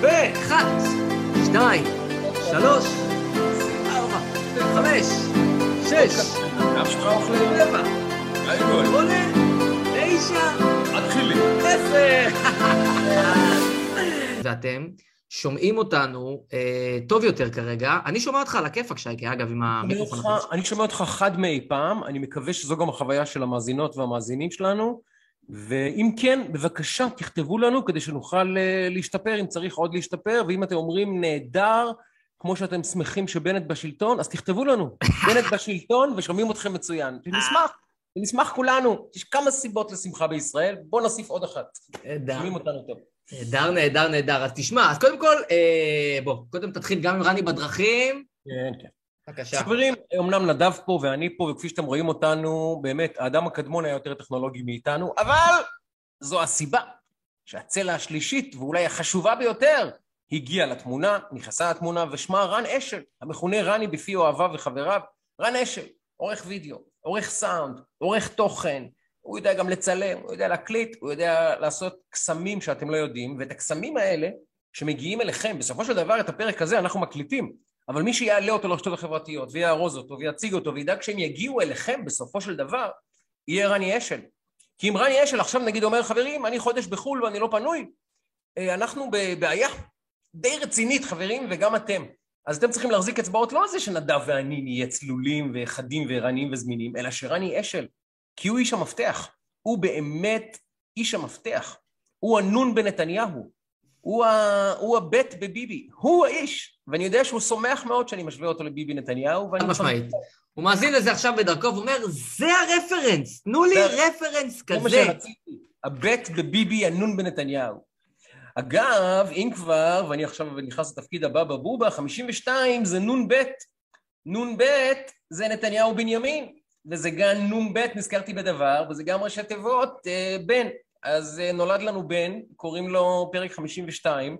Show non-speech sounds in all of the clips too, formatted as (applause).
ואחת, שתיים, שלוש, ארבע, חמש, שש, שבע, שמונה, תשע. עשר. ואתם שומעים אותנו אה, טוב יותר כרגע. אני שומע אותך על הכיפאק, שייקה, אגב, עם המיקרופון. אני שומע אותך חד מאי פעם, אני מקווה שזו גם החוויה של המאזינות והמאזינים שלנו, ואם כן, בבקשה תכתבו לנו כדי שנוכל אה, להשתפר, אם צריך עוד להשתפר, ואם אתם אומרים נהדר, כמו שאתם שמחים שבנט בשלטון, אז תכתבו לנו, (laughs) בנט בשלטון ושומעים אתכם מצוין. נשמח, נשמח כולנו, יש כמה סיבות לשמחה בישראל, בואו נוסיף עוד אחת, נהדר, שומעים אותנו טוב. נהדר, נהדר, נהדר. אז תשמע, אז קודם כל, אה, בוא, קודם תתחיל גם עם רני בדרכים. כן, כן. בבקשה. חברים, אמנם נדב פה ואני פה, וכפי שאתם רואים אותנו, באמת, האדם הקדמון היה יותר טכנולוגי מאיתנו, אבל זו הסיבה שהצלע השלישית, ואולי החשובה ביותר, הגיעה לתמונה, נכנסה לתמונה, ושמה רן אשל, המכונה רני בפי אוהביו וחבריו. רן אשל, עורך וידאו, עורך סאונד, עורך תוכן, הוא יודע גם לצלם, הוא יודע להקליט, הוא יודע לעשות קסמים שאתם לא יודעים, ואת הקסמים האלה, שמגיעים אליכם, בסופו של דבר את הפרק הזה אנחנו מקליטים, אבל מי שיעלה אותו לרשתות החברתיות ויארוז אותו ויציג אותו וידאג שהם יגיעו אליכם בסופו של דבר, יהיה רני אשל. כי אם רני אשל עכשיו נגיד אומר, חברים, אני חודש בחו"ל ואני לא פנוי, אה, אנחנו בבעיה די רצינית, חברים, וגם אתם. אז אתם צריכים להחזיק אצבעות לא על זה שנדב ואני נהיה צלולים וחדים וערניים וזמינים, אלא שרני אשל, כי הוא איש המפתח. הוא באמת איש המפתח. הוא הנון בנתניהו. הוא, ה... הוא הבט בביבי. הוא האיש. ואני יודע שהוא שמח מאוד שאני משווה אותו לביבי נתניהו. ואני משמעית. הוא מאזין לזה עכשיו בדרכו ואומר, זה הרפרנס, תנו לי רפרנס זה מה כזה. שרציתי. הבט בביבי, הנון בנתניהו. אגב, אם כבר, ואני עכשיו נכנס לתפקיד הבא בבובה, 52 זה נון בית. נון בית זה נתניהו בנימין, וזה גם נון בית, נזכרתי בדבר, וזה גם ראשי תיבות אה, בן. אז אה, נולד לנו בן, קוראים לו פרק 52,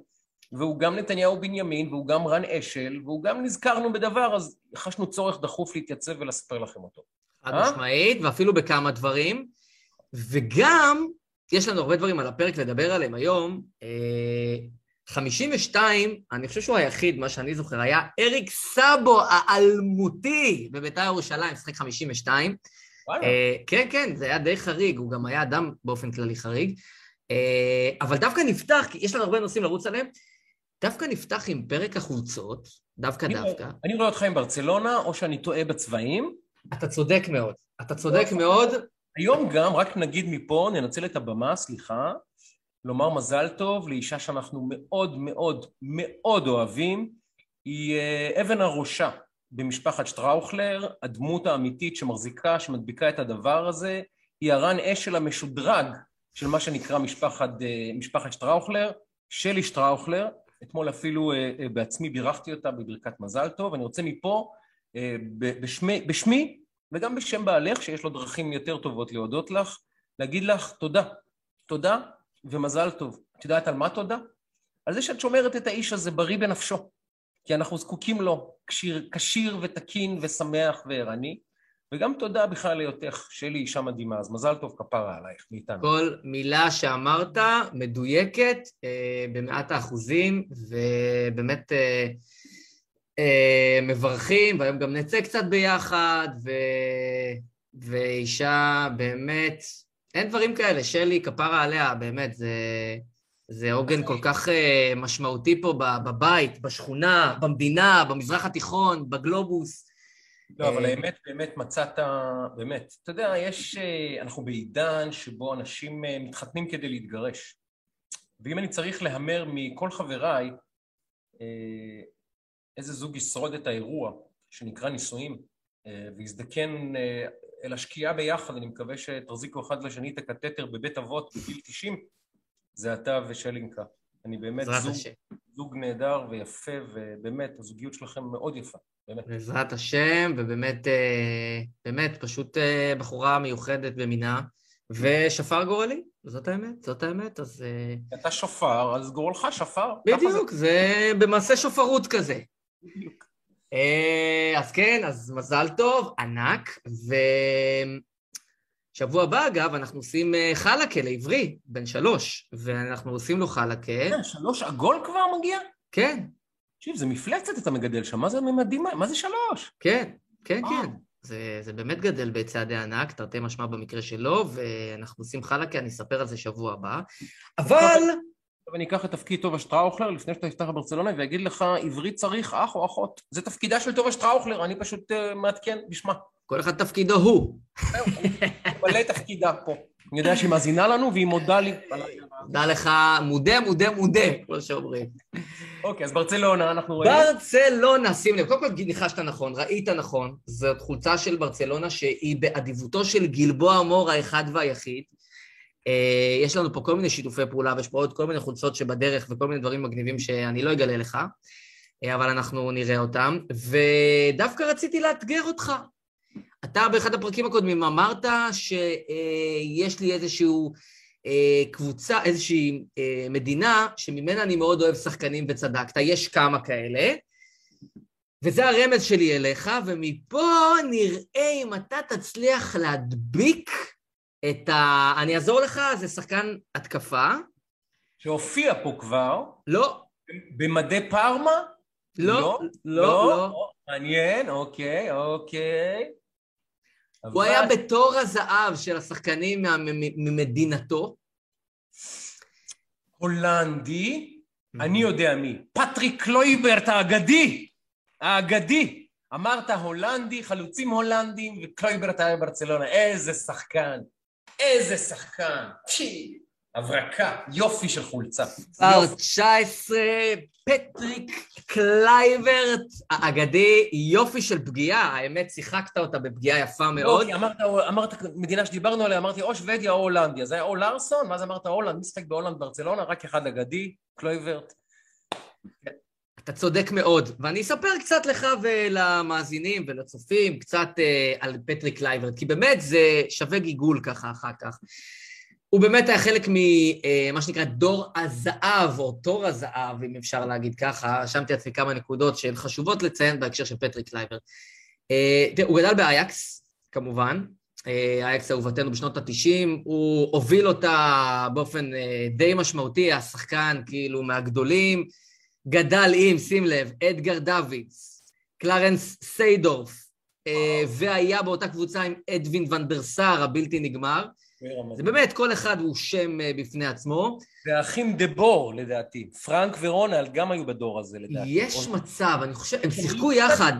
והוא גם נתניהו בנימין, והוא גם רן אשל, והוא גם נזכרנו בדבר, אז חשנו צורך דחוף להתייצב ולספר לכם אותו. חד אה? משמעית, ואפילו בכמה דברים. וגם, יש לנו הרבה דברים על הפרק לדבר עליהם היום. אה, 52, אני חושב שהוא היחיד, מה שאני זוכר, היה אריק סאבו האלמותי בביתר ירושלים, משחק 52. וואלה. אה, כן, כן, זה היה די חריג, הוא גם היה אדם באופן כללי חריג. אה, אבל דווקא נפתח, כי יש לנו הרבה נושאים לרוץ עליהם, דווקא נפתח עם פרק החולצות, דווקא אני- דווקא. אני רואה אותך עם ברצלונה, או שאני טועה בצבעים. אתה צודק מאוד. אתה צודק מאוד. היום גם, רק נגיד מפה, ננצל את הבמה, סליחה, לומר מזל טוב לאישה שאנחנו מאוד מאוד מאוד אוהבים, היא אה, אבן הראשה במשפחת שטראוכלר, הדמות האמיתית שמחזיקה, שמדביקה את הדבר הזה, היא הרן אשל המשודרג של מה שנקרא משפחת, אה, משפחת שטראוכלר, שלי שטראוכלר, אתמול אפילו אה, אה, בעצמי בירכתי אותה בברכת מזל טוב, אני רוצה מפה, אה, בשמי, בשמי וגם בשם בעלך, שיש לו דרכים יותר טובות להודות לך, להגיד לך תודה. תודה ומזל טוב. את יודעת על מה תודה? על זה שאת שומרת את האיש הזה בריא בנפשו. כי אנחנו זקוקים לו, כשיר, כשיר ותקין ושמח וערני, וגם תודה בכלל להיותך, שלי אישה מדהימה, אז מזל טוב כפרה עלייך, מאיתנו. כל מילה שאמרת מדויקת אה, במאת האחוזים, ובאמת אה, אה, מברכים, והיום גם נצא קצת ביחד, ו... ואישה באמת, אין דברים כאלה, שלי, כפרה עליה, באמת, זה, זה עוגן כל כך אה, משמעותי פה בבית, בשכונה, במדינה, במזרח התיכון, בגלובוס. לא, אבל אה, האמת, באמת מצאת, באמת, אתה יודע, יש, אה, אנחנו בעידן שבו אנשים אה, מתחתנים כדי להתגרש. ואם אני צריך להמר מכל חבריי, איזה זוג ישרוד את האירוע שנקרא נישואים, ויזדקן אל השקיעה ביחד, אני מקווה שתחזיקו אחד לשני את הקתטר בבית אבות בגיל 90, זה אתה ושלינקה. אני באמת זוג, השם. זוג נהדר ויפה, ובאמת, הזוגיות שלכם מאוד יפה, באמת. בעזרת השם, ובאמת, אה, באמת, פשוט אה, בחורה מיוחדת במינה, ושפר גורלי, זאת האמת, זאת האמת, אז אה, אתה שופר, אז גורלך שפר. זה. בדיוק, זה במעשה שופרות כזה. בדיוק. אז כן, אז מזל טוב, ענק, ו... שבוע הבא, אגב, אנחנו עושים אה, חלקה לעברי, בן שלוש, ואנחנו עושים לו חלקה. אה, שלוש עגול כבר מגיע? כן, תקשיב, זה מפלצת אתה מגדל שם, מה זה ממדים, מה זה שלוש? כן, כן, וואו. כן. זה, זה באמת גדל בצעדי ענק, תרתי משמע במקרה שלו, ואנחנו עושים חלקה, אני אספר על זה שבוע הבא. אבל... עכשיו אני אקח את תפקיד טובה שטראוכלר לפני שאתה תפתח בברצלונה ויגיד לך, עברית צריך אח או אחות. זה תפקידה של טובה שטראוכלר, אני פשוט uh, מעדכן בשמה. כל אחד תפקידו הוא. זהו, ממלא תפקידה פה. אני יודע שהיא מאזינה לנו והיא מודה לי. דע לך, מודה, מודה, מודה, כמו שאומרים. אוקיי, אז ברצלונה אנחנו רואים. ברצלונה, שים לב, קודם כל ניחשת נכון, ראית נכון, זאת חולצה של ברצלונה שהיא באדיבותו של גלבוע מור האחד והיחיד. אה, יש לנו פה כל מיני שיתופי פעולה, ויש פה עוד כל מיני חולצות שבדרך וכל מיני דברים מגניבים שאני לא אגלה לך, אה, אבל אנחנו נראה אותם. ודווקא רציתי לאתגר אותך. אתה באחד הפרקים הקודמים אמרת שיש לי איזשהו אה, קבוצה, איזושהי מדינה שממנה אני מאוד אוהב שחקנים וצדקת, יש כמה כאלה, וזה הרמז שלי אליך, ומפה נראה אם אתה תצליח להדביק את ה... אני אעזור לך, זה שחקן התקפה. שהופיע פה כבר, לא, במדי פארמה? לא, לא, לא. מעניין, אוקיי, אוקיי. הוא אבל- היה בתור הזהב של השחקנים ממדינתו. הולנדי, אני יודע מי. פטריק קלויברט האגדי! האגדי! אמרת הולנדי, חלוצים הולנדים, וקלויברט היה בברצלונה. איזה שחקן! איזה שחקן! הברקה, יופי של חולצה. מספר יופי. 19, פטריק קלויברט האגדי, יופי של פגיעה, האמת שיחקת אותה בפגיעה יפה מאוד. לא, כי אמרת, אמרת מדינה שדיברנו עליה, אמרתי או שוודיה או הולנדיה. זה היה או לארסון, ואז אמרת הולנד, משחק בהולנד ברצלונה? רק אחד אגדי, קלויברט. אתה צודק מאוד, ואני אספר קצת לך ולמאזינים ולצופים קצת אה, על פטריק קלויברט, כי באמת זה שווה גיגול ככה אחר כך. הוא באמת היה חלק ממה שנקרא דור הזהב, או תור הזהב, אם אפשר להגיד ככה. רשמתי לעצמי כמה נקודות שהן חשובות לציין בהקשר של פטריק קלויברט. אה, תראה, הוא גדל באייאקס, כמובן. אה, אייאקס אהובתנו בשנות ה-90, הוא הוביל אותה באופן אה, די משמעותי, השחקן כאילו מהגדולים. גדל עם, שים לב, אדגר דוידס, קלרנס סיידורף, אה, והיה באותה קבוצה עם אדווין ואן דר סאר הבלתי נגמר. זה באמת, כל אחד הוא שם אה, בפני עצמו. והאחים דה בור, לדעתי. פרנק ורונלד גם היו בדור הזה, לדעתי. יש מצב, אני חושב, הם שיחקו יחד,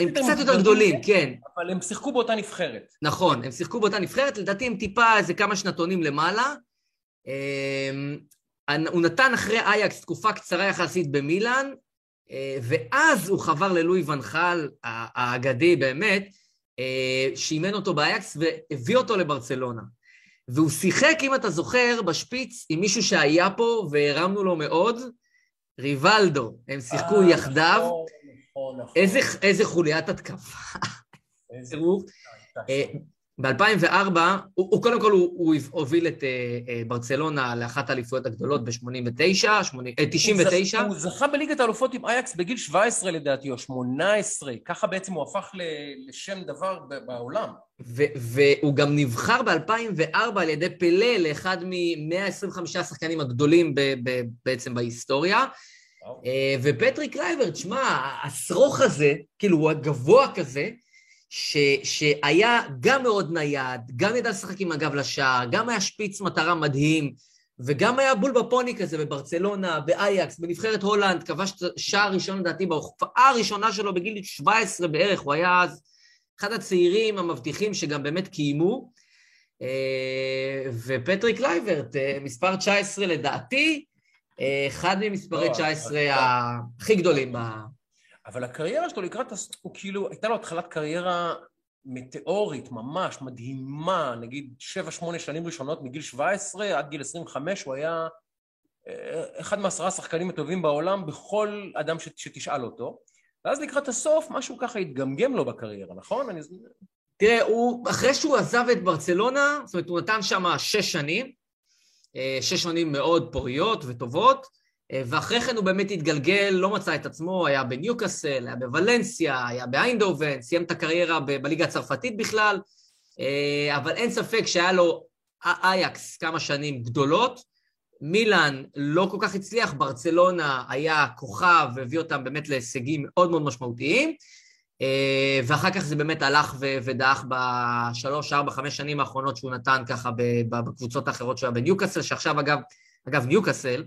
הם קצת יותר גדולים, כן. אבל הם שיחקו באותה נבחרת. נכון, הם שיחקו באותה נבחרת, לדעתי הם טיפה איזה כמה שנתונים למעלה. הוא נתן אחרי אייקס תקופה קצרה יחסית במילאן, אה, ואז הוא חבר ללואי ונחל, האגדי באמת, אה, שאימן אותו באייקס והביא אותו לברצלונה. והוא שיחק, אם אתה זוכר, בשפיץ עם מישהו שהיה פה והרמנו לו מאוד, ריבלדו. הם שיחקו אה, יחדיו. נכון, נכון, נכון. איזה, איזה חוליית התקפה. איזה-. אה, ב-2004, הוא, הוא קודם כל, הוא, הוא הוביל את אה, אה, ברצלונה לאחת האליפויות הגדולות ב-89, אה, 99. הוא זכה בליגת האלופות עם אייקס בגיל 17 לדעתי, או 18, ככה בעצם הוא הפך ל- לשם דבר ב- בעולם. ו- והוא גם נבחר ב-2004 על ידי פלה לאחד מ-125 השחקנים הגדולים ב- ב- בעצם בהיסטוריה. אה, ופטריק קלויברט, שמע, השרוך הזה, כאילו, הוא הגבוה כזה, ש, שהיה גם מאוד נייד, גם ידע לשחק עם הגב לשער, גם היה שפיץ מטרה מדהים, וגם היה בול בפוני כזה בברצלונה, באייאקס, בנבחרת הולנד, כבש שער ראשון לדעתי בהופעה הראשונה שלו בגיל 17 בערך, הוא היה אז אחד הצעירים המבטיחים שגם באמת קיימו. אה, ופטריק קלויברט, אה, מספר 19 לדעתי, אה, אחד ממספרי לא, 19 אבל- הכי גדולים ב... אבל הקריירה שלו לקראת, הוא כאילו, הייתה לו התחלת קריירה מטאורית, ממש, מדהימה, נגיד 7-8 שנים ראשונות, מגיל 17 עד גיל 25, הוא היה אה, אחד מעשרה השחקנים הטובים בעולם בכל אדם ש- שתשאל אותו. ואז לקראת הסוף, משהו ככה התגמגם לו בקריירה, נכון? אני... תראה, הוא, אחרי שהוא עזב את ברצלונה, זאת אומרת, הוא נתן שם שש שנים, אה, שש שנים מאוד פוריות וטובות, ואחרי כן הוא באמת התגלגל, לא מצא את עצמו, היה בניוקאסל, היה בוולנסיה, היה באיינדובן, סיים את הקריירה בליגה הצרפתית בכלל, אה, אבל אין ספק שהיה לו אייקס כמה שנים גדולות, מילאן לא כל כך הצליח, ברצלונה היה כוכב והביא אותם באמת להישגים מאוד מאוד משמעותיים, אה, ואחר כך זה באמת הלך ודעך בשלוש, ארבע, חמש שנים האחרונות שהוא נתן ככה בקבוצות האחרות שהוא היה בניוקאסל, שעכשיו אגב, אגב ניוקאסל,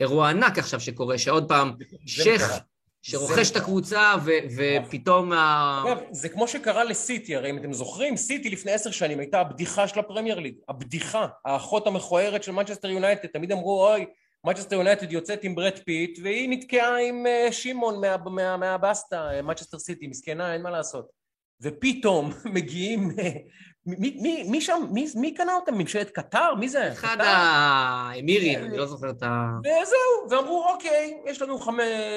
אירוע ענק עכשיו שקורה, שעוד פעם שייח שרוכש את הקבוצה ו- ופתאום... אגב, זה כמו שקרה לסיטי, הרי אם אתם זוכרים, סיטי לפני עשר שנים הייתה הבדיחה של הפרמייר ליג, הבדיחה, האחות המכוערת של מנצ'סטר יונייטד, תמיד אמרו, אוי, מנצ'סטר יונייטד יוצאת עם ברד פיט, והיא נתקעה עם אה, שמעון מהבסטה, מה, מנצ'סטר סיטי, מסכנה, אין מה לעשות. ופתאום (laughs) מגיעים אה, מי, מי, מי שם, מי, מי קנה אותם? ממשלת קטר? מי זה? אחד האמירים, אני לא זוכר את ה... וזהו, ואמרו, אוקיי, יש לנו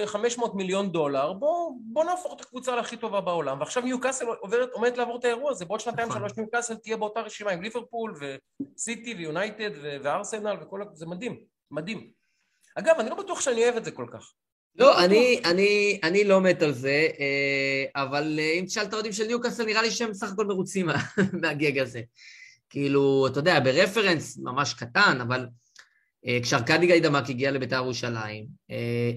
500 מיליון דולר, בואו בוא נהפוך את הקבוצה להכי טובה בעולם, ועכשיו ניוקאסל עוברת, עומדת לעבור את האירוע הזה, בעוד שנתיים נכון. שלוש ניוקאסל תהיה באותה רשימה עם ליברפול וסיטי ויונייטד וארסנל וכל... זה מדהים, מדהים. אגב, אני לא בטוח שאני אוהב את זה כל כך. לא, אני, אני, אני לא מת על זה, אה, אבל אה, אם תשאל את האוהדים של ניוקאסל, נראה לי שהם בסך הכל מרוצים (laughs) מהגג הזה. כאילו, אתה יודע, ברפרנס ממש קטן, אבל אה, כשארכדי גיידמק הגיע לבית"ר ירושלים,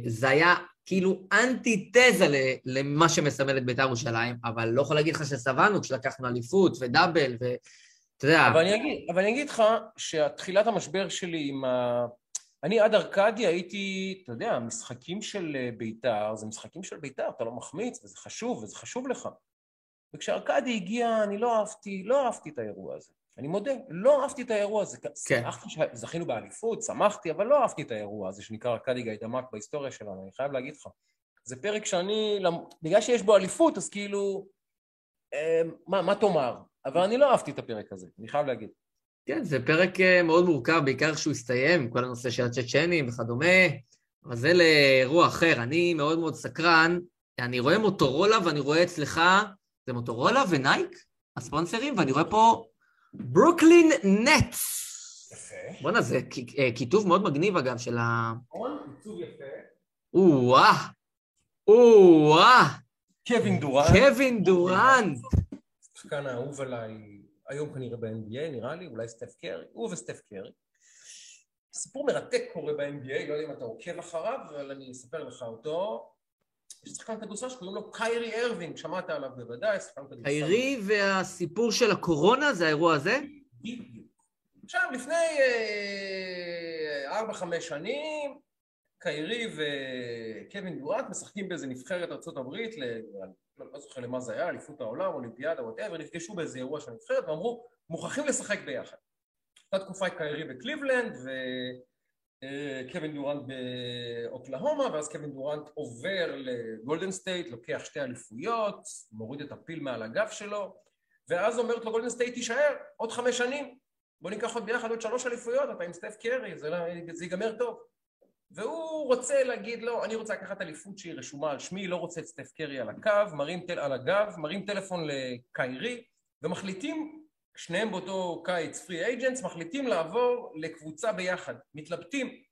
זה היה כאילו אנטי-תזה למה שמסמל את בית"ר ירושלים, אבל לא יכול להגיד לך שסבלנו כשלקחנו אליפות ודאבל, ואתה יודע... אבל אני אגיד, אבל אני אגיד לך שתחילת המשבר שלי עם ה... אני עד ארקדיה הייתי, אתה יודע, משחקים של אה, בית"ר, זה משחקים של בית"ר, אתה לא מחמיץ, וזה חשוב, וזה חשוב לך. וכשארקדי הגיע, אני לא אהבתי, לא אהבתי את האירוע הזה. אני מודה, לא אהבתי את האירוע הזה. כן. זכינו באליפות, שמחתי, אבל לא אהבתי את האירוע הזה שנקרא ארקדי גיידמק בהיסטוריה שלנו, אני חייב להגיד לך. זה פרק שאני, בגלל שיש בו אליפות, אז כאילו, אה, מה, מה תאמר? אבל אני לא אהבתי את הפרק הזה, אני חייב להגיד. כן, זה פרק אה, מאוד מורכב, בעיקר כשהוא הסתיים, כל הנושא של הצ'צ'נים וכדומה, אבל זה לאירוע אחר. אני מאוד מאוד סקרן, אני רואה מוטורולה ואני רואה אצלך, זה מוטורולה ונייק, הספונסרים, ואני רואה פה ברוקלין נטס. יפה. בואנה, זה אה, כיתוב מאוד מגניב, אגב, של ה... נכון, כיתוב יפה. או-אה, או-אה. קווין דורנט. קווין דורנט. שחקן האהוב עליי היום כנראה ב-NBA, נראה לי, אולי סטף קרי, הוא וסטף קרי. סיפור מרתק קורה ב-NBA, לא יודע אם אתה עוקב אחריו, אבל אני אספר לך אותו. יש שחקן כדורסל שקוראים לו קיירי ארווינג, שמעת עליו בוודאי, שחקן כדורסל. קיירי והסיפור של הקורונה, זה האירוע הזה? בדיוק. עכשיו, לפני אה, ארבע-חמש שנים, קיירי וקווין דורנט משחקים באיזה נבחרת ארה"ב, לא, זוכר למה זה היה, אליפות העולם, אולימפיאדה, whatever, נפגשו באיזה אירוע של נבחרת ואמרו, מוכרחים לשחק ביחד. הייתה תקופה את קיירי בקליבלנד וקווין דורנט באוקלהומה, ואז קווין דורנט עובר לגולדן סטייט, לוקח שתי אליפויות, מוריד את הפיל מעל הגב שלו, ואז אומרת לו גולדן סטייט תישאר עוד חמש שנים, בוא ניקח עוד ביחד עוד שלוש אליפויות, אתה עם סטף קרי, זה, לא, זה ייגמר טוב. והוא רוצה להגיד לו, אני רוצה לקחת אליפות שהיא רשומה על שמי, לא רוצה את סטף קרי על הקו, מרים טל, על הגב, מרים טלפון לקיירי, ומחליטים, שניהם באותו קיץ free agents, מחליטים לעבור לקבוצה ביחד, מתלבטים.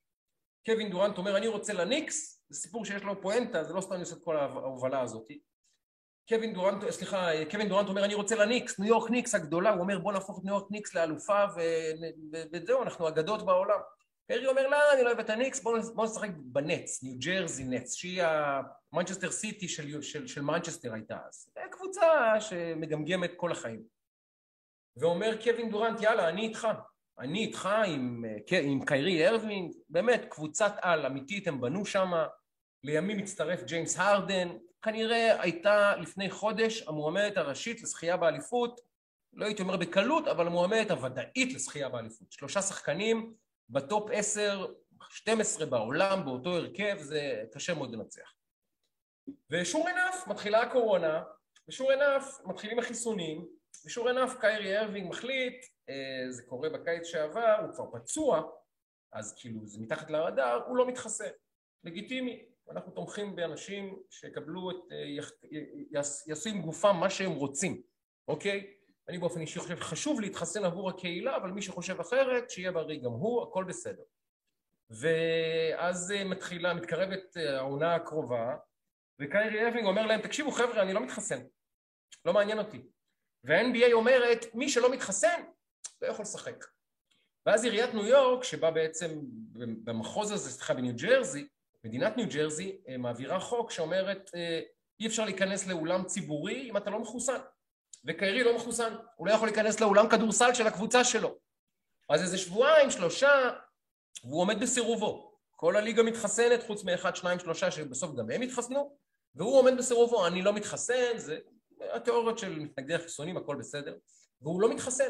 קווין דורנט אומר, אני רוצה לניקס, זה סיפור שיש לו פואנטה, זה לא סתם אני עושה את כל ההובלה הזאת. קווין דורנט, סליחה, קווין דורנט אומר, אני רוצה לניקס, ניו יורק ניקס הגדולה, הוא אומר, בוא נהפוך את ניו יורק ניקס לאלופה, וזהו, אנחנו אגדות בעולם. קיירי אומר, לא, אני לא אוהב את הניקס, בואו נשחק בנץ, ניו ג'רזי נץ, שהיא המנצ'סטר סיטי של, של, של מנצ'סטר הייתה אז. זו קבוצה שמגמגמת כל החיים. ואומר קווין דורנט, יאללה, אני איתך. אני איתך עם, עם קיירי ארווינג, באמת, קבוצת על אמיתית, הם בנו שם. לימים מצטרף ג'יימס הרדן, כנראה הייתה לפני חודש המועמדת הראשית לזכייה באליפות, לא הייתי אומר בקלות, אבל המועמדת הוודאית לזכייה באליפות. שלושה שחקנים בטופ 10, 12 בעולם, באותו הרכב, זה קשה מאוד לנצח. ושור אנף, מתחילה הקורונה, ושור אנף, מתחילים החיסונים, ושור אנף, קיירי ארווינג מחליט, אה, זה קורה בקיץ שעבר, הוא כבר פצוע, אז כאילו זה מתחת לרדאר, הוא לא מתחסן. לגיטימי, אנחנו תומכים באנשים שיקבלו את, אה, יעשו עם גופם מה שהם רוצים, אוקיי? אני באופן אישי חושב חשוב להתחסן עבור הקהילה, אבל מי שחושב אחרת, שיהיה בריא גם הוא, הכל בסדר. ואז אה, מתחילה, מתקרבת אה, העונה הקרובה, וקיירי אבינג אומר להם, תקשיבו חבר'ה, אני לא מתחסן, לא מעניין אותי. וה-NBA אומרת, מי שלא מתחסן, לא יכול לשחק. ואז עיריית ניו יורק, שבה בעצם במחוז הזה, סליחה, בניו ג'רזי, מדינת ניו ג'רזי אה, מעבירה חוק שאומרת אי אפשר להיכנס לאולם ציבורי אם אתה לא מחוסן. וקיירי לא מחוסן, הוא לא יכול להיכנס לאולם כדורסל של הקבוצה שלו. אז איזה שבועיים, שלושה, והוא עומד בסירובו. כל הליגה מתחסנת, חוץ מאחד, שניים, שלושה, שבסוף גם הם התחסנו, והוא עומד בסירובו, אני לא מתחסן, זה התיאוריות של מתנגדי החיסונים, הכל בסדר, והוא לא מתחסן.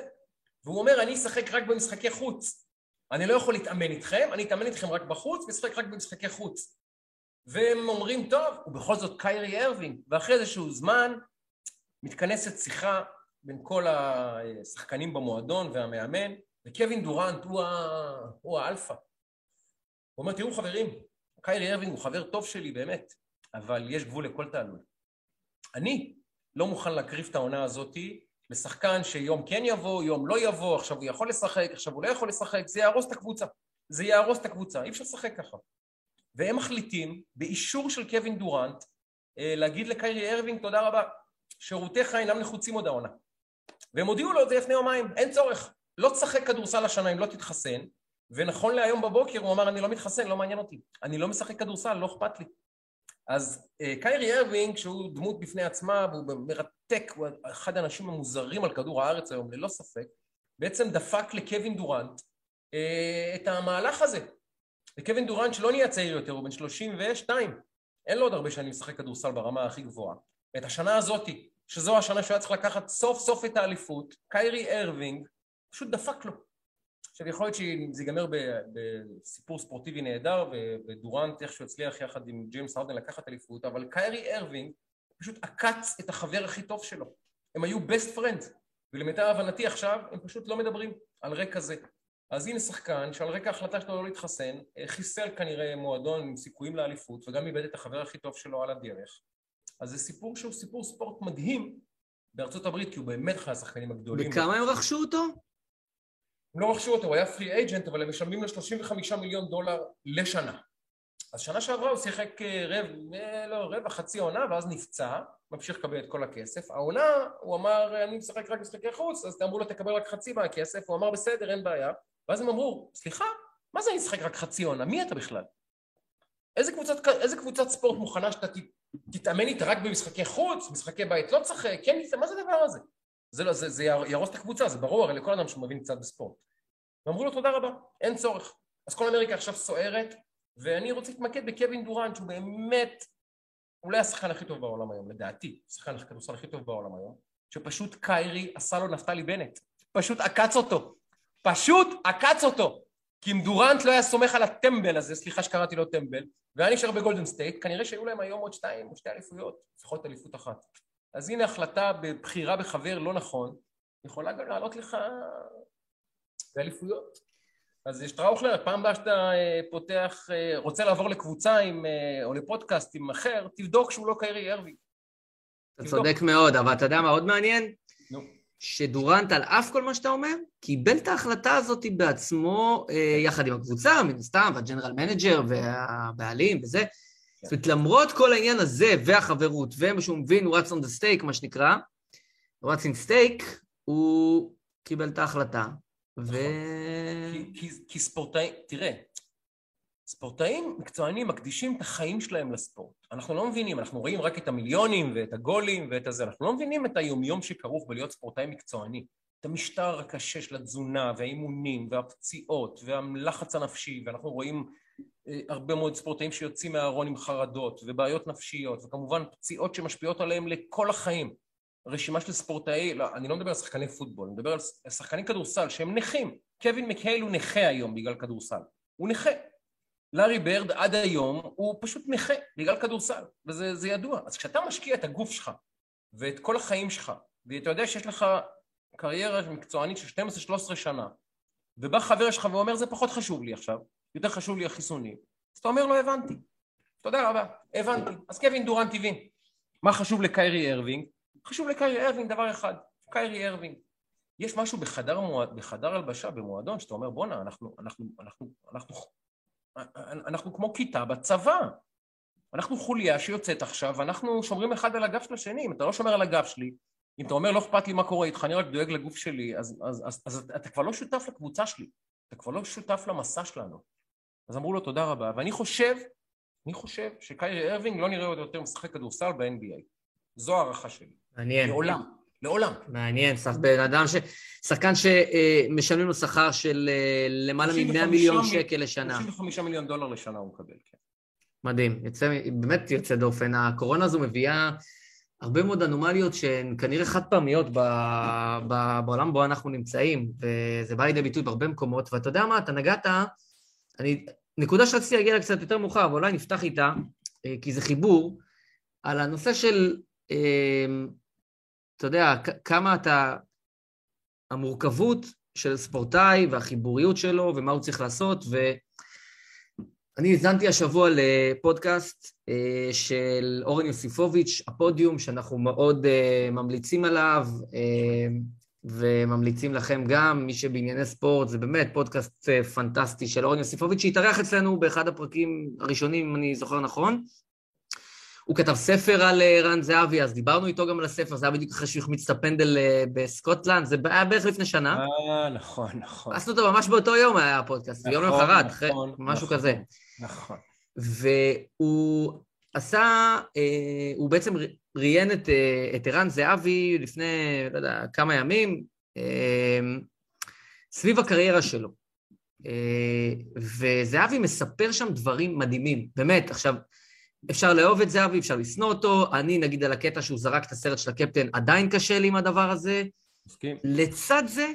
והוא אומר, אני אשחק רק במשחקי חוץ. אני לא יכול להתאמן איתכם, אני אתאמן איתכם רק בחוץ, ואשחק רק במשחקי חוץ. והם אומרים, טוב, ובכל זאת קיירי ארווינג, ואחרי איזשהו זמן מתכנסת שיחה בין כל השחקנים במועדון והמאמן, וקווין דורנט הוא, ה... הוא האלפא. הוא אומר, תראו חברים, קיירי ארווינג הוא חבר טוב שלי באמת, אבל יש גבול לכל תעלול. אני לא מוכן להקריב את העונה הזאתי לשחקן שיום כן יבוא, יום לא יבוא, עכשיו הוא יכול לשחק, עכשיו הוא לא יכול לשחק, זה יהרוס את הקבוצה. זה יהרוס את הקבוצה, אי אפשר לשחק ככה. והם מחליטים, באישור של קווין דורנט, אה, להגיד לקיירי ארווינג תודה רבה, שירותיך אינם נחוצים עוד העונה. והם הודיעו לו את זה לפני יומיים, אין צורך, לא תשחק כדורסל השנה אם לא תתחסן, ונכון להיום בבוקר הוא אמר אני לא מתחסן, לא מעניין אותי, אני לא משחק כדורסל, לא אכפת לי. אז אה, קיירי ארווינג, שהוא דמות בפני עצמה והוא מרתק, הוא אחד האנשים המוזרים על כדור הארץ היום, ללא ספק, בעצם דפק לקווין דורנט אה, את המהלך הזה. וקווין דורנט שלא נהיה צעיר יותר, הוא בן 32, אין לו עוד הרבה שנים לשחק כדורסל ברמה הכי גבוהה. את השנה הזאתי, שזו השנה שהוא היה צריך לקחת סוף סוף את האליפות, קיירי ארווינג פשוט דפק לו. עכשיו יכול להיות שזה ייגמר בסיפור ספורטיבי נהדר ודורנט איכשהו הצליח יחד עם ג'יימס הרדן לקחת אליפות אבל קיירי ארווינג פשוט עקץ את החבר הכי טוב שלו. הם היו best friends ולמיטב הבנתי עכשיו הם פשוט לא מדברים על רקע זה. אז הנה שחקן שעל רקע ההחלטה שלו לא להתחסן חיסל כנראה מועדון עם סיכויים לאליפות וגם איבד את החבר הכי טוב שלו על הדרך אז זה סיפור שהוא סיפור ספורט מדהים בארצות הברית כי הוא באמת אחד השחקנים הגדולים בכמה הם רכשו אותו? הם לא רכשו אותו, הוא היה פרי אייג'נט, אבל הם משלמים לו 35 מיליון דולר לשנה. אז שנה שעברה הוא שיחק אה, רב, אה, לא, רבע, חצי עונה, ואז נפצע, ממשיך לקבל את כל הכסף. העונה, הוא אמר, אני משחק רק משחקי חוץ, אז אמרו לו, תקבל רק חצי מהכסף, הוא אמר, בסדר, אין בעיה. ואז הם אמרו, סליחה, מה זה אני אשחק רק חצי עונה? מי אתה בכלל? איזה קבוצת, איזה קבוצת ספורט מוכנה שאתה תתאמן איתה רק במשחקי חוץ, משחקי בית לא תשחק, כן, מה זה הדבר הזה? זה, לא, זה, זה יהרוס את הקבוצה, זה ברור הרי לכל אדם שמבין קצת בספורט. ואמרו לו תודה רבה, אין צורך. אז כל אמריקה עכשיו סוערת, ואני רוצה להתמקד בקווין דורנט, שהוא באמת אולי השחקן הכי טוב בעולם היום, לדעתי, השחקן הכדורסל הכי טוב בעולם היום, שפשוט קיירי עשה לו נפתלי בנט, פשוט עקץ אותו, פשוט עקץ אותו. כי אם דורנט לא היה סומך על הטמבל הזה, סליחה שקראתי לו טמבל, והיה נשאר בגולדן סטייט, כנראה שהיו להם היום עוד שתיים או שתי אליפויות, לפחות אליפות אחת. אז הנה החלטה בבחירה בחבר לא נכון, יכולה גם לעלות לך באליפויות. אז שטראוכלר, פעם הבאה שאתה אה, פותח, אה, רוצה לעבור לקבוצה עם, אה, או לפודקאסט עם אחר, תבדוק שהוא לא קיירי ארווינג. אתה צודק מאוד, אבל אתה יודע מה עוד מעניין? שדורנט, על אף כל מה שאתה אומר, קיבל את ההחלטה הזאת בעצמו, יחד עם הקבוצה, מן הסתם, וה general manager והבעלים וזה. זאת אומרת, למרות כל העניין הזה והחברות, ומה שהוא מבין, הוא רץ on the stake, מה שנקרא, הוא רץ עם סטייק, הוא קיבל את ההחלטה, ו... נכון. כי, כי, כי ספורטאים, תראה, ספורטאים מקצוענים מקדישים את החיים שלהם לספורט. אנחנו לא מבינים, אנחנו רואים רק את המיליונים ואת הגולים ואת הזה, אנחנו לא מבינים את היומיום שכרוך בלהיות ספורטאי מקצועני. את המשטר הקשה של התזונה והאימונים והפציעות והלחץ הנפשי, ואנחנו רואים אה, הרבה מאוד ספורטאים שיוצאים מהארון עם חרדות ובעיות נפשיות, וכמובן פציעות שמשפיעות עליהם לכל החיים. רשימה של ספורטאי, לא, אני לא מדבר על שחקני פוטבול, אני מדבר על שחקני כדורסל שהם נכים. קווין מקהל הוא נכה היום בגלל כדורסל. הוא נכה. לארי ברד עד היום הוא פשוט נכה בגלל כדורסל, וזה ידוע. אז כשאתה משקיע את הגוף שלך ואת כל החיים שלך, ואתה יודע שיש לך קריירה מקצוענית של 12-13 שנה, ובא חבר שלך ואומר זה פחות חשוב לי עכשיו, יותר חשוב לי החיסונים, אז אתה אומר לו הבנתי. תודה רבה, הבנתי. אז קווין דורנט הבין. מה חשוב לקיירי ארווינג? חשוב לקיירי ארווינג דבר אחד, קיירי ארווינג. יש משהו בחדר, מועד, בחדר הלבשה במועדון שאתה אומר בואנה אנחנו, אנחנו, אנחנו, אנחנו, אנחנו, כמו כיתה בצבא אנחנו חוליה שיוצאת עכשיו ואנחנו שומרים אחד על הגב של השני אם אתה לא שומר על הגב שלי אם אתה אומר, לא אכפת לי מה קורה איתך, אני רק דואג לגוף שלי, אז, אז, אז, אז אתה כבר לא שותף לקבוצה שלי, אתה כבר לא שותף למסע שלנו. אז אמרו לו תודה רבה, ואני חושב, אני חושב שקיירי ארווינג לא נראה עוד יותר משחק כדורסל ב-NBA. זו הערכה שלי. מעניין. לעולם, לעולם. מעניין, בן אדם ש... שחקן שמשלמים לו שכר של אה, למעלה מ-100 מיליון שקל לשנה. 35 מיליון דולר לשנה הוא מקבל, כן. מדהים, יוצא, באמת יוצא דופן. הקורונה הזו מביאה הרבה מאוד אנומליות שהן כנראה חד פעמיות ב, ב, בעולם בו אנחנו נמצאים, וזה בא לידי ביטוי בהרבה מקומות, ואתה יודע מה, אתה נגעת, אני, נקודה שרציתי להגיע לה קצת יותר מאוחר, אבל אולי נפתח איתה, אה, כי זה חיבור, על הנושא של, אה, אתה יודע, כמה אתה, המורכבות של ספורטאי והחיבוריות שלו ומה הוא צריך לעשות, ו... אני האזנתי השבוע לפודקאסט אה, של אורן יוסיפוביץ', הפודיום, שאנחנו מאוד אה, ממליצים עליו, אה, וממליצים לכם גם, מי שבענייני ספורט, זה באמת פודקאסט פנטסטי של אורן יוסיפוביץ', שהתארח אצלנו באחד הפרקים הראשונים, אם אני זוכר נכון. הוא כתב ספר על רן זהבי, אז דיברנו איתו גם על הספר, זה היה בדיוק אחרי שהוא החמיץ את הפנדל בסקוטלנד, זה היה בערך לפני שנה. אה, נכון, נכון. עשינו אותו ממש באותו יום היה הפודקאסט, נכון, יום למחרת, נכון, משהו נכון. כזה. נכון. והוא עשה, אה, הוא בעצם ראיין את, אה, את ערן זהבי לפני, לא יודע, כמה ימים, אה, סביב הקריירה שלו. אה, וזהבי מספר שם דברים מדהימים, באמת. עכשיו, אפשר לאהוב את זהבי, אפשר לשנוא אותו. אני, נגיד, על הקטע שהוא זרק את הסרט של הקפטן, עדיין קשה לי עם הדבר הזה. מסכים. לצד זה,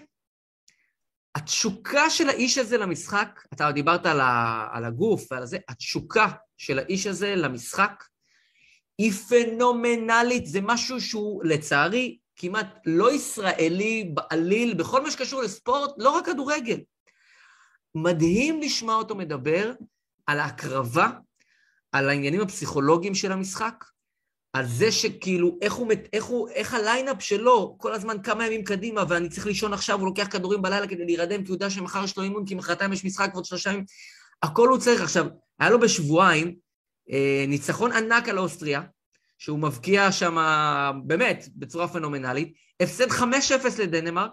התשוקה של האיש הזה למשחק, אתה דיברת על, ה, על הגוף ועל זה, התשוקה של האיש הזה למשחק היא פנומנלית, זה משהו שהוא לצערי כמעט לא ישראלי בעליל, בכל מה שקשור לספורט, לא רק כדורגל. מדהים לשמוע אותו מדבר על ההקרבה, על העניינים הפסיכולוגיים של המשחק, על זה שכאילו, איך, הוא, איך, הוא, איך הליינאפ שלו כל הזמן כמה ימים קדימה, ואני צריך לישון עכשיו, הוא לוקח כדורים בלילה כדי להירדם, כי הוא יודע שמחר יש לו אימון, כי מחרתיים יש משחק ועוד שלושה ימים, הכל הוא צריך. עכשיו, היה לו בשבועיים אה, ניצחון ענק על אוסטריה, שהוא מבקיע שם, באמת, בצורה פנומנלית, הפסד 5-0 לדנמרק,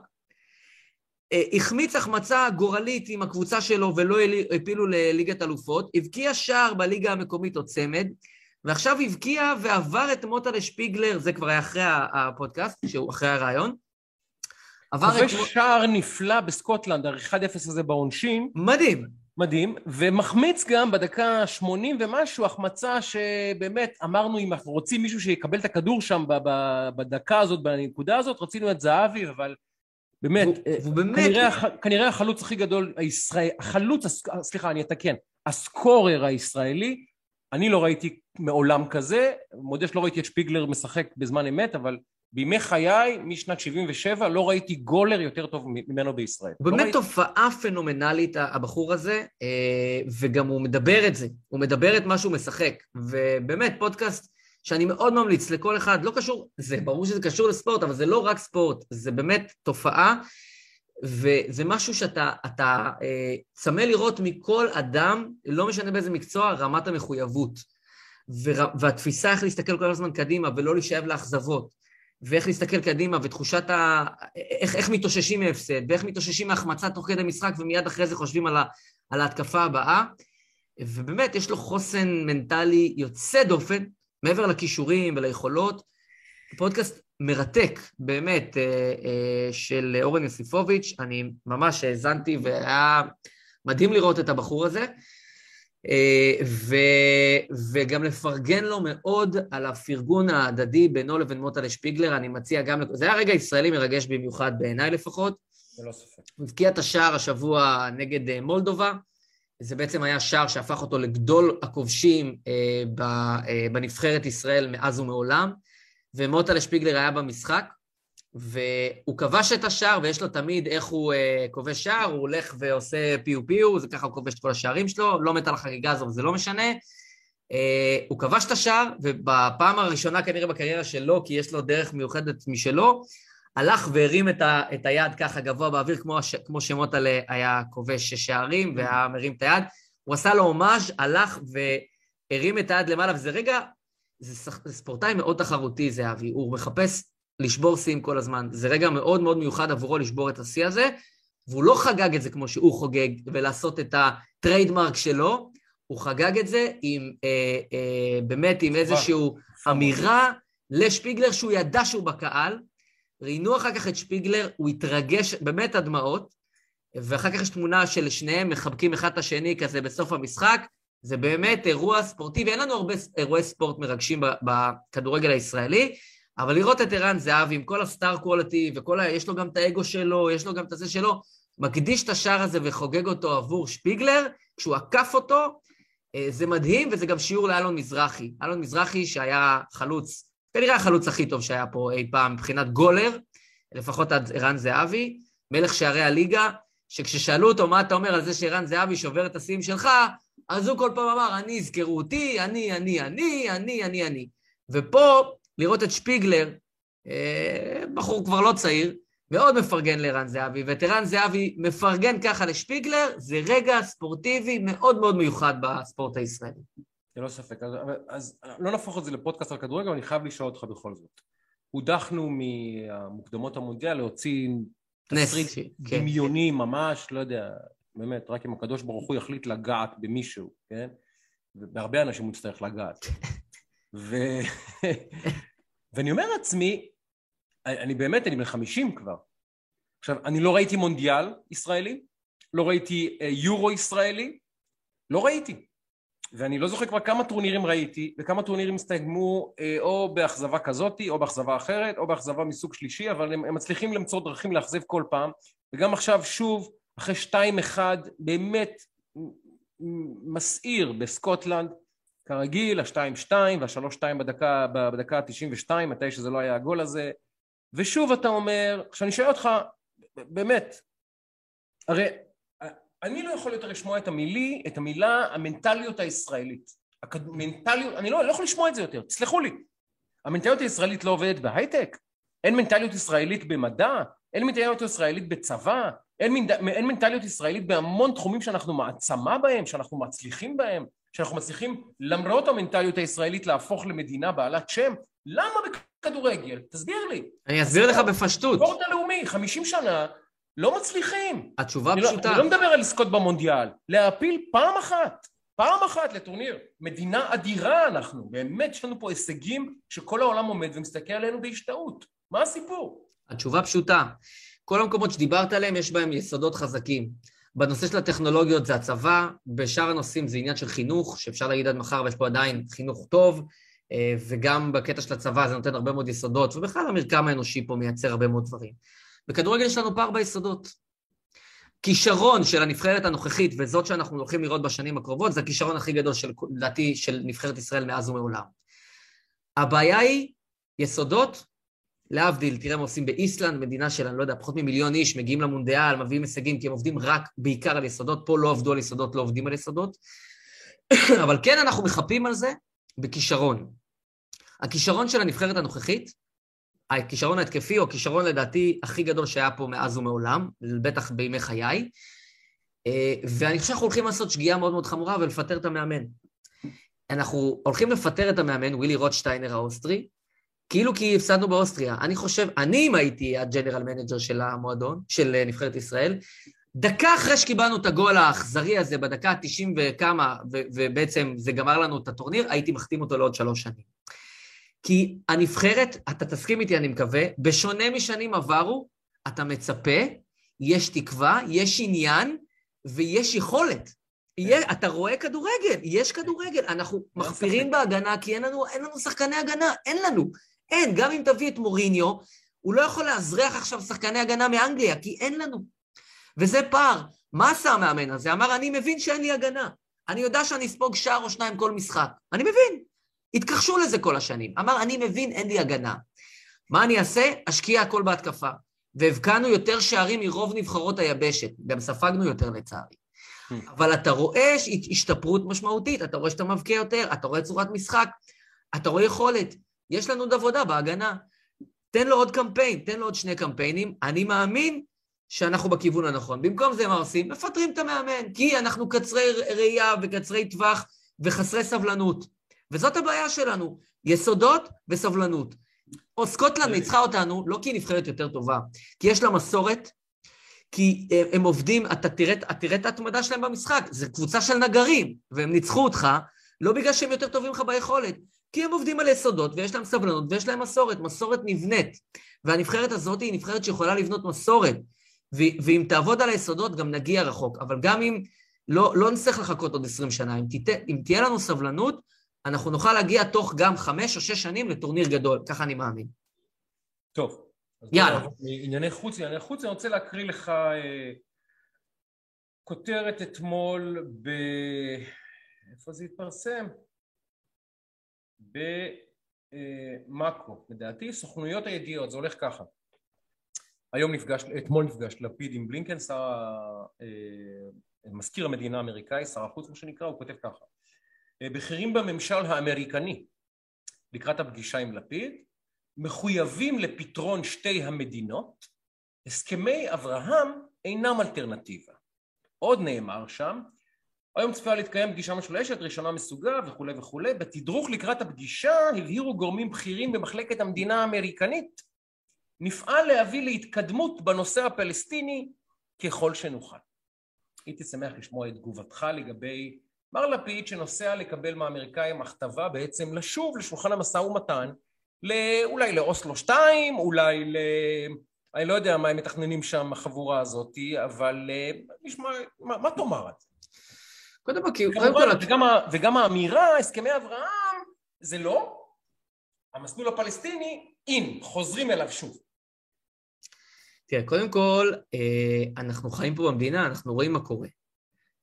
החמיץ החמצה גורלית עם הקבוצה שלו ולא הפילו לליגת אלופות, הבקיע שער בליגה המקומית או צמד, ועכשיו הבקיע ועבר את מוטה שפיגלר, זה כבר היה אחרי הפודקאסט, שהוא אחרי הרעיון. כובש את... שער נפלא בסקוטלנד, ה-1-0 הזה בעונשין. מדהים. מדהים, ומחמיץ גם בדקה 80 ומשהו, החמצה שבאמת אמרנו אם אנחנו רוצים מישהו שיקבל את הכדור שם בדקה הזאת, בנקודה הזאת, רצינו את זהבי, אבל באמת, והוא, והוא באמת... כנראה, כנראה החלוץ הכי גדול, הישראל, החלוץ, סליחה, אני אתקן, הסקורר הישראלי, אני לא ראיתי מעולם כזה, מודה שלא ראיתי את שפיגלר משחק בזמן אמת, אבל בימי חיי, משנת 77, לא ראיתי גולר יותר טוב ממנו בישראל. הוא באמת לא ראיתי... תופעה פנומנלית, הבחור הזה, אה, וגם הוא מדבר את זה, הוא מדבר את מה שהוא משחק. ובאמת, פודקאסט שאני מאוד ממליץ לכל אחד, לא קשור, זה ברור שזה קשור לספורט, אבל זה לא רק ספורט, זה באמת תופעה וזה משהו שאתה אתה, אה, צמא לראות מכל אדם, לא משנה באיזה מקצוע, רמת המחויבות. והתפיסה איך להסתכל כל הזמן קדימה ולא להישאב לאכזבות, ואיך להסתכל קדימה ותחושת ה... איך, איך מתאוששים מהפסד, ואיך מתאוששים מהחמצה תוך כדי משחק ומיד אחרי זה חושבים על, ה, על ההתקפה הבאה. ובאמת, יש לו חוסן מנטלי יוצא דופן, מעבר לכישורים וליכולות. פודקאסט מרתק, באמת, אה, אה, של אורן יוסיפוביץ', אני ממש האזנתי והיה מדהים לראות את הבחור הזה. אה, ו, וגם לפרגן לו מאוד על הפרגון ההדדי בינו לבין מוטה לשפיגלר, אני מציע גם, זה היה רגע ישראלי מרגש במיוחד בעיניי לפחות. ללא ספק. הוא הבקיע את השער השבוע נגד מולדובה, זה בעצם היה שער שהפך אותו לגדול הכובשים בנבחרת ישראל מאז ומעולם. ומוטה שפיגלר היה במשחק, והוא כבש את השער, ויש לו תמיד איך הוא uh, כובש שער, הוא הולך ועושה פיו פיו, זה ככה הוא כובש את כל השערים שלו, לא מת על החגיגה הזו, זה לא משנה. Uh, הוא כבש את השער, ובפעם הראשונה כנראה בקריירה שלו, כי יש לו דרך מיוחדת משלו, הלך והרים את, ה, את היד ככה גבוה באוויר, כמו, הש, כמו שמוטלה היה כובש שערים, והיה מרים את היד. הוא עשה לו הומאז', הלך והרים את היד למעלה, וזה רגע זה, זה ספורטאי מאוד תחרותי, זהבי, הוא מחפש לשבור שיאים כל הזמן. זה רגע מאוד מאוד מיוחד עבורו לשבור את השיא הזה, והוא לא חגג את זה כמו שהוא חוגג, ולעשות את הטריידמרק שלו, הוא חגג את זה עם, אה, אה, באמת עם איזושהי אמירה לשפיגלר שהוא ידע שהוא בקהל. ראיינו אחר כך את שפיגלר, הוא התרגש באמת עד דמעות, ואחר כך יש תמונה של שניהם מחבקים אחד את השני כזה בסוף המשחק. זה באמת אירוע ספורטיבי, אין לנו הרבה אירועי ספורט מרגשים בכדורגל הישראלי, אבל לראות את ערן זהבי עם כל הסטאר קוולטי, וכל ה... יש לו גם את האגו שלו, יש לו גם את הזה שלו, מקדיש את השער הזה וחוגג אותו עבור שפיגלר, כשהוא עקף אותו, אה, זה מדהים, וזה גם שיעור לאלון מזרחי. אלון מזרחי שהיה חלוץ, כנראה החלוץ הכי טוב שהיה פה אי פעם מבחינת גולר, לפחות עד ערן זהבי, מלך שערי הליגה, שכששאלו אותו מה אתה אומר על זה שערן זהבי שובר את השיאים שלך, אז הוא כל פעם אמר, אני, יזכרו אותי, אני, אני, אני, אני, אני, אני. ופה, לראות את שפיגלר, אה, בחור כבר לא צעיר, מאוד מפרגן לערן זהבי, ואת ערן זהבי מפרגן ככה לשפיגלר, זה רגע ספורטיבי מאוד מאוד מיוחד בספורט הישראלי. ללא ספק. אז, אז לא נהפוך את זה לפודקאסט על כדורגל, אני חייב לשאול אותך בכל זאת. הודחנו ממוקדמות המונדיאל להוציא תסריט כן. דמיוני כן. ממש, לא יודע, באמת, רק אם הקדוש ברוך הוא יחליט לגעת במישהו, כן? ובהרבה אנשים הוא יצטרך לגעת. (laughs) ו... (laughs) ואני אומר לעצמי, אני באמת, אני בן חמישים כבר. עכשיו, אני לא ראיתי מונדיאל ישראלי, לא ראיתי אה, יורו ישראלי, לא ראיתי. ואני לא זוכר כבר כמה טורנירים ראיתי, וכמה טורנירים הסתיימו אה, או באכזבה כזאתי, או באכזבה אחרת, או באכזבה מסוג שלישי, אבל הם, הם מצליחים למצוא דרכים לאכזב כל פעם. וגם עכשיו, שוב, אחרי שתיים אחד, באמת מסעיר בסקוטלנד, כרגיל, השתיים שתיים והשלוש שתיים בדקה, בדקה ה-92, מתי שזה לא היה הגול הזה, ושוב אתה אומר, עכשיו אני שואל אותך, באמת, הרי אני לא יכול יותר לשמוע את המילי, את המילה המנטליות הישראלית. המנטליות, אני לא, לא יכול לשמוע את זה יותר, תסלחו לי. המנטליות הישראלית לא עובדת בהייטק? אין מנטליות ישראלית במדע? אין מנטליות ישראלית בצבא? אין, מנ... אין מנטליות ישראלית בהמון תחומים שאנחנו מעצמה בהם, שאנחנו מצליחים בהם, שאנחנו מצליחים למרות המנטליות הישראלית להפוך למדינה בעלת שם? למה בכדורגל? תסביר לי. אני אסביר לך בפשטות. ספורט הלאומי, 50 שנה, לא מצליחים. התשובה לא- פשוטה. אני לא מדבר על לזכות במונדיאל, להעפיל פעם אחת, פעם אחת לטורניר. מדינה אדירה אנחנו, באמת יש לנו פה הישגים שכל העולם עומד ומסתכל עלינו בהשתאות. מה הסיפור? התשובה פשוטה. כל המקומות שדיברת עליהם, יש בהם יסודות חזקים. בנושא של הטכנולוגיות זה הצבא, בשאר הנושאים זה עניין של חינוך, שאפשר להגיד עד מחר, ויש פה עדיין חינוך טוב, אה, וגם בקטע של הצבא זה נותן הרבה מאוד יסודות, ובכלל המרקם האנושי פה מייצר הרבה מאוד דברים. בכדורגל יש לנו פער ביסודות. כישרון של הנבחרת הנוכחית, וזאת שאנחנו הולכים לראות בשנים הקרובות, זה הכישרון הכי גדול, של, לדעתי, של נבחרת ישראל מאז ומעולם. הבעיה היא יסודות, להבדיל, תראה מה עושים באיסלנד, מדינה של, אני לא יודע, פחות ממיליון איש, מגיעים למונדיאל, מביאים הישגים, כי הם עובדים רק בעיקר על יסודות, פה לא עבדו על יסודות, לא עובדים על יסודות. (clears throat) אבל כן אנחנו מחפים על זה בכישרון. הכישרון של הנבחרת הנוכחית, הכישרון ההתקפי הוא הכישרון לדעתי הכי גדול שהיה פה מאז ומעולם, בטח בימי חיי, אה, ואני חושב שאנחנו הולכים לעשות שגיאה מאוד מאוד חמורה ולפטר את המאמן. אנחנו הולכים לפטר את המאמן, ווילי רוטנשטיינר האוסטרי, כאילו כי הפסדנו באוסטריה. אני חושב, אני אם הייתי ה general manager של המועדון, של אה, נבחרת ישראל, דקה אחרי שקיבלנו את הגול האכזרי הזה, בדקה ה-90 וכמה, ובעצם זה גמר לנו את הטורניר, הייתי מחתים אותו לעוד שלוש שנים. כי הנבחרת, אתה תסכים איתי, אני מקווה, בשונה משנים עברו, אתה מצפה, יש תקווה, יש עניין ויש יכולת. יהיה, אתה רואה כדורגל, יש כדורגל. אנחנו מחפירים בהגנה כי אין לנו, אין לנו שחקני הגנה, אין לנו. אין, גם אם תביא את מוריניו, הוא לא יכול לאזרח עכשיו שחקני הגנה מאנגליה, כי אין לנו. וזה פער. מה עשה המאמן הזה? אמר, אני מבין שאין לי הגנה. אני יודע שאני אספוג שער או שניים כל משחק. אני מבין. התכחשו לזה כל השנים. אמר, אני מבין, אין לי הגנה. מה אני אעשה? אשקיע הכל בהתקפה. והבקענו יותר שערים מרוב נבחרות היבשת. גם ספגנו יותר לצערי. Hmm. אבל אתה רואה השתפרות משמעותית, אתה רואה שאתה מבקיע יותר, אתה רואה צורת משחק, אתה רואה יכולת. יש לנו עוד עבודה בהגנה. תן לו עוד קמפיין, תן לו עוד שני קמפיינים. אני מאמין שאנחנו בכיוון הנכון. במקום זה מה עושים? מפטרים את המאמן, כי אנחנו קצרי ראייה וקצרי טווח וחסרי סבלנות. וזאת הבעיה שלנו, יסודות וסבלנות. או סקוטלנד ניצחה אותנו, לא כי היא נבחרת יותר טובה, כי יש לה מסורת, כי הם, הם עובדים, אתה תראה, את ההתמדה שלהם במשחק, זו קבוצה של נגרים, והם ניצחו אותך, לא בגלל שהם יותר טובים לך ביכולת, כי הם עובדים על יסודות, ויש להם סבלנות, ויש להם מסורת, מסורת נבנית. והנבחרת הזאת היא נבחרת שיכולה לבנות מסורת, ו- ואם תעבוד על היסודות גם נגיע רחוק, אבל גם אם לא, לא נצטרך לחכות עוד 20 שנה, אם, תת, אם תהיה לנו סבלנות, אנחנו נוכל להגיע תוך גם חמש או שש שנים לטורניר גדול, ככה אני מאמין. טוב. יאללה. ענייני חוץ, ענייני חוץ, אני רוצה להקריא לך אה, כותרת אתמול ב... איפה זה התפרסם? במאקו, אה, לדעתי, סוכנויות הידיעות, זה הולך ככה. היום נפגש, אתמול נפגש לפיד עם בלינקן, שר, אה, מזכיר המדינה האמריקאי, שר החוץ מה שנקרא, הוא כותב ככה: בכירים בממשל האמריקני לקראת הפגישה עם לפיד מחויבים לפתרון שתי המדינות, הסכמי אברהם אינם אלטרנטיבה. עוד נאמר שם, היום צפויה להתקיים פגישה משולשת, ראשונה מסוגה וכולי וכולי. בתדרוך לקראת הפגישה הבהירו גורמים בכירים במחלקת המדינה האמריקנית נפעל להביא להתקדמות בנושא הפלסטיני ככל שנוכל. הייתי שמח לשמוע את תגובתך לגבי מר לפיד שנוסע לקבל מהאמריקאים הכתבה בעצם לשוב לשולחן המשא ומתן אולי לאוסלו 2, אולי ל... אני לא יודע מה הם מתכננים שם החבורה הזאת, אבל אה, נשמע, מה, מה תאמר את זה? קודם כל, קודם כל... וגם, וגם האמירה, הסכמי אברהם, זה לא. המסלול הפלסטיני, אין, חוזרים אליו שוב. תראה, קודם כל, אה, אנחנו חיים פה במדינה, אנחנו רואים מה קורה.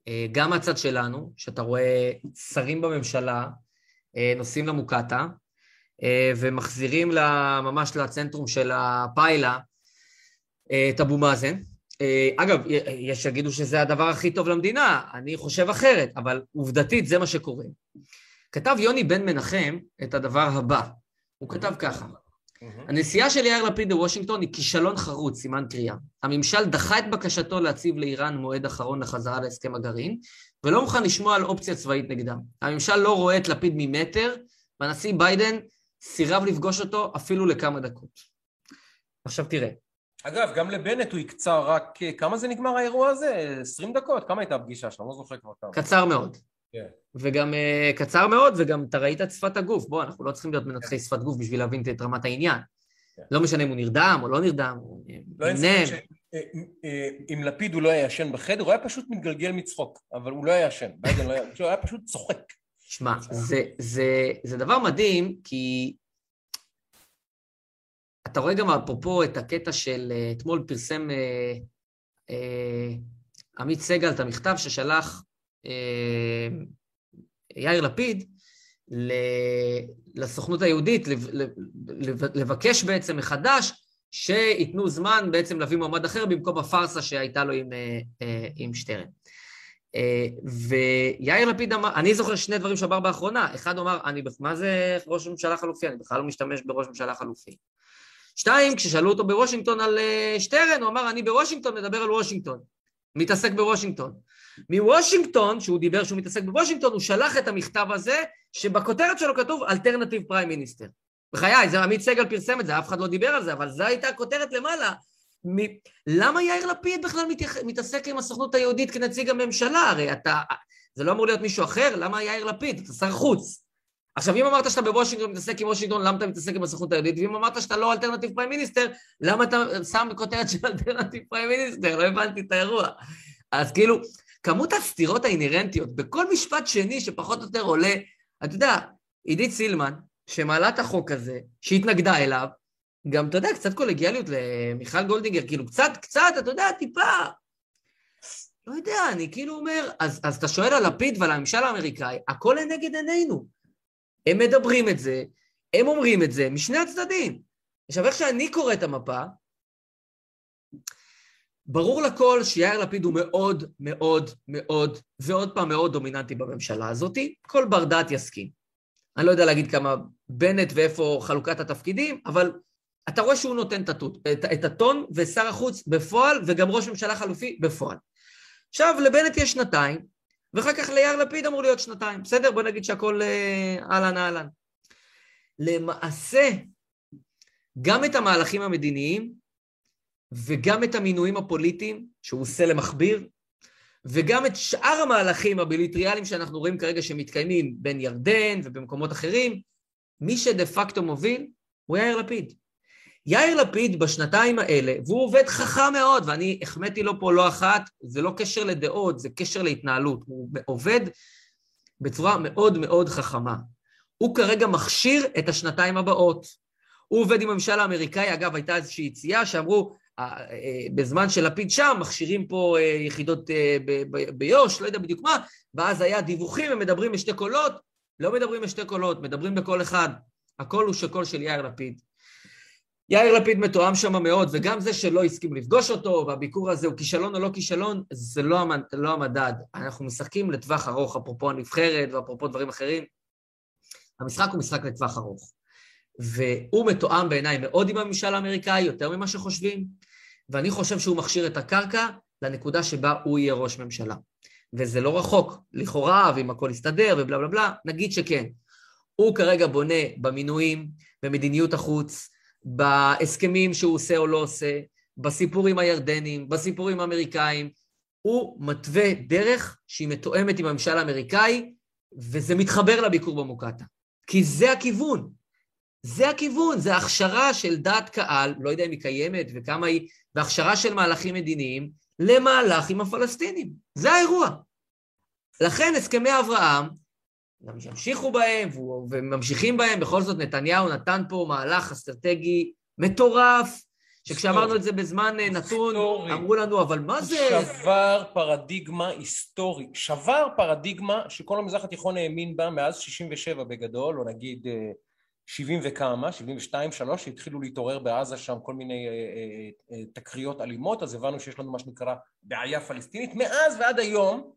אה, גם מהצד שלנו, שאתה רואה שרים בממשלה אה, נוסעים למוקטעה, ומחזירים לה, ממש לצנטרום של הפיילה את אבו מאזן. אגב, יש שיגידו שזה הדבר הכי טוב למדינה, אני חושב אחרת, אבל עובדתית זה מה שקורה. כתב יוני בן מנחם את הדבר הבא, הוא כתב ככה: הנסיעה של יאיר לפיד לוושינגטון היא כישלון חרוץ, סימן קריאה. הממשל דחה את בקשתו להציב לאיראן מועד אחרון לחזרה להסכם הגרעין, ולא מוכן לשמוע על אופציה צבאית נגדם. הממשל לא רואה את לפיד ממטר, והנשיא ביידן סירב לפגוש אותו אפילו לכמה דקות. עכשיו תראה. אגב, גם לבנט הוא הקצר רק... כמה זה נגמר האירוע הזה? 20 דקות? כמה הייתה הפגישה שלו? לא זוכר כבר כמה. קצר מאוד. כן. וגם uh, קצר מאוד, וגם אתה ראית את שפת הגוף. בוא, אנחנו לא צריכים להיות מנתחי שפת גוף בשביל להבין את רמת העניין. כן. לא משנה אם הוא נרדם או לא נרדם, הוא לא נמנם. ש... אה, אה, אם לפיד הוא לא היה ישן בחדר, הוא היה פשוט מתגלגל מצחוק, אבל הוא לא היה ישן. ביידן לא היה, הוא היה פשוט צוחק. שמע, זה, זה, זה דבר מדהים, כי אתה רואה גם אפרופו את הקטע של אתמול פרסם אה, אה, עמית סגל את המכתב ששלח יאיר לפיד לסוכנות היהודית לבקש בעצם מחדש שייתנו זמן בעצם להביא מועמד אחר במקום הפארסה שהייתה לו עם, אה, אה, עם שטרן. ויאיר לפיד אמר, אני זוכר שני דברים שאמר באחרונה, אחד אמר, אני, מה זה ראש ממשלה חלופי? אני בכלל לא משתמש בראש ממשלה חלופי. שתיים, כששאלו אותו בוושינגטון על שטרן, הוא אמר, אני בוושינגטון מדבר על וושינגטון, מתעסק בוושינגטון. מוושינגטון, שהוא דיבר שהוא מתעסק בוושינגטון, הוא שלח את המכתב הזה, שבכותרת שלו כתוב alternative prime minister. בחיי, זה עמית סגל פרסם את זה, אף אחד לא דיבר על זה, אבל זו הייתה הכותרת למעלה. מ... למה יאיר לפיד בכלל מתייח... מתעסק עם הסוכנות היהודית כנציג הממשלה? הרי אתה... זה לא אמור להיות מישהו אחר, למה יאיר לפיד? אתה שר חוץ. עכשיו, אם אמרת שאתה בוושינגטון מתעסק עם וושינגטון, למה אתה מתעסק עם הסוכנות היהודית? ואם אמרת שאתה לא alternate prime minister, למה אתה שם כותרת של alternate prime minister? לא הבנתי את האירוע. אז כאילו, כמות הסתירות האינהרנטיות בכל משפט שני שפחות או יותר עולה, אתה יודע, עידית סילמן, שמעלה את החוק הזה, שהתנגדה אליו, גם, אתה יודע, קצת קולגיאליות למיכל וולדיגר, כאילו, קצת, קצת, אתה יודע, טיפה. לא יודע, אני כאילו אומר, אז, אז אתה שואל על לפיד ועל הממשל האמריקאי, הכל לנגד עינינו. הם מדברים את זה, הם אומרים את זה, משני הצדדים. עכשיו, איך שאני קורא את המפה, ברור לכל שיאיר לפיד הוא מאוד מאוד מאוד, ועוד פעם מאוד דומיננטי בממשלה הזאת, כל בר דעת יסכים. אני לא יודע להגיד כמה בנט ואיפה חלוקת התפקידים, אבל אתה רואה שהוא נותן את, את, את הטון, ושר החוץ בפועל, וגם ראש ממשלה חלופי בפועל. עכשיו, לבנט יש שנתיים, ואחר כך ליאיר לפיד אמור להיות שנתיים. בסדר? בוא נגיד שהכל אה, אהלן אהלן. למעשה, גם את המהלכים המדיניים וגם את המינויים הפוליטיים שהוא עושה למכביר, וגם את שאר המהלכים הביליטריאליים שאנחנו רואים כרגע שמתקיימים בין ירדן ובמקומות אחרים, מי שדה פקטו מוביל הוא יאיר לפיד. יאיר לפיד בשנתיים האלה, והוא עובד חכם מאוד, ואני החמאתי לו פה לא אחת, זה לא קשר לדעות, זה קשר להתנהלות. הוא עובד בצורה מאוד מאוד חכמה. הוא כרגע מכשיר את השנתיים הבאות. הוא עובד עם הממשל האמריקאי, אגב, הייתה איזושהי יציאה שאמרו, אה, אה, בזמן שלפיד שם, מכשירים פה אה, יחידות ביו"ש, לא יודע בדיוק מה, ואז היה דיווחים, הם מדברים בשתי קולות, לא מדברים בשתי קולות, מדברים בקול אחד. הקול הוא שקול של יאיר לפיד. יאיר לפיד מתואם שם מאוד, וגם זה שלא הסכים לפגוש אותו, והביקור הזה הוא כישלון או לא כישלון, זה לא, המד, לא המדד. אנחנו משחקים לטווח ארוך, אפרופו הנבחרת ואפרופו דברים אחרים. המשחק הוא משחק לטווח ארוך. והוא מתואם בעיניי מאוד עם הממשל האמריקאי, יותר ממה שחושבים, ואני חושב שהוא מכשיר את הקרקע לנקודה שבה הוא יהיה ראש ממשלה. וזה לא רחוק, לכאורה, ואם הכל יסתדר ובלה בלה בלה, נגיד שכן. הוא כרגע בונה במינויים, במדיניות החוץ, בהסכמים שהוא עושה או לא עושה, בסיפור עם הירדנים, בסיפור עם האמריקאים, הוא מתווה דרך שהיא מתואמת עם הממשל האמריקאי, וזה מתחבר לביקור במוקטעה. כי זה הכיוון. זה הכיוון, זה הכשרה של דעת קהל, לא יודע אם היא קיימת וכמה היא, והכשרה של מהלכים מדיניים למהלך עם הפלסטינים. זה האירוע. לכן הסכמי אברהם, גם ימשיכו בהם וממשיכים בהם, בכל זאת נתניהו נתן פה מהלך אסטרטגי מטורף, שכשאמרנו את זה בזמן אה, נתון, אמרו לנו, אבל מה זה... שבר פרדיגמה היסטורי, שבר פרדיגמה שכל המזרח התיכון האמין בה מאז 67' בגדול, או נגיד 70 אה, וכמה, 72, 3, שהתחילו להתעורר בעזה שם כל מיני אה, תקריות אלימות, אז הבנו שיש לנו מה שנקרא בעיה פלסטינית. מאז ועד היום,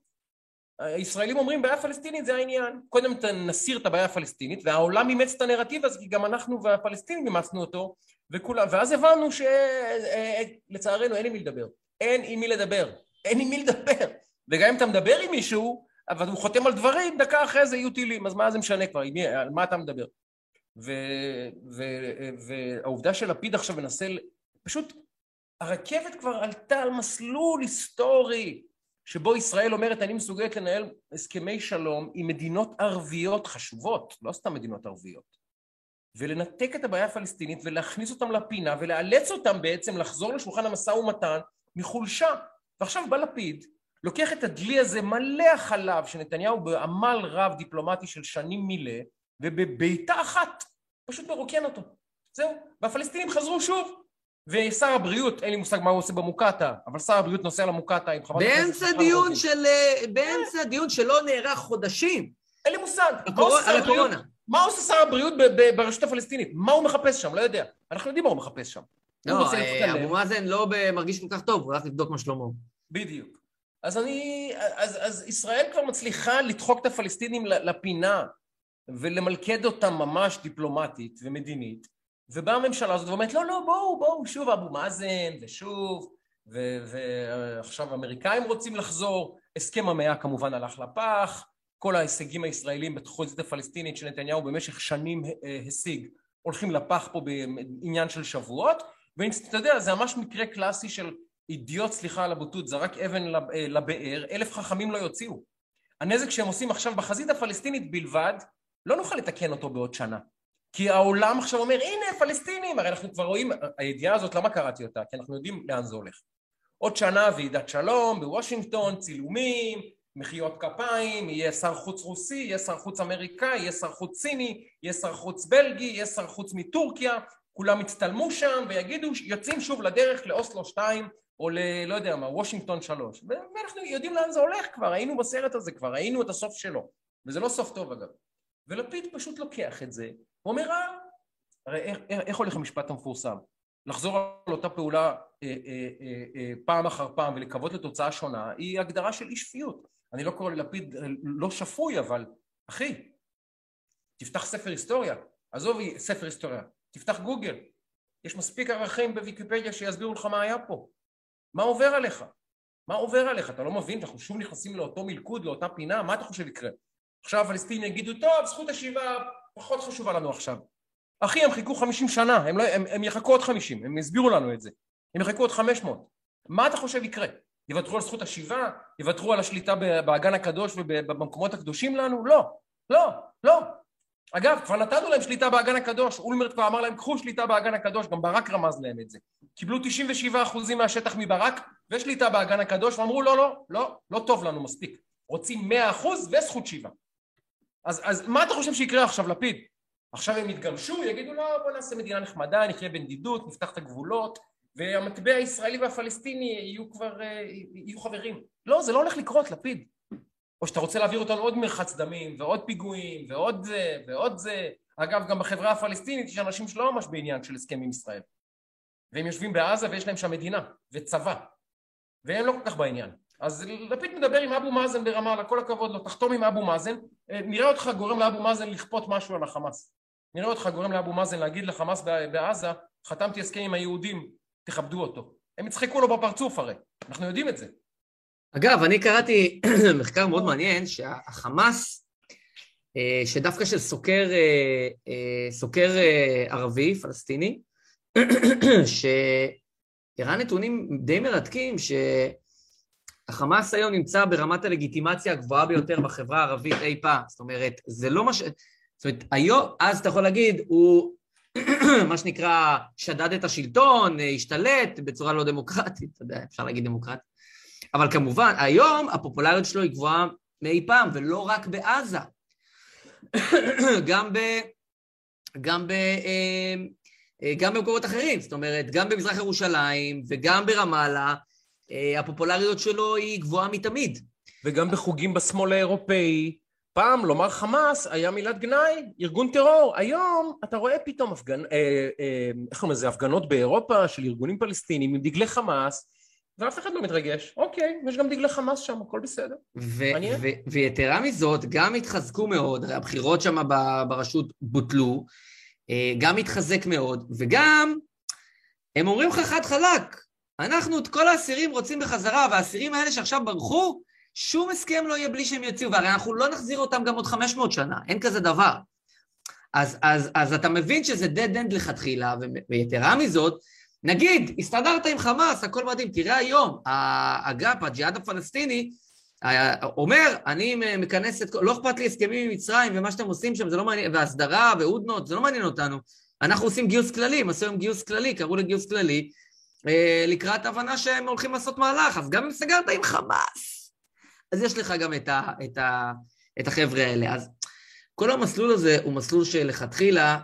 הישראלים אומרים בעיה פלסטינית זה העניין. קודם נסיר את הבעיה הפלסטינית, והעולם אימץ את הנרטיב הזה, כי גם אנחנו והפלסטינים אימצנו אותו, וכולם, ואז הבנו שלצערנו אין עם מי לדבר. אין עם מי לדבר. אין עם מי לדבר. וגם אם אתה מדבר עם מישהו, אבל הוא חותם על דברים, דקה אחרי זה יהיו טילים, אז מה זה משנה כבר, מי, על מה אתה מדבר? והעובדה שלפיד עכשיו מנסה, פשוט הרכבת כבר עלתה על מסלול היסטורי. שבו ישראל אומרת אני מסוגלת לנהל הסכמי שלום עם מדינות ערביות חשובות, לא סתם מדינות ערביות, ולנתק את הבעיה הפלסטינית ולהכניס אותם לפינה ולאלץ אותם בעצם לחזור לשולחן המשא ומתן מחולשה. ועכשיו בא לפיד, לוקח את הדלי הזה מלא החלב שנתניהו בעמל רב דיפלומטי של שנים מילא, ובבעיטה אחת פשוט מרוקן אותו. זהו, והפלסטינים חזרו שוב. ושר הבריאות, אין לי מושג מה הוא עושה במוקטעה, אבל שר הבריאות נוסע למוקטעה עם חברת הכנסת... באמצע דיון של... אה, באמצע דיון שלא נערך חודשים. אין לי מושג. על הקורונה. מה עושה שר הבריאות ברשות הפלסטינית? מה הוא מחפש שם? לא יודע. אנחנו יודעים מה הוא מחפש שם. לא, אה, אבו מאזן לא מרגיש כל כך טוב, הוא הולך לבדוק מה שלמה. בדיוק. אז אני... אז, אז ישראל כבר מצליחה לדחוק את הפלסטינים לפינה ולמלכד אותם ממש דיפלומטית ומדינית. ובאה הממשלה הזאת ואומרת, לא, לא, בואו, בואו, שוב אבו מאזן, ושוב, ועכשיו האמריקאים רוצים לחזור, הסכם המאה כמובן הלך לפח, כל ההישגים הישראלים בתחוזית הפלסטינית שנתניהו במשך שנים אה, השיג, הולכים לפח פה בעניין של שבועות, ואתה יודע, זה ממש מקרה קלאסי של אידיוט, סליחה על הבוטות, זרק אבן אה, לבאר, אלף חכמים לא יוציאו. הנזק שהם עושים עכשיו בחזית הפלסטינית בלבד, לא נוכל לתקן אותו בעוד שנה. כי העולם עכשיו אומר, הנה, פלסטינים, הרי אנחנו כבר רואים, הידיעה הזאת, למה קראתי אותה? כי אנחנו יודעים לאן זה הולך. עוד שנה ועידת שלום בוושינגטון, צילומים, מחיאות כפיים, יהיה שר חוץ רוסי, יהיה שר חוץ אמריקאי, יהיה שר חוץ סיני, יהיה שר חוץ בלגי, יהיה שר חוץ מטורקיה, כולם יצטלמו שם ויגידו, יוצאים שוב לדרך לאוסלו 2 או ל... לא יודע מה, וושינגטון 3. ואנחנו יודעים לאן זה הולך כבר, היינו בסרט הזה כבר, ראינו את הסוף שלו. וזה לא סוף טוב אגב. ולפיד פשוט לוקח את זה, הוא אומר, אה, הרי איך, איך הולך המשפט המפורסם? לחזור על אותה פעולה אה, אה, אה, אה, פעם אחר פעם ולקוות לתוצאה שונה, היא הגדרה של אי שפיות. אני לא קורא ללפיד אה, לא שפוי, אבל אחי, תפתח ספר היסטוריה, עזוב ספר היסטוריה, תפתח גוגל, יש מספיק ערכים בוויקיפדיה שיסבירו לך מה היה פה. מה עובר עליך? מה עובר עליך? אתה לא מבין? אנחנו שוב נכנסים לאותו מלכוד, לאותה פינה, מה אתה חושב יקרה? עכשיו הפלסטינים יגידו, טוב, זכות השיבה פחות חשובה לנו עכשיו. אחי, הם חיכו 50 שנה, הם, לא, הם, הם יחכו עוד 50, הם הסבירו לנו את זה. הם יחכו עוד 500. מה אתה חושב יקרה? יוותרו על זכות השיבה? יוותרו על השליטה באגן הקדוש ובמקומות הקדושים לנו? לא, לא, לא. אגב, כבר נתנו להם שליטה באגן הקדוש, אולמרט כבר אמר להם קחו שליטה באגן הקדוש, גם ברק רמז להם את זה. קיבלו 97% מהשטח מברק ושליטה באגן הקדוש, ואמרו לא, לא, לא, לא טוב לנו מספיק. רוצים 100% וזכות שיבה. אז, אז מה אתה חושב שיקרה עכשיו, לפיד? עכשיו הם יתגמשו, יגידו לא, בוא נעשה מדינה נחמדה, נחיה בנדידות, נפתח את הגבולות, והמטבע הישראלי והפלסטיני יהיו כבר, אה, יהיו חברים. לא, זה לא הולך לקרות, לפיד. או שאתה רוצה להעביר אותנו עוד מרחץ דמים, ועוד פיגועים, ועוד זה, ועוד זה. אגב, גם בחברה הפלסטינית יש אנשים שלא ממש בעניין של הסכם עם ישראל. והם יושבים בעזה ויש להם שם מדינה, וצבא. והם לא כל כך בעניין. אז לפיד מדבר עם אבו מאזן ברמאללה, כל הכבוד לו, תחתום עם אבו מאזן, אה, נראה אותך גורם לאבו מאזן לכפות משהו על החמאס. נראה אותך גורם לאבו מאזן להגיד לחמאס בעזה, חתמתי הסכם עם היהודים, תכבדו אותו. הם יצחקו לו בפרצוף הרי, אנחנו יודעים את זה. אגב, אני קראתי (clears throat) מחקר מאוד מעניין שהחמאס, אה, שדווקא של סוקר, אה, סוקר ערבי, פלסטיני, (clears throat) שהראה נתונים די מרתקים, ש... החמאס היום נמצא ברמת הלגיטימציה הגבוהה ביותר בחברה הערבית אי פעם. זאת אומרת, זה לא מה ש... זאת אומרת, היום, אז אתה יכול להגיד, הוא (clears throat) מה שנקרא, שדד את השלטון, השתלט בצורה לא דמוקרטית, אתה יודע, אפשר להגיד דמוקרטית. אבל כמובן, היום הפופולריות שלו היא גבוהה מאי פעם, ולא רק בעזה. (clears throat) גם ב... גם ב... אה, אה, גם במקומות אחרים, זאת אומרת, גם במזרח ירושלים וגם ברמאללה, אה, הפופולריות שלו היא גבוהה מתמיד. וגם בחוגים בשמאל האירופאי, פעם לומר חמאס היה מילת גנאי, ארגון טרור. היום אתה רואה פתאום הפגנ... אה, אה, איך קוראים לזה? הפגנות באירופה של ארגונים פלסטינים עם דגלי חמאס, ואף אחד לא מתרגש. אוקיי, יש גם דגלי חמאס שם, הכל בסדר. ו- ו- ויתרה מזאת, גם התחזקו מאוד, הבחירות שם ברשות בוטלו, גם התחזק מאוד, וגם הם אומרים לך חד חלק, אנחנו את כל האסירים רוצים בחזרה, והאסירים האלה שעכשיו ברחו, שום הסכם לא יהיה בלי שהם יוציאו, והרי אנחנו לא נחזיר אותם גם עוד 500 שנה, אין כזה דבר. אז, אז, אז אתה מבין שזה dead end לכתחילה, ויתרה מזאת, נגיד, הסתדרת עם חמאס, הכל מדהים, תראה היום, האג"פ, הג'יהאד הפלסטיני, אומר, אני מכנס את לא אכפת לי הסכמים עם מצרים ומה שאתם עושים שם, זה לא מעניין, והסדרה והודנות, זה לא מעניין אותנו. אנחנו עושים גיוס כללי, הם עשו היום גיוס כללי, קראו לגיוס כללי, לקראת הבנה שהם הולכים לעשות מהלך, אז גם אם סגרת עם חמאס, אז יש לך גם את, ה, את, ה, את החבר'ה האלה. אז כל המסלול הזה הוא מסלול שלכתחילה,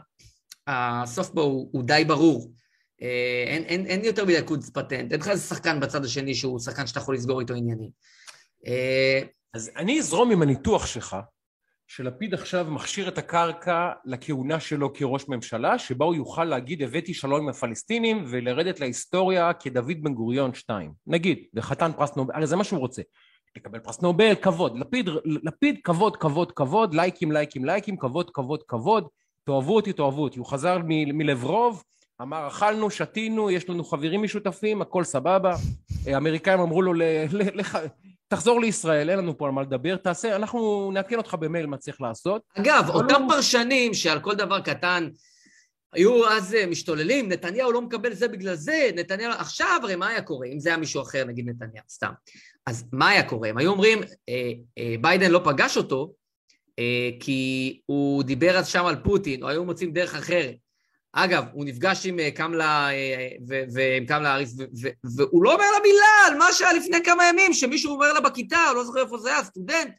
הסוף בו הוא, הוא די ברור. אה, אין, אין, אין יותר מדי קודס פטנט, אין לך איזה שחקן בצד השני שהוא שחקן שאתה יכול לסגור איתו עניינים. אה, אז אני אזרום עם הניתוח שלך, שלפיד עכשיו מכשיר את הקרקע לכהונה שלו כראש ממשלה, שבה הוא יוכל להגיד הבאתי שלום עם הפלסטינים ולרדת להיסטוריה כדוד בן גוריון 2. נגיד, וחתן פרס נובל, הרי זה מה שהוא רוצה. לקבל פרס נובל, כבוד. לפיד, לפיד, כבוד, כבוד, כבוד, לייקים, לייקים, לייקים, כבוד, כבוד, כבוד. תאהבו אותי, תאהבו אותי. הוא חזר מלברוב, אמר אכלנו, שתינו, יש לנו חברים משותפים, הכל סבבה. האמריקאים אמרו לו, תחזור לישראל, אין לנו פה על מה לדבר, תעשה, אנחנו נעדכן אותך במייל מה צריך לעשות. אגב, אותם לא... פרשנים שעל כל דבר קטן היו אז אה, משתוללים, נתניהו לא מקבל זה בגלל זה, נתניהו... עכשיו הרי מה היה קורה אם זה היה מישהו אחר, נגיד נתניהו, סתם. אז מה היה קורה? הם היו אומרים, אה, אה, ביידן לא פגש אותו, אה, כי הוא דיבר אז שם על פוטין, או היו מוצאים דרך אחרת. אגב, הוא נפגש עם אה, קמלה, אה, ועם קמלה האריס, והוא לא אומר לה מילה על מה שהיה לפני כמה ימים, שמישהו אומר לה בכיתה, לא זוכר איפה זה היה, סטודנט.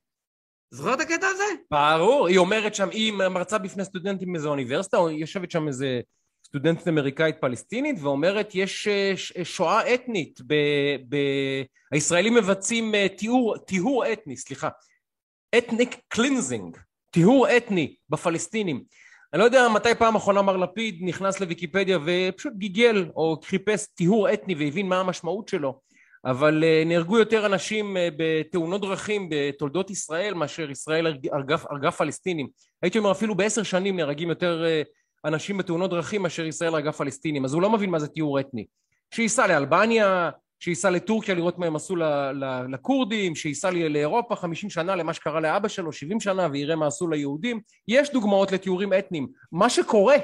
זוכר את הקטע הזה? ברור, היא אומרת שם, היא מרצה בפני סטודנטים מאיזו אוניברסיטה, או יושבת שם איזה סטודנטית אמריקאית פלסטינית, ואומרת, יש אה, שואה אתנית, ב, ב... הישראלים מבצעים טיהור, טיהור אתני, סליחה, ethnic cleansing, טיהור אתני בפלסטינים. אני לא יודע מתי פעם אחרונה מר לפיד נכנס לוויקיפדיה ופשוט גיגל או חיפש טיהור אתני והבין מה המשמעות שלו אבל uh, נהרגו יותר אנשים uh, בתאונות דרכים בתולדות ישראל מאשר ישראל הרגה, פלסטינים. הייתי אומר אפילו בעשר שנים נהרגים יותר uh, אנשים בתאונות דרכים מאשר ישראל הרגה פלסטינים. אז הוא לא מבין מה זה טיהור אתני. שייסע לאלבניה שייסע לטורקיה לראות מה הם עשו לכורדים, שייסע לאירופה 50 שנה למה שקרה לאבא שלו, 70 שנה, ויראה מה עשו ליהודים. יש דוגמאות לתיאורים אתניים. מה שקורה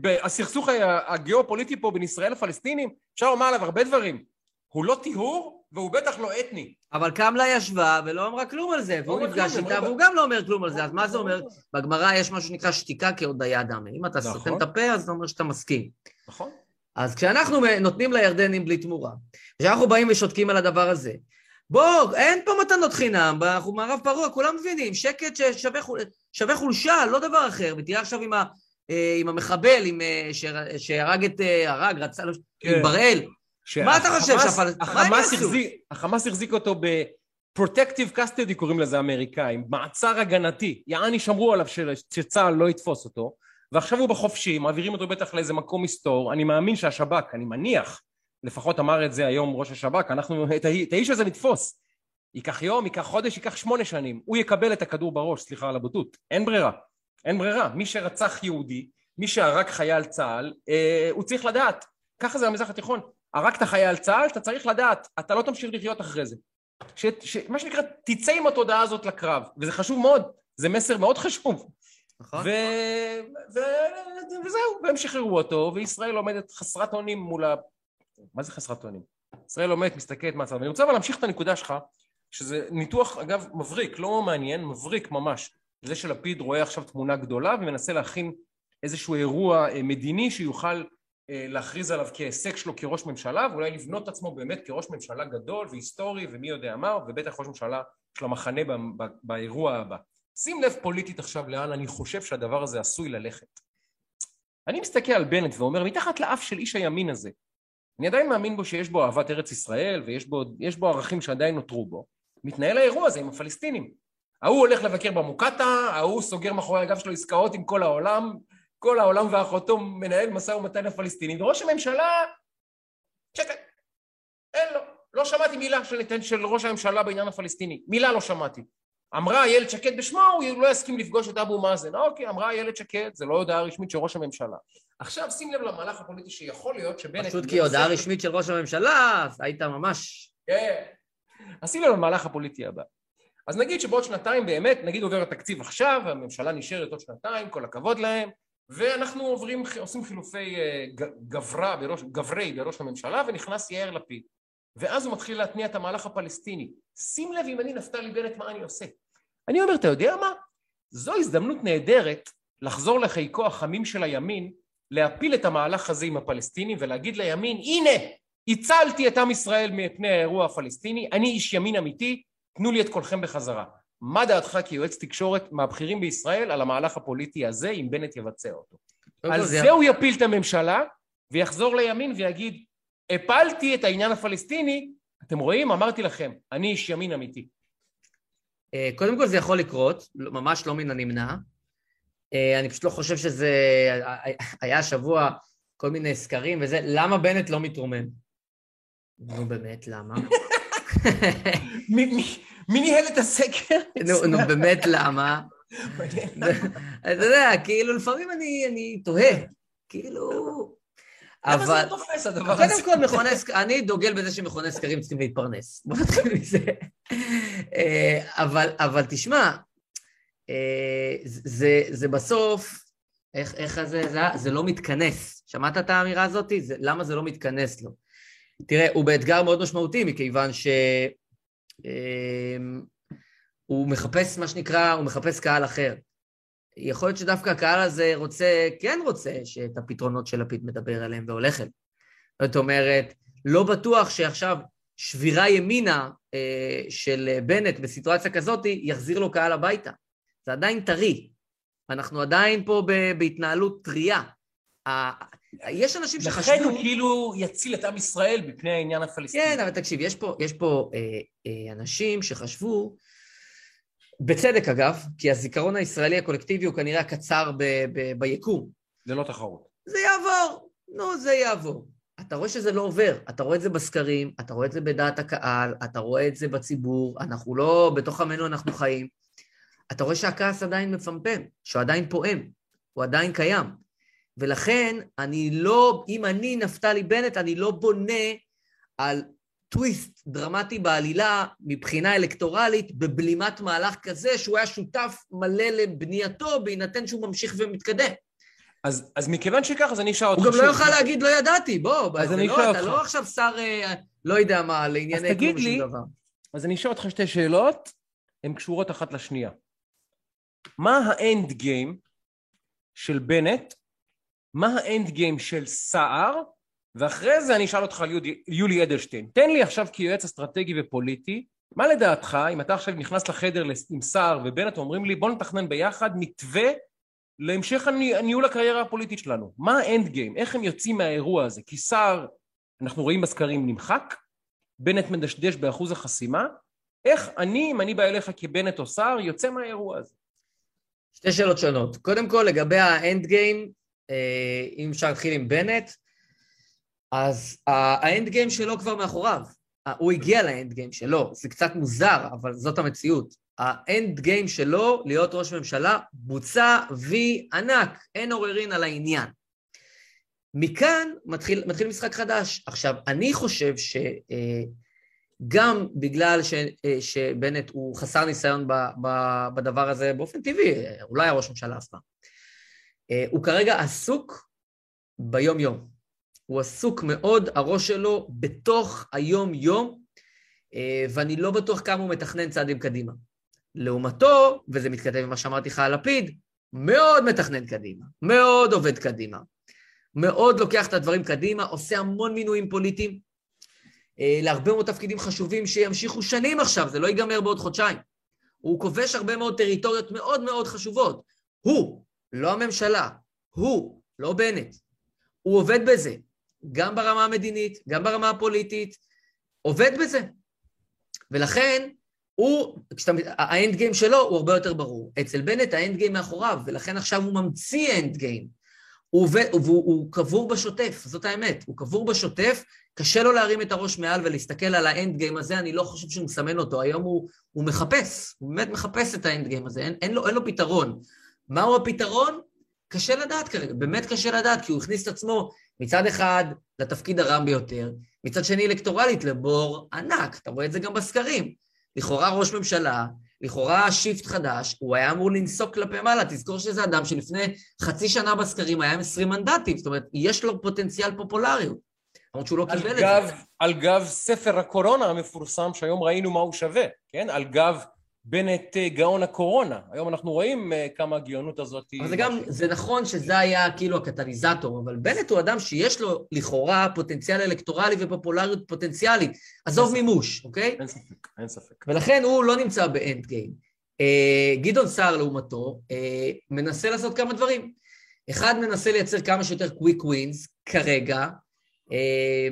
בסכסוך הגיאופוליטי פה בין ישראל לפלסטינים, אפשר לומר עליו הרבה דברים. הוא לא טיהור, והוא בטח לא אתני. אבל קמלה ישבה ולא אמרה כלום על זה, והוא נפגש איתה והוא גם לא אומר כלום על זה, אז מה זה אומר? בגמרא יש משהו שנקרא שתיקה כהודיה דמי. אם אתה נכון. סותם את הפה, אז זה אומר שאתה מסכים. נכון. אז כשאנחנו נותנים לירדנים בלי תמורה, כשאנחנו באים ושותקים על הדבר הזה, בוא, אין פה מתנות חינם, אנחנו מערב פרוע, כולם מבינים, שקט ששווה שווה חולשה, לא דבר אחר. ותראה עכשיו עם, ה, אה, עם המחבל, עם, אה, שהרג את, אה, הרג, רצה, כן. עם בראל. מה אתה חושב, שהחמאס- שהפל- מה הם החמאס החמאס החזיק אותו ב-protective custody קוראים לזה האמריקאים, מעצר הגנתי. יעני שמרו עליו שצה"ל לא יתפוס אותו, ועכשיו הוא בחופשי, מעבירים אותו בטח לאיזה מקום מסתור. אני מאמין שהשב"כ, אני מניח, לפחות אמר את זה היום ראש השב"כ, אנחנו את, את האיש הזה נתפוס. ייקח יום, ייקח חודש, ייקח שמונה שנים. הוא יקבל את הכדור בראש, סליחה על הבוטות. אין ברירה. אין ברירה. מי שרצח יהודי, מי שהרג חייל צה"ל, אה, הוא צריך לדעת. ככה זה במזרח התיכון. הרגת חייל צה"ל, אתה צריך לדעת, אתה לא תמשיך לחיות אחרי זה. ש, ש, מה שנקרא, תצא עם התודעה הזאת לקרב, וזה חשוב מאוד, זה מסר מאוד חשוב. נכון? וזהו, והם שחררו אותו, וישראל עומדת חסרת אונים מול ה... מה זה חסרת אונים? ישראל עומדת, מסתכלת מהצד. ואני רוצה אבל להמשיך את הנקודה שלך, שזה ניתוח, אגב, מבריק, לא מעניין, מבריק ממש. זה שלפיד רואה עכשיו תמונה גדולה ומנסה להכין איזשהו אירוע אה, מדיני שיוכל אה, להכריז עליו כהישג שלו כראש ממשלה, ואולי לבנות את עצמו באמת כראש ממשלה גדול והיסטורי ומי יודע מה, ובטח ראש ממשלה של המחנה באירוע הבא. שים לב פוליטית עכשיו לאן אני חושב שהדבר הזה עשוי ללכת. אני מסתכל על בנט ואומר, מתחת לאף של איש הימין הזה, אני עדיין מאמין בו שיש בו אהבת ארץ ישראל ויש בו, בו ערכים שעדיין נותרו בו, מתנהל האירוע הזה עם הפלסטינים. ההוא הולך לבקר במוקטעה, ההוא סוגר מאחורי הגב שלו עסקאות עם כל העולם, כל העולם ואחותו מנהל משא ומתן לפלסטינים, וראש הממשלה, שקט, אין לו. לא שמעתי מילה של, של ראש הממשלה בעניין הפלסטיני, מילה לא שמעתי. אמרה איילת שקד בשמו, הוא לא יסכים לפגוש את אבו מאזן. אוקיי, אמרה איילת שקד, זה לא הודעה רשמית של ראש הממשלה. עכשיו שים לב למהלך הפוליטי שיכול להיות שבנט... פשוט כי הודעה רשמית של ראש הממשלה, אז היית ממש... כן. אז שים לב למהלך הפוליטי הבא. אז נגיד שבעוד שנתיים באמת, נגיד עובר התקציב עכשיו, הממשלה נשארת עוד שנתיים, כל הכבוד להם, ואנחנו עוברים, עושים חילופי אה, גברה בראש, גברי בראש הממשלה, ונכנס יאיר לפיד. ואז הוא מתחיל להתניע את המהלך הפלסטיני. שים לב אם אני נפתלי בנט, מה אני עושה. אני אומר, אתה יודע מה? זו הזדמנות נהדרת לחזור לחיקו החמים של הימין, להפיל את המהלך הזה עם הפלסטינים ולהגיד לימין, הנה, הצלתי את עם ישראל מפני האירוע הפלסטיני, אני איש ימין אמיתי, תנו לי את קולכם בחזרה. מה דעתך כיועץ תקשורת מהבכירים בישראל על המהלך הפוליטי הזה, אם בנט יבצע אותו? על כל, זה הוא יפיל את הממשלה, ויחזור לימין ויגיד, הפלתי את העניין הפלסטיני, אתם רואים? אמרתי לכם, אני איש ימין אמיתי. אה, קודם כל זה יכול לקרות, לא- ממש לא מן הנמנע. אה, אני פשוט לא חושב שזה... היה השבוע כל מיני סקרים וזה, למה בנט לא מתרומם? נו באמת, למה? מי- ניהל את הסקר? נו, באמת, למה? אתה יודע, כאילו לפעמים אני תוהה, כאילו... למה זה אבל... לא תופס הדבר הזה? קודם כל, מכוני אני דוגל בזה שמכוני סקרים צריכים להתפרנס. (laughs) בוא נתחיל מזה. אה, אבל, אבל תשמע, אה, זה, זה בסוף, איך, איך זה, זה, זה לא מתכנס. שמעת את האמירה הזאת? זה, למה זה לא מתכנס לו? תראה, הוא באתגר מאוד משמעותי, מכיוון ש... אה, הוא מחפש, מה שנקרא, הוא מחפש קהל אחר. יכול להיות שדווקא הקהל הזה רוצה, כן רוצה, שאת הפתרונות של לפיד מדבר עליהם והולך אליהם. זאת אומרת, לא בטוח שעכשיו שבירה ימינה אה, של בנט בסיטואציה כזאת יחזיר לו קהל הביתה. זה עדיין טרי. אנחנו עדיין פה ב- בהתנהלות טרייה. ה- יש אנשים לכן שחשבו... הוא כאילו יציל את עם ישראל מפני העניין הפלסטיני. כן, אבל תקשיב, יש פה, יש פה אה, אה, אנשים שחשבו, בצדק אגב, כי הזיכרון הישראלי הקולקטיבי הוא כנראה הקצר ב- ב- ביקום. זה לא תחרות. זה יעבור, נו, זה יעבור. אתה רואה שזה לא עובר, אתה רואה את זה בסקרים, אתה רואה את זה בדעת הקהל, אתה רואה את זה בציבור, אנחנו לא, בתוך עמנו אנחנו חיים. אתה רואה שהכעס עדיין מפמפם, שהוא עדיין פועם, הוא עדיין קיים. ולכן, אני לא, אם אני נפתלי בנט, אני לא בונה על טוויסט דרמטי בעלילה מבחינה אלקטורלית בבלימת מהלך כזה שהוא היה שותף מלא לבנייתו בהינתן שהוא ממשיך ומתקדם. אז, אז מכיוון שכך, אז אני אשאל אותך הוא גם לא שוב. יוכל להגיד לא ידעתי, בוא, אז אני לא, אשאל אתה אותך. לא עכשיו שר אה, לא יודע מה, לענייני כלום ושום דבר. אז אני אשאל אותך שתי שאלות, הן קשורות אחת לשנייה. מה האנד גיים של בנט? מה האנד גיים של סער? ואחרי זה אני אשאל אותך על יולי, יולי אדלשטיין. תן לי עכשיו כיועץ אסטרטגי ופוליטי, מה לדעתך, אם אתה עכשיו נכנס לחדר עם סער ובנט אומרים לי בוא נתכנן ביחד מתווה להמשך הני- ניהול הקריירה הפוליטית שלנו. מה האנד גיים? איך הם יוצאים מהאירוע הזה? כי סער, אנחנו רואים בסקרים, נמחק, בנט מדשדש באחוז החסימה, איך אני, אם אני בא אליך כבנט או סער, יוצא מהאירוע הזה? שתי שאלות שונות. קודם כל, לגבי האנד גיים, אה, אם אפשר להתחיל עם בנט, אז האנד גיים שלו כבר מאחוריו. אה, הוא הגיע לאנד גיים שלו, זה קצת מוזר, אבל זאת המציאות. האנד גיים שלו, להיות ראש ממשלה, בוצע וי ענק, אין עוררין על העניין. מכאן מתחיל, מתחיל משחק חדש. עכשיו, אני חושב שגם בגלל ש, אה, שבנט הוא חסר ניסיון ב, ב, בדבר הזה באופן טבעי, אה, הוא לא היה ראש ממשלה אף פעם, אה, הוא כרגע עסוק ביום-יום. הוא עסוק מאוד, הראש שלו בתוך היום-יום, אה, ואני לא בטוח כמה הוא מתכנן צעדים קדימה. לעומתו, וזה מתכתב עם מה שאמרתי לך על לפיד, מאוד מתכנן קדימה, מאוד עובד קדימה, מאוד לוקח את הדברים קדימה, עושה המון מינויים פוליטיים, אה, להרבה מאוד תפקידים חשובים שימשיכו שנים עכשיו, זה לא ייגמר בעוד חודשיים. הוא כובש הרבה מאוד טריטוריות מאוד מאוד חשובות. הוא, לא הממשלה, הוא, לא בנט. הוא עובד בזה, גם ברמה המדינית, גם ברמה הפוליטית, עובד בזה. ולכן, הוא, כשאתה, ה end game שלו הוא הרבה יותר ברור. אצל בנט ה end game מאחוריו, ולכן עכשיו הוא ממציא end game. הוא, והוא, הוא קבור בשוטף, זאת האמת. הוא קבור בשוטף, קשה לו להרים את הראש מעל ולהסתכל על ה end game הזה, אני לא חושב שהוא מסמן אותו. היום הוא, הוא מחפש, הוא באמת מחפש את ה end game הזה, אין, אין, לו, אין לו פתרון. מהו הפתרון? קשה לדעת כרגע, באמת קשה לדעת, כי הוא הכניס את עצמו מצד אחד לתפקיד הרם ביותר, מצד שני אלקטורלית לבור ענק, אתה רואה את זה גם בסקרים. לכאורה ראש ממשלה, לכאורה shift חדש, הוא היה אמור לנסוק כלפי מעלה, תזכור שזה אדם שלפני חצי שנה בסקרים היה עם 20 מנדטים, זאת אומרת, יש לו פוטנציאל פופולריות. למרות שהוא לא קיבל את גב, זה. על גב ספר הקורונה המפורסם, שהיום ראינו מה הוא שווה, כן? על גב בנט אה, גאון הקורונה. היום אנחנו רואים אה, כמה הגאונות הזאת היא... אבל זה גם, זה נכון שזה היה כאילו הקטליזטור, אבל בנט הוא אדם שיש לו לכאורה פוטנציאל אלקטורלי ופופולריות פוטנציאלית. עזוב. מימוש, אוקיי? אין ספק, אין ספק. ולכן הוא לא נמצא באנד גיים. אה, גדעון סער לעומתו אה, מנסה לעשות כמה דברים. אחד, מנסה לייצר כמה שיותר קוויק ווינס כרגע, אה,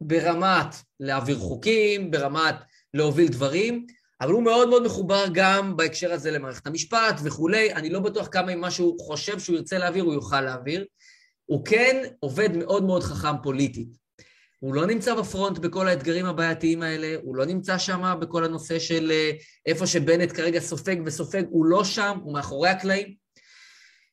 ברמת להעביר חוקים, ברמת להוביל דברים, אבל הוא מאוד מאוד מחובר גם בהקשר הזה למערכת המשפט וכולי. אני לא בטוח כמה ממה שהוא חושב שהוא ירצה להעביר, הוא יוכל להעביר. הוא כן עובד מאוד מאוד חכם פוליטית. הוא לא נמצא בפרונט בכל האתגרים הבעייתיים האלה, הוא לא נמצא שם בכל הנושא של אה, איפה שבנט כרגע סופג וסופג, הוא לא שם, הוא מאחורי הקלעים.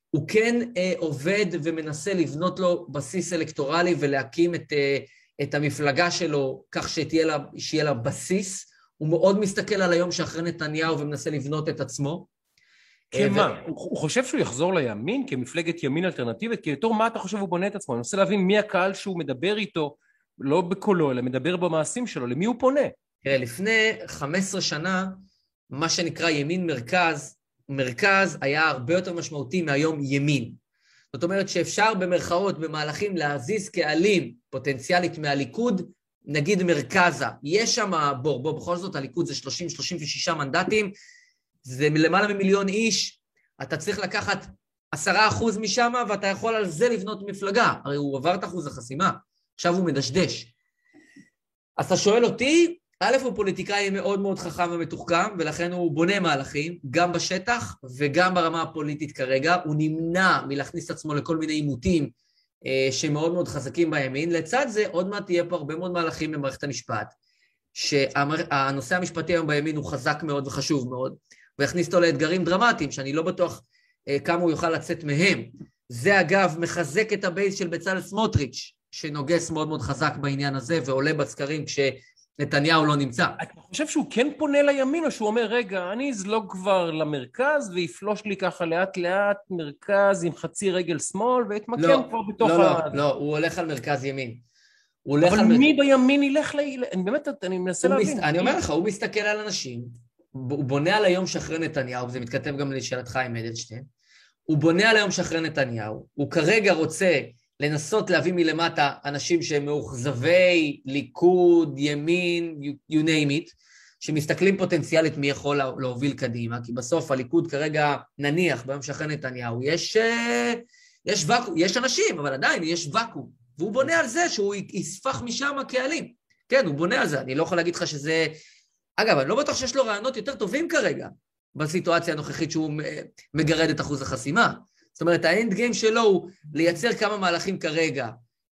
הוא כן אה, עובד ומנסה לבנות לו בסיס אלקטורלי ולהקים את, אה, את המפלגה שלו כך שתהיה לה, שיהיה לה בסיס. הוא מאוד מסתכל על היום שאחרי נתניהו ומנסה לבנות את עצמו. אה, כמה? ו- הוא הוא חושב שהוא יחזור לימין כמפלגת ימין אלטרנטיבית? כי בתור מה אתה חושב הוא בונה את עצמו? אני מנסה להבין מי הקהל שהוא מדבר איתו, לא בקולו, אלא מדבר במעשים שלו, למי הוא פונה? תראה, לפני 15 שנה, מה שנקרא ימין מרכז, מרכז היה הרבה יותר משמעותי מהיום ימין. זאת אומרת שאפשר במרכאות, במהלכים, להזיז קהלים פוטנציאלית מהליכוד, נגיד מרכזה. יש שם בור, בוא, בכל זאת הליכוד זה 30-36 מנדטים, זה למעלה ממיליון איש, אתה צריך לקחת עשרה אחוז משם, ואתה יכול על זה לבנות מפלגה. הרי הוא עבר את אחוז החסימה, עכשיו הוא מדשדש. אז אתה שואל אותי, א', הוא פוליטיקאי מאוד מאוד חכם ומתוחכם, ולכן הוא בונה מהלכים, גם בשטח וגם ברמה הפוליטית כרגע. הוא נמנע מלהכניס את עצמו לכל מיני עימותים שמאוד מאוד חזקים בימין. לצד זה, עוד מעט תהיה פה הרבה מאוד מהלכים במערכת המשפט, שהנושא המשפטי היום בימין הוא חזק מאוד וחשוב מאוד, ויכניס אותו לאתגרים דרמטיים, שאני לא בטוח אה, כמה הוא יוכל לצאת מהם. זה אגב מחזק את הבייס של בצלאל סמוטריץ', שנוגס מאוד מאוד חזק בעניין הזה ועולה בסקרים כש... נתניהו לא נמצא. אתה חושב שהוא כן פונה לימין, או שהוא אומר, רגע, אני אזלוג כבר למרכז ויפלוש לי ככה לאט לאט מרכז עם חצי רגל שמאל, ואתמקם לא, כבר בתוך לא, ה... לא, לא, הוא הולך על מרכז ימין. הוא הולך אבל על מרכז... מי בימין ילך ל... אני באמת, אני מנסה להבין. מס... אני אומר לך, הוא מסתכל על אנשים, הוא בונה על היום שאחרי נתניהו, וזה מתכתב גם לשאלתך עם אדלשטיין, הוא בונה על היום שאחרי נתניהו, הוא כרגע רוצה לנסות להביא מלמטה אנשים שהם מאוכזבי ליכוד, ימין, you, name it, שמסתכלים פוטנציאלית מי יכול לה- להוביל קדימה, כי בסוף הליכוד כרגע, נניח, ביום שאחרי נתניהו, יש, אה, יש ואקום, יש אנשים, אבל עדיין יש ואקום, והוא בונה על זה שהוא יספח משם קהלים. כן, הוא בונה על זה, אני לא יכול להגיד לך שזה... אגב, אני לא בטוח שיש לו רעיונות יותר טובים כרגע, בסיטואציה הנוכחית שהוא אה, מגרד את אחוז החסימה. זאת אומרת, האנד גיים שלו הוא לייצר כמה מהלכים כרגע.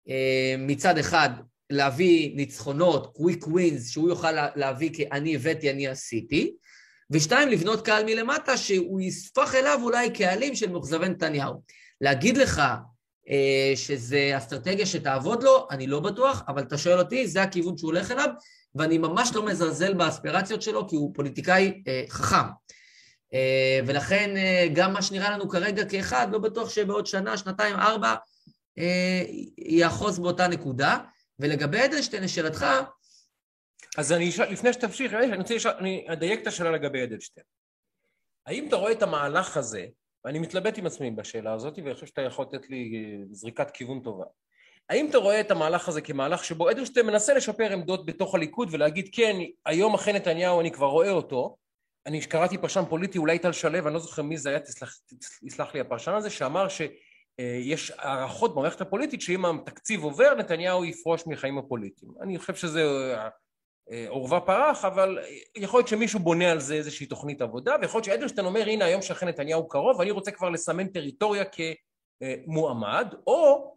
אה, מצד אחד, להביא ניצחונות, קוויק ווינס, שהוא יוכל לה- להביא כי אני הבאתי, אני עשיתי, ושתיים, לבנות קהל מלמטה שהוא יספח אליו אולי קהלים של מאוכזבי נתניהו. להגיד לך אה, שזה אסטרטגיה שתעבוד לו, אני לא בטוח, אבל אתה שואל אותי, זה הכיוון שהוא הולך אליו, ואני ממש לא מזלזל באספירציות שלו, כי הוא פוליטיקאי אה, חכם. אה, ולכן אה, גם מה שנראה לנו כרגע כאחד, לא בטוח שבעוד שנה, שנתיים, ארבע, אה, יאחוז באותה נקודה. ולגבי אדלשטיין, לשאלתך, אז אני אשאל, לפני שתמשיך, אני רוצה לשאול, אני אדייק את השאלה לגבי אדלשטיין. האם אתה רואה את המהלך הזה, ואני מתלבט עם עצמי בשאלה הזאת, ואני חושב שאתה יכול לתת לי זריקת כיוון טובה. האם אתה רואה את המהלך הזה כמהלך שבו אדלשטיין מנסה לשפר עמדות בתוך הליכוד ולהגיד, כן, היום אחרי נתניהו אני כבר רואה אותו, אני קראתי פרשן פוליטי, אולי טל שלו, אני לא זוכר מי זה היה, תסלח, תסלח לי הפרשן הזה, שאמר שיש הערכות במערכת הפוליטית שאם התקציב עובר, נתניהו יפרוש מחיים הפוליטיים. אני חושב שזה אה, אה, עורבא פרח, אבל יכול להיות שמישהו בונה על זה איזושהי תוכנית עבודה, ויכול להיות שאדלשטיין אומר, הנה היום שאחרי נתניהו קרוב, ואני רוצה כבר לסמן טריטוריה כמועמד, או,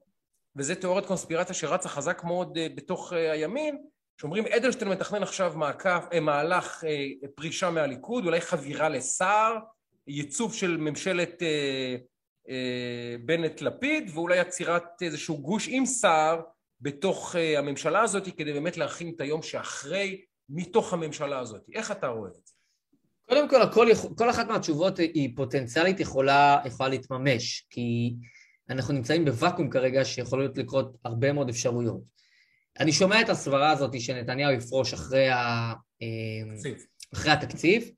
וזו תיאוריית קונספירציה שרצה חזק מאוד אה, בתוך אה, הימין, שאומרים אדלשטיין מתכנן עכשיו מעקף, אה, מהלך אה, פרישה מהליכוד, אולי חבירה לסער, ייצוב של ממשלת אה, בנט-לפיד, ואולי עצירת איזשהו גוש עם סער בתוך הממשלה הזאת, כדי באמת להכין את היום שאחרי, מתוך הממשלה הזאת. איך אתה רואה את זה? קודם כל, הכל, כל אחת מהתשובות היא פוטנציאלית יכולה, יכולה להתממש, כי אנחנו נמצאים בוואקום כרגע שיכולות לקרות הרבה מאוד אפשרויות. אני שומע את הסברה הזאת שנתניהו יפרוש אחרי, ה, אה, תקציב. אחרי התקציב.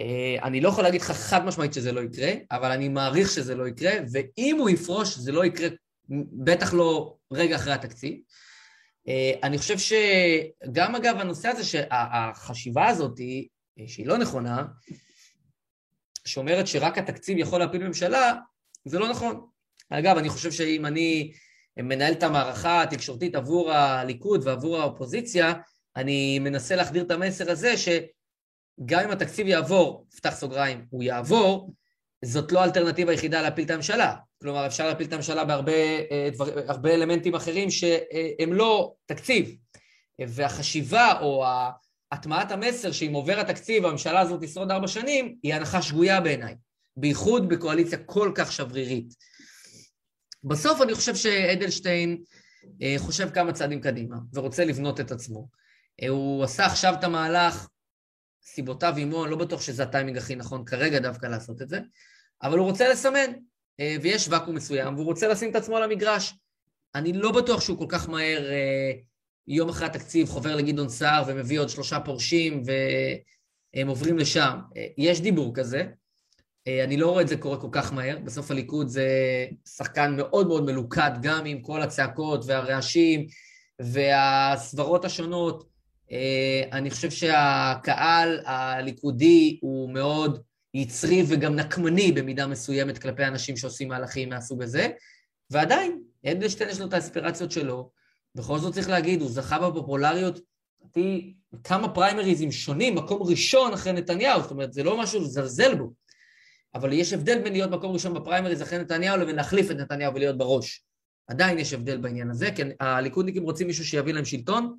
אה, אני לא יכול להגיד לך חד משמעית שזה לא יקרה, אבל אני מעריך שזה לא יקרה, ואם הוא יפרוש, זה לא יקרה, בטח לא רגע אחרי התקציב. אה, אני חושב שגם אגב הנושא הזה, שהחשיבה הזאת, היא- שהיא לא נכונה, שאומרת שרק התקציב יכול להפיל ממשלה, זה לא נכון. אגב, אני חושב שאם אני מנהל את המערכה התקשורתית עבור הליכוד ועבור האופוזיציה, אני מנסה להחדיר את המסר הזה שגם אם התקציב יעבור, פתח סוגריים, הוא יעבור, זאת לא האלטרנטיבה היחידה להפיל את הממשלה. כלומר, אפשר להפיל את הממשלה בהרבה אה, דבר, הרבה אלמנטים אחרים שהם לא תקציב. והחשיבה או הטמעת המסר שאם עובר התקציב, הממשלה הזאת תשרוד ארבע שנים, היא הנחה שגויה בעיניי. בייחוד בקואליציה כל כך שברירית. בסוף אני חושב שאדלשטיין אה, חושב כמה צעדים קדימה ורוצה לבנות את עצמו. אה, הוא עשה עכשיו את המהלך, סיבותיו עמו, אני לא בטוח שזה הטיימינג הכי נכון כרגע דווקא לעשות את זה, אבל הוא רוצה לסמן, אה, ויש ואקום מסוים, והוא רוצה לשים את עצמו על המגרש. אני לא בטוח שהוא כל כך מהר, יום אחרי התקציב, חובר לגדעון סער ומביא עוד שלושה פורשים והם עוברים לשם. יש דיבור כזה, אני לא רואה את זה קורה כל כך מהר, בסוף הליכוד זה שחקן מאוד מאוד מלוכד, גם עם כל הצעקות והרעשים והסברות השונות. אה, אני חושב שהקהל הליכודי הוא מאוד יצרי וגם נקמני במידה מסוימת כלפי אנשים שעושים מהלכים מהסוג הזה, ועדיין, אדלשטיין יש לו את האספירציות שלו, בכל זאת צריך להגיד, הוא זכה בפופולריות, לדעתי, כמה פריימריזים שונים, מקום ראשון אחרי נתניהו, זאת אומרת, זה לא משהו לזלזל בו. אבל יש הבדל בין להיות מקום ראשון בפריימריז אחרי נתניהו לבין להחליף את נתניהו ולהיות בראש. עדיין יש הבדל בעניין הזה, כי הליכודניקים רוצים מישהו שיביא להם שלטון,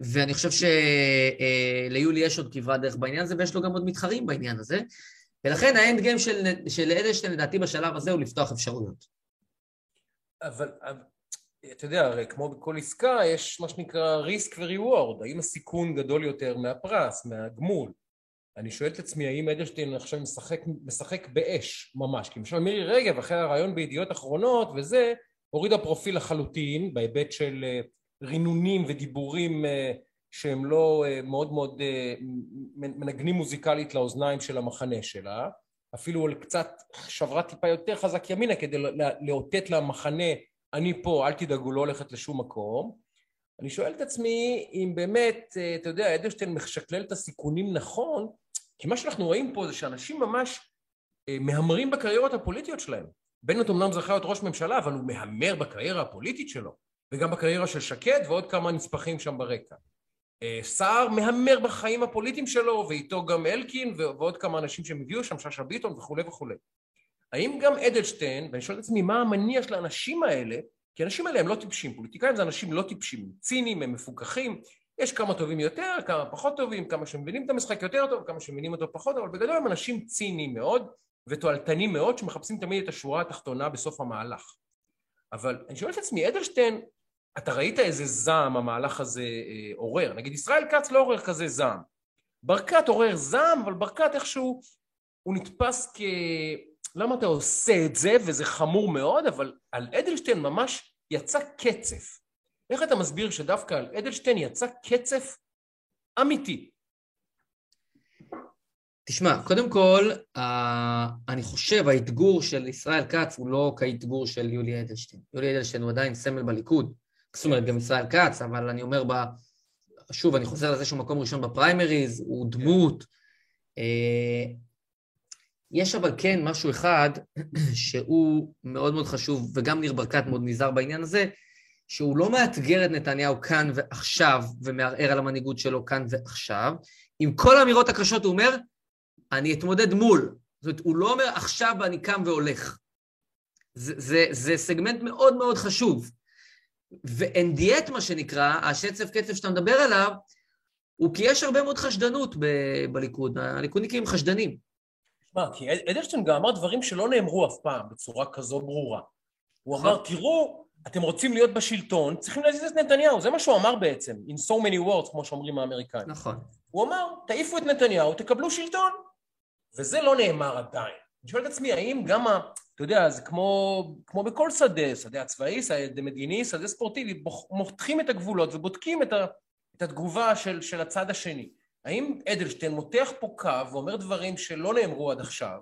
ואני חושב שליולי יש עוד כברת דרך בעניין הזה, ויש לו גם עוד מתחרים בעניין הזה, ולכן האנד גיים של, של אדלשטיין לדעתי בשלב הזה הוא לפתוח אפשרויות. אבל, אתה יודע, הרי כמו בכל עסקה, יש מה שנקרא ריסק וריוורד. האם הסיכון גדול יותר מהפרס, מהגמול? אני שואל את עצמי, האם אדלשטיין עכשיו משחק, משחק באש ממש? כי למשל מירי רגב, אחרי הרעיון בידיעות אחרונות וזה, הורידה פרופיל לחלוטין, בהיבט של אה, רינונים ודיבורים אה, שהם לא אה, מאוד מאוד מנגנים מוזיקלית לאוזניים של המחנה שלה, אפילו קצת שברה טיפה יותר חזק ימינה כדי לאותת למחנה אני פה, אל תדאגו, לא הולכת לשום מקום. אני שואל את עצמי אם באמת, אתה יודע, אדלשטיין משקלל את הסיכונים נכון, כי מה שאנחנו רואים פה זה שאנשים ממש מהמרים בקריירות הפוליטיות שלהם. בנט אמנם זכה להיות ראש ממשלה, אבל הוא מהמר בקריירה הפוליטית שלו, וגם בקריירה של שקד ועוד כמה נספחים שם ברקע. אה, סער מהמר בחיים הפוליטיים שלו, ואיתו גם אלקין ועוד כמה אנשים שהם הביאו שם, שאשא ביטון וכולי וכולי. האם גם אדלשטיין, ואני שואל את עצמי מה המניע של האנשים האלה, כי האנשים האלה הם לא טיפשים, פוליטיקאים זה אנשים לא טיפשים, הם ציניים, הם מפוקחים, יש כמה טובים יותר, כמה פחות טובים, כמה שמבינים את המשחק יותר טוב, כמה שמבינים אותו פחות, אבל בגדול הם אנשים ציניים מאוד, ותועלתנים מאוד שמחפשים תמיד את השורה התחתונה בסוף המהלך. אבל אני שואל את עצמי, אדלשטיין, אתה ראית איזה זעם המהלך הזה אה, עורר? נגיד ישראל כץ לא עורר כזה זעם. ברקת עורר זעם, אבל ברקת איכשהו הוא נתפס כ... למה אתה עושה את זה, וזה חמור מאוד, אבל על אדלשטיין ממש יצא קצף. איך אתה מסביר שדווקא על אדלשטיין יצא קצף אמיתי? תשמע, קודם כל, אני חושב האתגור של ישראל כץ הוא לא כאתגור של יולי אדלשטיין. יולי אדלשטיין הוא עדיין סמל בליכוד, זאת אומרת גם ישראל כץ, אבל אני אומר, ב... שוב, אני חוזר לזה שהוא מקום ראשון בפריימריז, הוא דמות. אה, יש אבל כן משהו אחד (clears throat) שהוא מאוד מאוד חשוב, וגם ניר ברקת מאוד נזהר בעניין הזה, שהוא לא מאתגר את נתניהו כאן ועכשיו ומערער על המנהיגות שלו כאן ועכשיו. עם כל האמירות הקשות הוא אומר, אני אתמודד מול. זאת אומרת, הוא לא אומר עכשיו אני קם והולך. זה, זה, זה סגמנט מאוד מאוד חשוב. ואין דיאט, מה שנקרא, השצף קצף שאתה מדבר עליו, הוא כי יש הרבה מאוד חשדנות ב- בליכוד, הליכודניקים חשדנים. מה, כי אדלשטיין גם אמר דברים שלא נאמרו אף פעם בצורה כזו ברורה. הוא אמר, נכון. תראו, אתם רוצים להיות בשלטון, צריכים להזיז את נתניהו, זה מה שהוא אמר בעצם, in so many words, כמו שאומרים האמריקאים. נכון. הוא אמר, תעיפו את נתניהו, תקבלו שלטון. וזה לא נאמר עדיין. אני שואל את עצמי, האם גם ה... אתה יודע, זה כמו, כמו בכל שדה, שדה הצבאי, שדה מדיני, שדה ספורטיבי, מותחים את הגבולות ובודקים את, ה, את התגובה של, של הצד השני. האם אדלשטיין מותח פה קו ואומר דברים שלא נאמרו עד עכשיו,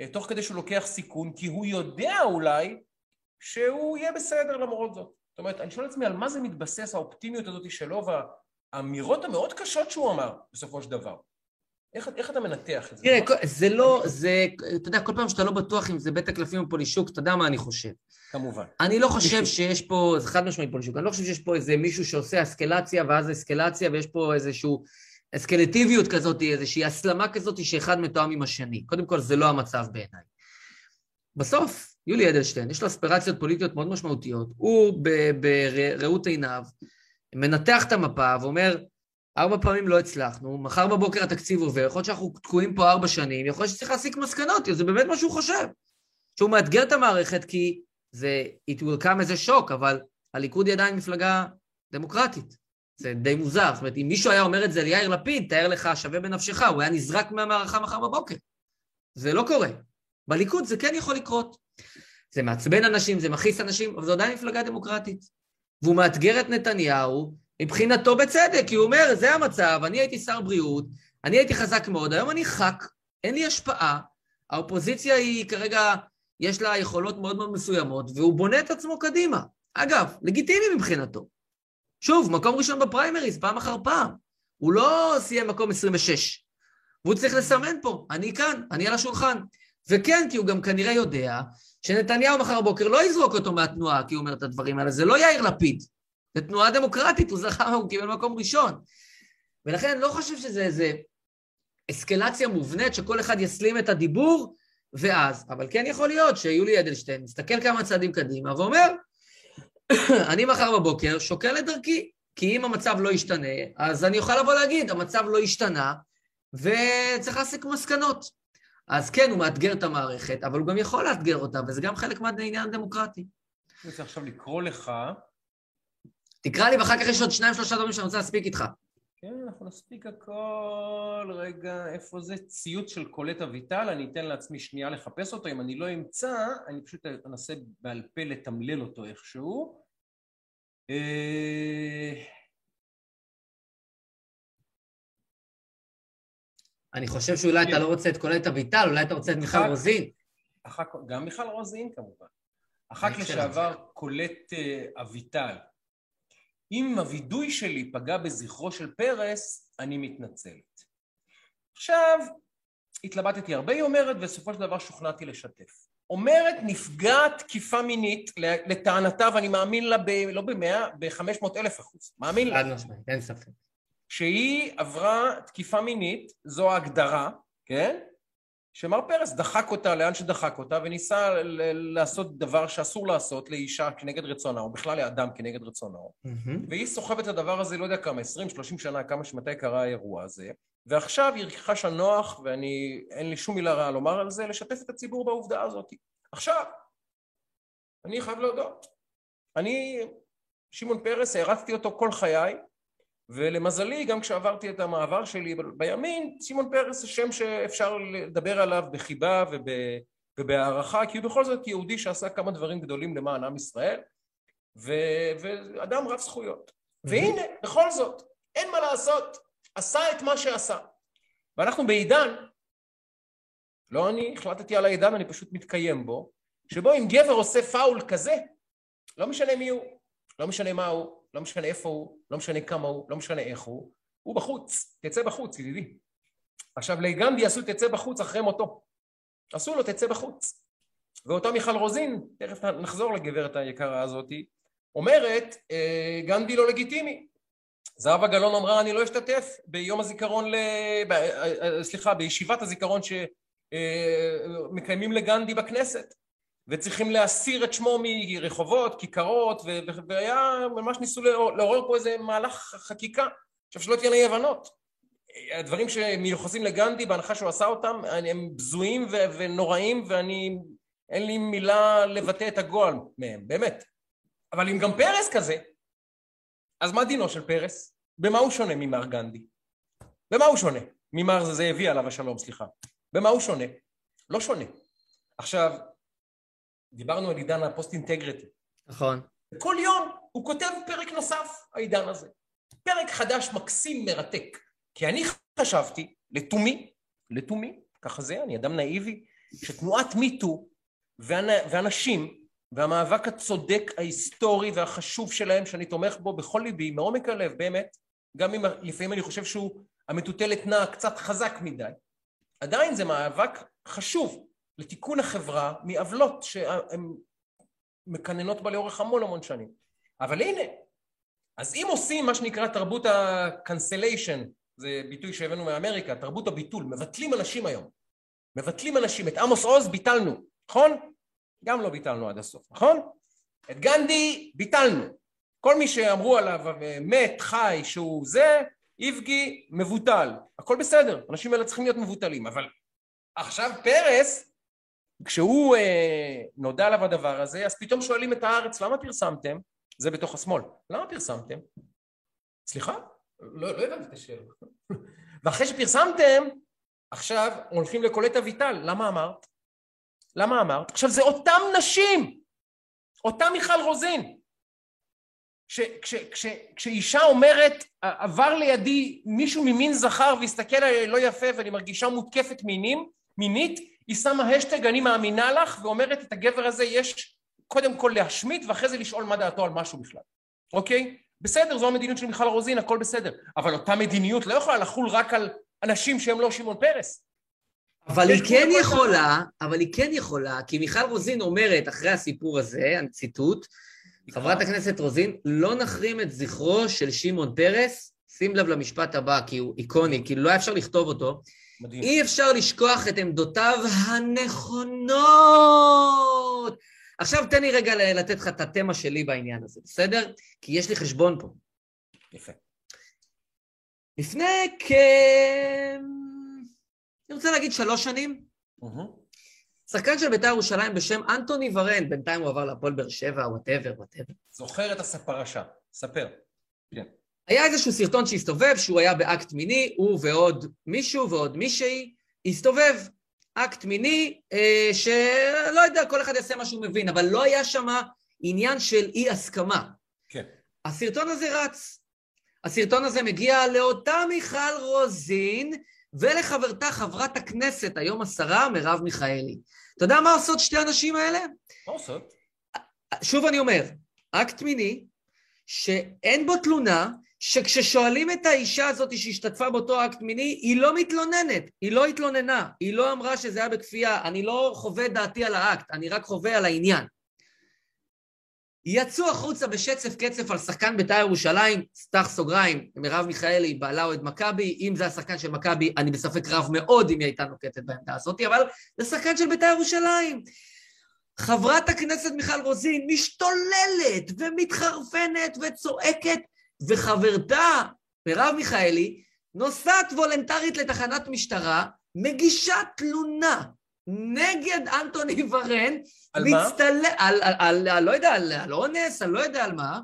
אה, תוך כדי שהוא לוקח סיכון, כי הוא יודע אולי שהוא יהיה בסדר למרות זאת. זאת אומרת, אני שואל את עצמי על מה זה מתבסס האופטימיות הזאת שלו והאמירות המאוד קשות שהוא אמר בסופו של דבר. איך, איך אתה מנתח את זה? תראה, זה לא, זה, אתה יודע, כל פעם שאתה לא בטוח אם זה בית הקלפים או פולישוק, אתה יודע מה אני חושב. כמובן. אני לא חושב שיש פה, זה חד משמעית פולישוק, אני לא חושב שיש פה איזה מישהו שעושה אסקלציה ואז אסקלציה, ויש פה איזושהי אסקלטיביות כזאת, איזושהי הסלמה כזאת שאחד מתואם עם השני. קודם כל, זה לא המצב בעיניי. בסוף, יולי אדלשטיין, יש לו אספירציות פוליטיות מאוד משמעותיות. הוא בראות עיניו מנתח את המפה ואומר, ארבע פעמים לא הצלחנו, מחר בבוקר התקציב עובר, יכול להיות שאנחנו תקועים פה ארבע שנים, יכול להיות שצריך להסיק מסקנות, זה באמת מה שהוא חושב. שהוא מאתגר את המערכת כי זה, it will come as a אבל הליכוד היא עדיין מפלגה דמוקרטית. זה די מוזר, זאת אומרת, אם מישהו היה אומר את זה ליאיר לפיד, תאר לך, שווה בנפשך, הוא היה נזרק מהמערכה מחר בבוקר. זה לא קורה. בליכוד זה כן יכול לקרות. זה מעצבן אנשים, זה מכעיס אנשים, אבל זו עדיין מפלגה דמוקרטית. והוא מאתגר את נתניהו, מבחינתו בצדק, כי הוא אומר, זה המצב, אני הייתי שר בריאות, אני הייתי חזק מאוד, היום אני ח"כ, אין לי השפעה, האופוזיציה היא כרגע, יש לה יכולות מאוד מאוד מסוימות, והוא בונה את עצמו קדימה. אגב, לגיטימי מבחינתו. שוב, מקום ראשון בפריימריז, פעם אחר פעם. הוא לא סיים מקום 26. והוא צריך לסמן פה, אני כאן, אני על השולחן. וכן, כי הוא גם כנראה יודע שנתניהו מחר בבוקר לא יזרוק אותו מהתנועה, כי הוא אומר את הדברים האלה, זה לא יאיר לפיד. זו תנועה דמוקרטית, הוא זכה, הוא קיבל מקום ראשון. ולכן אני לא חושב שזה איזה אסקלציה מובנית שכל אחד יסלים את הדיבור, ואז, אבל כן יכול להיות שיולי אדלשטיין מסתכל כמה צעדים קדימה ואומר, (coughs) אני מחר בבוקר שוקל את דרכי, כי אם המצב לא ישתנה, אז אני אוכל לבוא להגיד, המצב לא השתנה, וצריך להסיק מסקנות. אז כן, הוא מאתגר את המערכת, אבל הוא גם יכול לאתגר אותה, וזה גם חלק מהעניין הדמוקרטי. אני רוצה עכשיו לקרוא לך. תקרא לי ואחר כך יש עוד שניים שלושה דברים שאני רוצה להספיק איתך. כן, אנחנו נספיק הכל. רגע, איפה זה? ציוץ של קולט אביטל, אני אתן לעצמי שנייה לחפש אותו. אם אני לא אמצא, אני פשוט אנסה בעל פה לתמלל אותו איכשהו. אה, אני חושב שאולי אתה לא רוצה את קולט אביטל, אולי אתה רוצה את מיכל רוזין. גם מיכל רוזין כמובן. בהקשר לשעבר קולט אה, אביטל. אם הווידוי שלי פגע בזכרו של פרס, אני מתנצלת. עכשיו, התלבטתי הרבה, היא אומרת, ובסופו של דבר שוכנעתי לשתף. אומרת נפגעת תקיפה מינית, לטענתה, ואני מאמין לה ב... לא במאה, ב-500 אלף אחוז. מאמין לה. חד משמעית, אין ספק. שהיא עברה תקיפה מינית, זו ההגדרה, כן? שמר פרס דחק אותה לאן שדחק אותה וניסה ל- לעשות דבר שאסור לעשות לאישה כנגד רצונה, או בכלל לאדם כנגד רצונו, מהמם. והיא סוחבת את הדבר הזה, לא יודע כמה, 20-30 שנה, כמה שמתי קרה האירוע הזה, ועכשיו היא חשה נוח, ואני, אין לי שום מילה רעה לומר על זה, לשתף את הציבור בעובדה הזאת. עכשיו, אני חייב להודות, אני, שמעון פרס, הערצתי אותו כל חיי, ולמזלי, גם כשעברתי את המעבר שלי בימין, שמעון פרס זה שם שאפשר לדבר עליו בחיבה וב, ובהערכה, כי הוא בכל זאת יהודי שעשה כמה דברים גדולים למען עם ישראל, ו, ואדם רב זכויות. והנה, בכל זאת, אין מה לעשות, עשה את מה שעשה. ואנחנו בעידן, לא אני החלטתי על העידן, אני פשוט מתקיים בו, שבו אם גבר עושה פאול כזה, לא משנה מי הוא, לא משנה מה הוא, לא משנה איפה הוא, לא משנה כמה הוא, לא משנה איך הוא, הוא בחוץ, תצא בחוץ, ידידי. עכשיו, לגנדי עשו תצא בחוץ אחרי מותו. עשו לו תצא בחוץ. ואותה מיכל רוזין, תכף נחזור לגברת היקרה הזאתי, אומרת, אה, גנדי לא לגיטימי. זהבה גלאון אמרה, אני לא אשתתף ביום הזיכרון, ל... ב... אה, אה, סליחה, בישיבת הזיכרון שמקיימים לגנדי בכנסת. וצריכים להסיר את שמו מרחובות, כיכרות, והיה, ממש ניסו לעורר פה איזה מהלך חקיקה. עכשיו שלא תהיינה אי הבנות. הדברים שמיוחסים לגנדי, בהנחה שהוא עשה אותם, הם בזויים ו- ונוראים, ואני, אין לי מילה לבטא את הגועל מהם, באמת. אבל אם גם פרס כזה, אז מה דינו של פרס? במה הוא שונה ממר גנדי? במה הוא שונה? ממר זאבי עליו השלום, סליחה. במה הוא שונה? לא שונה. עכשיו, דיברנו על עידן הפוסט אינטגריטי. נכון. וכל יום הוא כותב פרק נוסף, העידן הזה. פרק חדש מקסים מרתק. כי אני חשבתי, לתומי, לתומי, ככה זה, אני אדם נאיבי, שתנועת מיטו ואנשים והמאבק הצודק ההיסטורי והחשוב שלהם, שאני תומך בו בכל ליבי, מעומק הלב, באמת, גם אם לפעמים אני חושב שהוא, המטוטלת נעה קצת חזק מדי, עדיין זה מאבק חשוב לתיקון החברה מעוולות שהן מקננות בה לאורך המון המון שנים. אבל הנה, אז אם עושים מה שנקרא תרבות ה-cancellation, זה ביטוי שהבאנו מאמריקה, תרבות הביטול, מבטלים אנשים היום. מבטלים אנשים. את עמוס עוז ביטלנו, נכון? גם לא ביטלנו עד הסוף, נכון? את גנדי ביטלנו. כל מי שאמרו עליו מת, חי, שהוא זה, איבגי מבוטל. הכל בסדר, אנשים האלה צריכים להיות מבוטלים. אבל עכשיו פרס, כשהוא אה, נודע עליו הדבר הזה, אז פתאום שואלים את הארץ, למה פרסמתם? זה בתוך השמאל. למה פרסמתם? סליחה? לא, לא הבנתי את השאלה. (laughs) ואחרי שפרסמתם, עכשיו הולכים לקולט אביטל. למה אמרת? למה אמרת? עכשיו זה אותם נשים, אותה מיכל רוזין. כשאישה אומרת, עבר לידי מישהו ממין זכר והסתכל עליי לא יפה ואני מרגישה מותקפת מינים, מינית, היא שמה השטג אני מאמינה לך ואומרת את הגבר הזה יש קודם כל להשמיט ואחרי זה לשאול מה דעתו על משהו בכלל, אוקיי? בסדר, זו המדיניות של מיכל רוזין, הכל בסדר, אבל אותה מדיניות לא יכולה לחול רק על אנשים שהם לא שמעון פרס. אבל היא כן יכולה, אבל היא כן יכולה, כי מיכל רוזין אומרת אחרי הסיפור הזה, ציטוט, חברת הכנסת רוזין, לא נחרים את זכרו של שמעון פרס, שים לב למשפט הבא, כי הוא איקוני, כי לא היה אפשר לכתוב אותו, מדהים. אי אפשר לשכוח את עמדותיו הנכונות. עכשיו תן לי רגע לתת לך את התמה שלי בעניין הזה, בסדר? כי יש לי חשבון פה. יפה. לפני כ... אני רוצה להגיד שלוש שנים. אה-הא. שחקן של בית"ר ירושלים בשם אנתוני וארן, בינתיים הוא עבר להפועל באר שבע, whatever, whatever. זוכר את הפרשה, ספר. כן. היה איזשהו סרטון שהסתובב, שהוא היה באקט מיני, הוא ועוד מישהו ועוד מישהי, הסתובב. אקט מיני, אה, שלא יודע, כל אחד יעשה מה שהוא מבין, אבל לא היה שם עניין של אי הסכמה. כן. הסרטון הזה רץ. הסרטון הזה מגיע לאותה מיכל רוזין ולחברתה חברת הכנסת, היום השרה, מרב מיכאלי. אתה יודע מה עושות שתי הנשים האלה? מה עושות? שוב אני אומר, אקט מיני, שאין בו תלונה, שכששואלים את האישה הזאת שהשתתפה באותו אקט מיני, היא לא מתלוננת, היא לא התלוננה, היא לא אמרה שזה היה בכפייה, אני לא חווה דעתי על האקט, אני רק חווה על העניין. יצאו החוצה בשצף קצף על שחקן בית"ר ירושלים, סטח סוגריים, מרב מיכאלי, בעלה אוהד מכבי, אם זה השחקן של מכבי, אני בספק רב מאוד אם היא הייתה נוקטת בעמדה הזאת, אבל זה שחקן של בית"ר ירושלים. חברת הכנסת מיכל רוזין משתוללת ומתחרפנת וצועקת, וחברתה, מרב מיכאלי, נוסעת וולנטרית לתחנת משטרה, מגישה תלונה נגד אנטוני ורן, על מה? מצטל... על, על, על, על, לא יודע, על, על אונס, אני לא יודע על מה,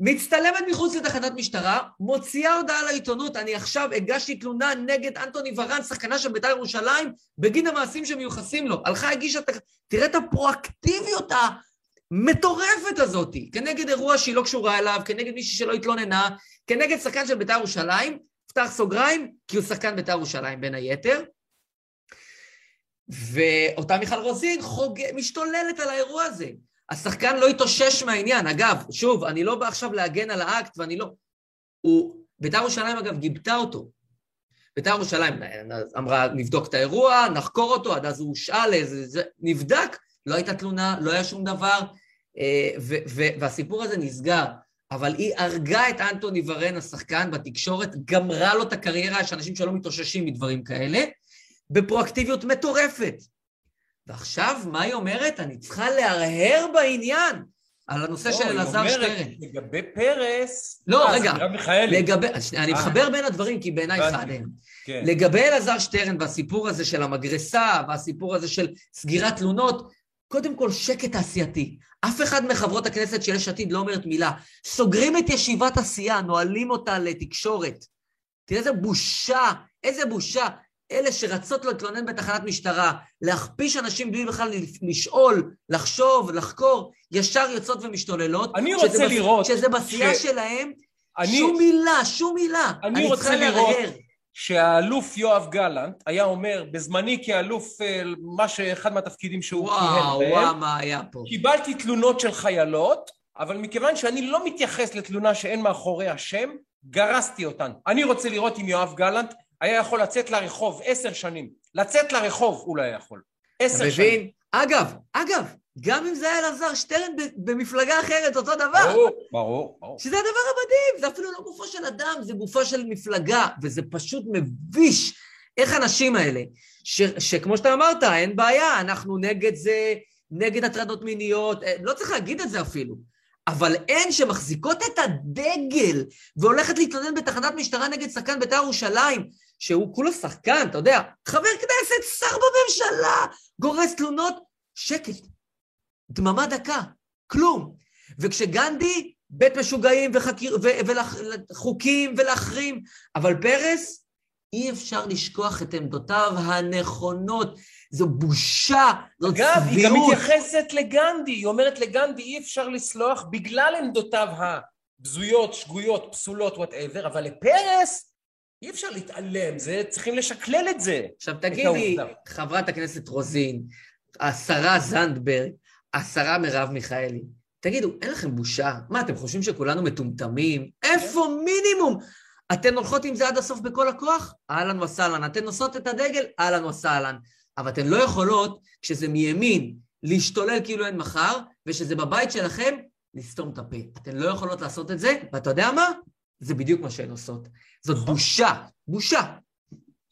מצטלמת מחוץ לתחנת משטרה, מוציאה הודעה לעיתונות, אני עכשיו הגשתי תלונה נגד אנטוני ורן, שחקנה של בית"ר ירושלים, בגין המעשים שמיוחסים לו. הלכה, הגישה, תראה את הפרואקטיביות המטורפת הזאת, כנגד אירוע שהיא לא קשורה אליו, כנגד מישהי שלא התלוננה, כנגד שחקן של בית"ר ירושלים, פתח סוגריים, כי הוא שחקן בית"ר ירושלים בין היתר. ואותה מיכל רוזין חוג... משתוללת על האירוע הזה. השחקן לא התאושש מהעניין. אגב, שוב, אני לא בא עכשיו להגן על האקט, ואני לא... הוא... בית"ר ירושלים, אגב, גיבתה אותו. בית"ר ירושלים אמרה, נבדוק את האירוע, נחקור אותו, עד אז הוא הושאל לאיזה... זה... נבדק, לא הייתה תלונה, לא היה שום דבר, אה. והסיפור הזה נסגר. אבל היא הרגה את אנטוני ורן, השחקן, בתקשורת, גמרה לו את הקריירה, יש אנשים שלא מתאוששים מדברים כאלה. בפרואקטיביות מטורפת. ועכשיו, מה היא אומרת? אני צריכה להרהר בעניין על הנושא של אלעזר שטרן. לא, היא אומרת, לגבי פרס... לא, אה, רגע. לגבי, אני אה. מחבר בין הדברים כי בעיניי. אחד הם. כן. לגבי אלעזר שטרן והסיפור הזה של המגרסה והסיפור הזה של סגירת תלונות, קודם כל שקט תעשייתי. אף אחד מחברות הכנסת של יש עתיד לא אומרת מילה. סוגרים את ישיבת הסיעה, נועלים אותה לתקשורת. תראה איזה בושה, איזה בושה. אלה שרצות להתלונן בתחנת משטרה, להכפיש אנשים בלי בכלל לשאול, לחשוב, לחקור, ישר יוצאות ומשתוללות. אני רוצה שזה לראות שזה בסיעה ש- שלהם, אני- שום מילה, שום מילה. אני רוצה צריכה לראות להרהר. שהאלוף יואב גלנט היה אומר, בזמני כאלוף, אה, מה שאחד מהתפקידים שהוא וואו, כיהן וואו, בהם, מה היה פה. קיבלתי תלונות של חיילות, אבל מכיוון שאני לא מתייחס לתלונה שאין מאחוריה שם, גרסתי אותן. אני רוצה לראות אם יואב גלנט היה יכול לצאת לרחוב עשר שנים. לצאת לרחוב הוא לא היה יכול. עשר שנים. מבין? אגב, אגב, גם אם זה היה אלעזר שטרן במפלגה אחרת, אותו דבר. ברור, ברור, ברור. שזה הדבר המדהים, זה אפילו לא גופו של אדם, זה גופו של מפלגה, וזה פשוט מביש איך האנשים האלה, ש, שכמו שאתה אמרת, אין בעיה, אנחנו נגד זה, נגד הטרדות מיניות, אה, לא צריך להגיד את זה אפילו, אבל הן שמחזיקות את הדגל והולכת להתלונן בתחנת משטרה נגד שחקן בית"ר ירושלים, שהוא כולו שחקן, אתה יודע, חבר כנסת, שר בממשלה, גורס תלונות, שקט, דממה דקה, כלום. וכשגנדי, בית משוגעים וחקיר, ו- וחוקים ולהחרים, אבל פרס, אי אפשר לשכוח את עמדותיו הנכונות. זו בושה, זאת אגב, היא גם צביעות. מתייחסת לגנדי, היא אומרת לגנדי אי אפשר לסלוח בגלל עמדותיו הבזויות, שגויות, פסולות, whatever, אבל לפרס אי אפשר להתעלם, זה, צריכים לשקלל את זה. עכשיו תגידי. חברת הכנסת רוזין, השרה זנדברג, השרה מרב מיכאלי, תגידו, אין לכם בושה? מה, אתם חושבים שכולנו מטומטמים? איפה מינימום? אתן הולכות עם זה עד הסוף בכל הכוח? אהלן וסהלן. אתן נושאות את הדגל? אהלן וסהלן. אבל אתן לא יכולות, כשזה מימין, להשתולל כאילו אין מחר, וכשזה בבית שלכם, לסתום את הפה. אתן לא יכולות לעשות את זה, ואתה יודע מה? זה בדיוק מה שהן עושות. זאת נכון. בושה, בושה.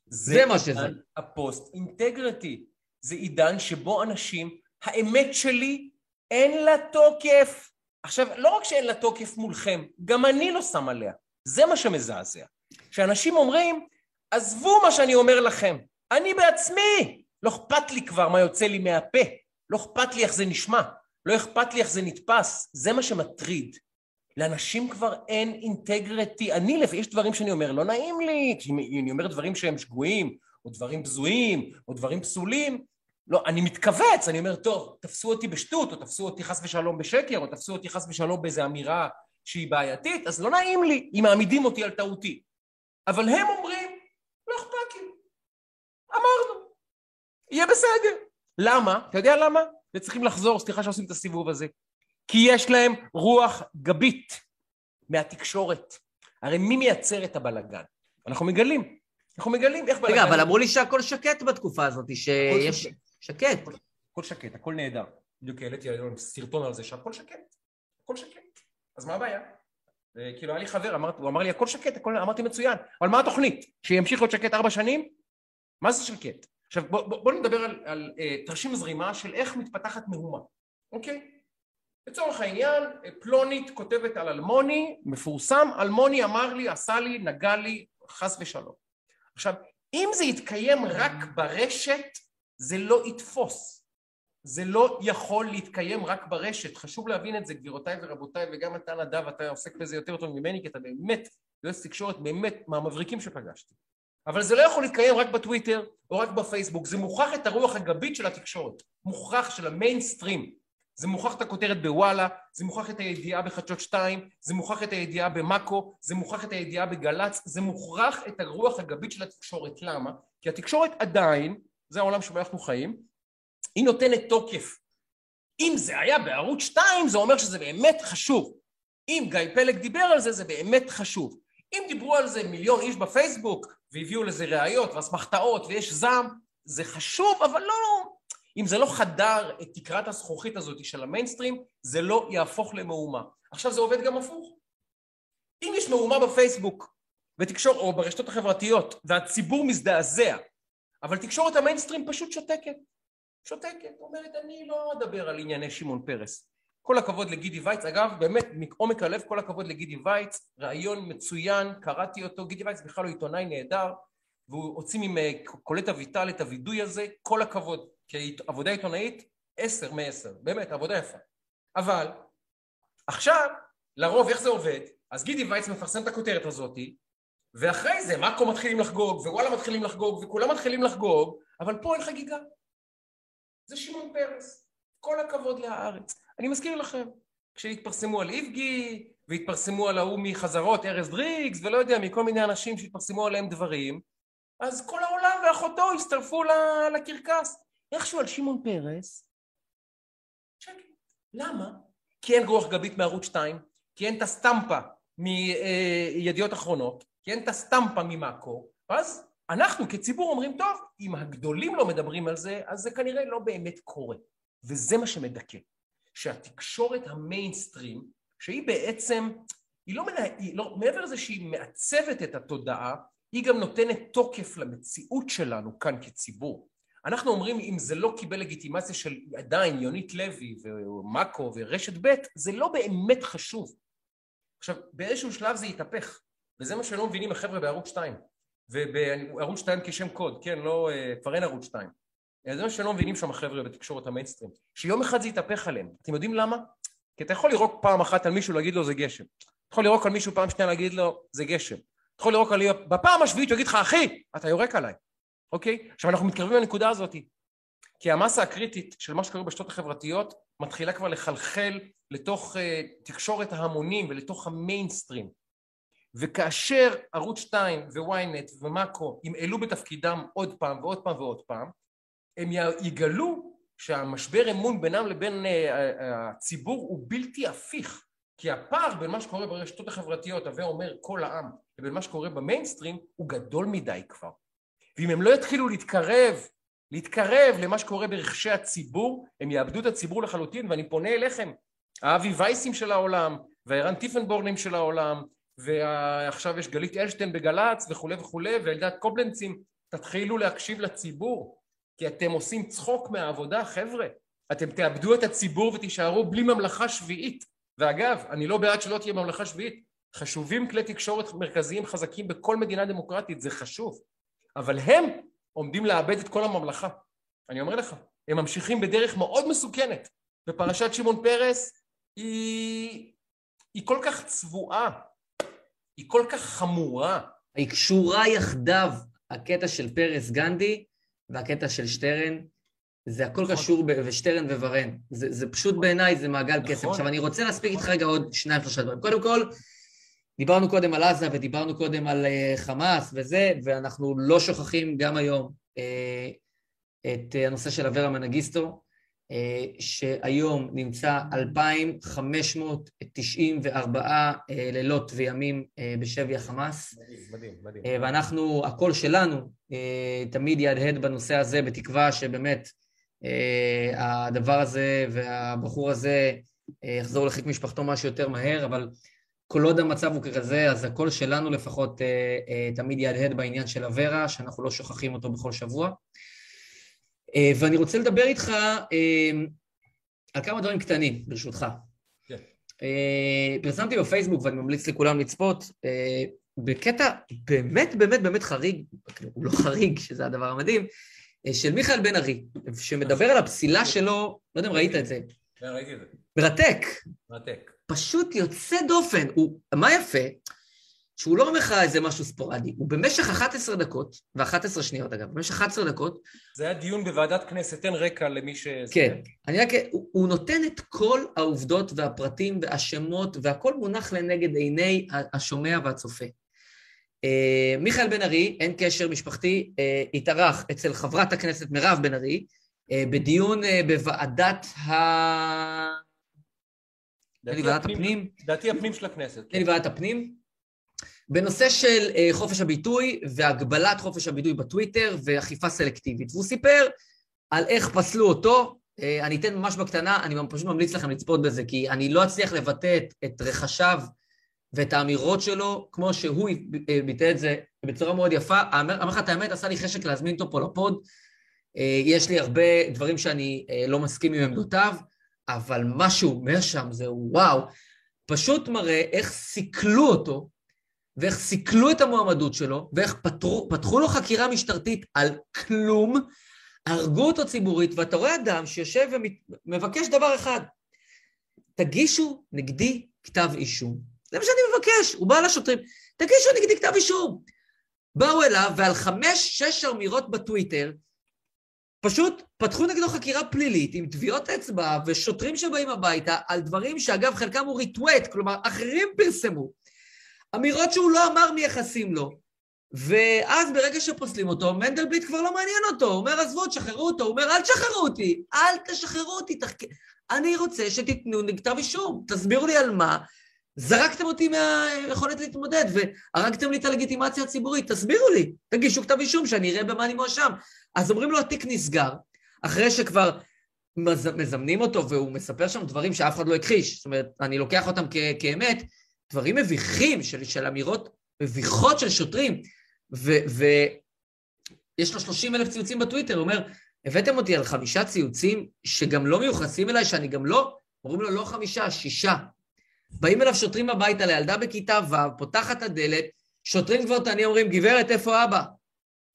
זה מה שזה. הפוסט אינטגריטי. זה עידן שבו אנשים, האמת שלי אין לה תוקף. עכשיו, לא רק שאין לה תוקף מולכם, גם אני לא שם עליה. זה מה שמזעזע. שאנשים אומרים, עזבו מה שאני אומר לכם, אני בעצמי לא אכפת לי כבר מה יוצא לי מהפה, לא אכפת לי איך זה נשמע, לא אכפת לי איך זה נתפס, זה מה שמטריד. לאנשים כבר אין אינטגריטי, אני, יש דברים שאני אומר, לא נעים לי, כי אני אומר דברים שהם שגויים, או דברים בזויים, או דברים פסולים, לא, אני מתכווץ, אני אומר, טוב, תפסו אותי בשטות, או תפסו אותי חס ושלום בשקר, או תפסו אותי חס ושלום באיזו אמירה שהיא בעייתית, אז לא נעים לי אם מעמידים אותי על טעותי. אבל הם אומרים, לא אכפת לי, אמרנו, יהיה בסדר. למה? אתה יודע למה? וצריכים לחזור, סליחה שעושים את הסיבוב הזה. כי יש להם רוח גבית מהתקשורת. הרי מי מייצר את הבלגן? אנחנו מגלים. אנחנו מגלים איך בלגן... רגע, אבל אמרו לי שהכל שקט בתקופה הזאת, שיש... שקט. הכל שקט, הכל נהדר. בדיוק העליתי היום סרטון על זה שהכל שקט. הכל שקט. אז מה הבעיה? כאילו היה לי חבר, הוא אמר לי הכל שקט, הכל, אמרתי מצוין, אבל מה התוכנית? שימשיך להיות שקט ארבע שנים? מה זה שקט? עכשיו בוא, בוא, נדבר על, על uh, תרשים זרימה של איך מתפתחת מהומה, אוקיי? לצורך העניין, פלונית כותבת על אלמוני, מפורסם, אלמוני אמר לי, עשה לי, נגע לי, חס ושלום. עכשיו, אם זה יתקיים רק ברשת, זה לא יתפוס. זה לא יכול להתקיים רק ברשת. חשוב להבין את זה, גבירותיי ורבותיי, וגם אתה נדב, אתה עוסק בזה יותר טוב ממני, כי אתה באמת יועץ תקשורת באמת מהמבריקים שפגשתי. אבל זה לא יכול להתקיים רק בטוויטר או רק בפייסבוק, זה מוכרח את הרוח הגבית של התקשורת, מוכרח של המיינסטרים. זה מוכרח את הכותרת בוואלה, זה מוכרח את הידיעה בחדשות 2, זה מוכרח את הידיעה במאקו, זה מוכרח את הידיעה בגל"צ, זה מוכרח את הרוח הגבית של התקשורת. למה? כי התקשורת עדיין, זה העולם שבו אנחנו חיים, היא נותנת תוקף. אם זה היה בערוץ 2 זה אומר שזה באמת חשוב. אם גיא פלג דיבר על זה זה באמת חשוב. אם דיברו על זה מיליון איש בפייסבוק והביאו לזה ראיות ואסמכתאות ויש זעם, זה חשוב אבל לא, אם זה לא חדר את תקרת הזכוכית הזאת של המיינסטרים, זה לא יהפוך למהומה. עכשיו זה עובד גם הפוך. אם יש מהומה בפייסבוק ותקשור, או ברשתות החברתיות והציבור מזדעזע, אבל תקשורת המיינסטרים פשוט שותקת. שותקת, אומרת אני לא אדבר על ענייני שמעון פרס. כל הכבוד לגידי וייץ, אגב באמת מעומק הלב כל הכבוד לגידי וייץ, רעיון מצוין, קראתי אותו, גידי וייץ בכלל הוא עיתונאי נהדר והוא הוציא מקולט אביטל את הווידוי הזה, כל הכבוד, כי עבודה עיתונאית עשר מעשר, באמת עבודה יפה. אבל עכשיו לרוב איך זה עובד? אז גידי וייץ מפרסם את הכותרת הזאתי ואחרי זה מאקו מתחילים לחגוג ווואלה מתחילים לחגוג וכולם מתחילים לחגוג אבל פה אין חגיגה. זה שמעון פרס. כל הכבוד להארץ אני מזכיר לכם כשהתפרסמו על איבגי והתפרסמו על ההוא מחזרות ארז דריגס ולא יודע מכל מיני אנשים שהתפרסמו עליהם דברים אז כל העולם ואחותו הצטרפו לקרקס. איכשהו על שמעון פרס. למה? כי אין רוח גבית מערוץ 2 כי אין את הסטמפה מידיעות אחרונות כי אין את הסטמפה ממאקו ואז אנחנו כציבור אומרים טוב אם הגדולים לא מדברים על זה אז זה כנראה לא באמת קורה. וזה מה שמדכא שהתקשורת המיינסטרים שהיא בעצם היא לא, מנה, היא לא מעבר לזה שהיא מעצבת את התודעה היא גם נותנת תוקף למציאות שלנו כאן כציבור. אנחנו אומרים אם זה לא קיבל לגיטימציה של עדיין יונית לוי ומאקו ורשת ב' זה לא באמת חשוב. עכשיו באיזשהו שלב זה יתהפך וזה מה שלא מבינים החבר'ה בערוץ 2 ובערוץ 2 כשם קוד, כן, לא, אה, כבר אין ערוץ 2 זה מה שלא מבינים שם החבר'ה בתקשורת המיינסטרים. שיום אחד זה יתהפך עליהם, אתם יודעים למה? כי אתה יכול לראות פעם אחת על מישהו להגיד לו זה גשם. אתה יכול לראות על מישהו פעם שנייה להגיד לו זה גשם. אתה יכול לראות על... בפעם השביעית הוא יגיד לך אחי אתה יורק עליי. אוקיי? עכשיו אנחנו מתקרבים לנקודה הזאת. כי המסה הקריטית של מה שקורה בשתות החברתיות מתחילה כבר לחלחל לתוך uh, תקשורת ההמונים ולתוך המיינסטרים וכאשר ערוץ 2 וויינט ומאקו ימעלו בתפקידם עוד פעם ועוד פעם ועוד פעם הם יגלו שהמשבר אמון בינם לבין uh, הציבור הוא בלתי הפיך. כי הפער בין מה שקורה ברשתות החברתיות, הווה אומר כל העם, לבין מה שקורה במיינסטרים הוא גדול מדי כבר. ואם הם לא יתחילו להתקרב, להתקרב למה שקורה ברכשי הציבור, הם יאבדו את הציבור לחלוטין, ואני פונה אליכם, האבי וייסים של העולם, והערן טיפנבורנים של העולם, ועכשיו יש גלית אלשטיין בגל"צ וכולי וכולי, ואלדד קובלנצים, תתחילו להקשיב לציבור, כי אתם עושים צחוק מהעבודה, חבר'ה. אתם תאבדו את הציבור ותישארו בלי ממלכה שביעית. ואגב, אני לא בעד שלא תהיה ממלכה שביעית. חשובים כלי תקשורת מרכזיים חזקים בכל מדינה דמוקרטית, זה חשוב. אבל הם עומדים לאבד את כל הממלכה. אני אומר לך, הם ממשיכים בדרך מאוד מסוכנת. ופרשת שמעון פרס היא, היא כל כך צבועה, היא כל כך חמורה. היא קשורה יחדיו, הקטע של פרס גנדי והקטע של שטרן, זה הכל נכון. קשור, ב- ושטרן וורן. זה, זה פשוט בעיניי, זה מעגל נכון. קסם. עכשיו, אני רוצה להספיק איתך רגע עוד שניים, שלושה דברים. קודם כל, דיברנו קודם על עזה ודיברנו קודם על uh, חמאס וזה, ואנחנו לא שוכחים גם היום uh, את uh, הנושא של אברה מנגיסטו, שהיום נמצא 2,594 uh, לילות וימים uh, בשבי החמאס. מדהים, מדהים, ואנחנו, הקול שלנו תמיד יהדהד בנושא הזה, בתקווה שבאמת הדבר הזה והבחור הזה יחזור לחיק משפחתו מה שיותר מהר, אבל כל עוד המצב הוא כזה, אז הקול שלנו לפחות אה, אה, תמיד יהדהד בעניין של אברה, שאנחנו לא שוכחים אותו בכל שבוע. אה, ואני רוצה לדבר איתך אה, על כמה דברים קטנים, ברשותך. כן. אה, פרסמתי בפייסבוק, ואני ממליץ לכולם לצפות, בקטע באמת באמת באמת חריג, הוא לא חריג, שזה הדבר המדהים, של מיכאל בן ארי, שמדבר על הפסילה שלו, לא יודע אם ראית את זה. כן, ראיתי את זה. מרתק. מרתק. פשוט יוצא דופן. הוא, מה יפה? שהוא לא אומר לך איזה משהו ספורדי, הוא במשך 11 דקות, ו-11 שניות אגב, במשך 11 דקות... זה היה דיון בוועדת כנסת, תן רקע למי ש... כן, אני רק... הוא, הוא נותן את כל העובדות והפרטים והשמות, והכל מונח לנגד עיני השומע והצופה. אה, מיכאל בן ארי, אין קשר משפחתי, אה, התארח אצל חברת הכנסת מירב בן ארי, אה, בדיון אה, בוועדת ה... ועדת הפנים. לדעתי הפנים של הכנסת. נדמה לי ועדת הפנים. בנושא של uh, חופש הביטוי והגבלת חופש הביטוי בטוויטר ואכיפה סלקטיבית. והוא סיפר על איך פסלו אותו. Uh, אני אתן ממש בקטנה, אני פשוט ממליץ לכם לצפות בזה, כי אני לא אצליח לבטא את, את רכשיו ואת האמירות שלו, כמו שהוא ביטא את זה בצורה מאוד יפה. אמר לך את האמת, עשה לי חשק להזמין אותו פה לפוד. יש לי הרבה דברים שאני לא מסכים עם עמדותיו. אבל מה שהוא אומר שם זה וואו, פשוט מראה איך סיכלו אותו, ואיך סיכלו את המועמדות שלו, ואיך פתרו, פתחו לו חקירה משטרתית על כלום, הרגו אותו ציבורית, ואתה רואה אדם שיושב ומבקש דבר אחד, תגישו נגדי כתב אישום. זה מה שאני מבקש, הוא בא לשוטרים, תגישו נגדי כתב אישום. באו אליו, ועל חמש-שש אמירות בטוויטר, פשוט פתחו נגדו חקירה פלילית עם טביעות אצבע ושוטרים שבאים הביתה על דברים שאגב חלקם הוא ריטואט, כלומר אחרים פרסמו. אמירות שהוא לא אמר מייחסים לו. ואז ברגע שפוסלים אותו, מנדלבליט כבר לא מעניין אותו, הוא אומר עזבו, תשחררו אותו, הוא אומר אל תשחררו אותי, אל תשחררו אותי, תחק... אני רוצה שתיתנו לי כתב אישום, תסבירו לי על מה, זרקתם אותי מהיכולת להתמודד והרגתם לי את הלגיטימציה הציבורית, תסבירו לי, תגישו כתב אישום שאני אראה במה אני מואשם. אז אומרים לו, התיק נסגר, אחרי שכבר מז... מזמנים אותו והוא מספר שם דברים שאף אחד לא הכחיש, זאת אומרת, אני לוקח אותם כ- כאמת, דברים מביכים של, של אמירות מביכות של שוטרים, ויש לו 30 אלף ציוצים בטוויטר, הוא אומר, הבאתם אותי על חמישה ציוצים שגם לא מיוחסים אליי, שאני גם לא, אומרים לו, לא חמישה, שישה. באים אליו שוטרים הביתה לילדה בכיתה ו', פותחת הדלת, שוטרים כבר תעני אומרים, גברת, איפה אבא?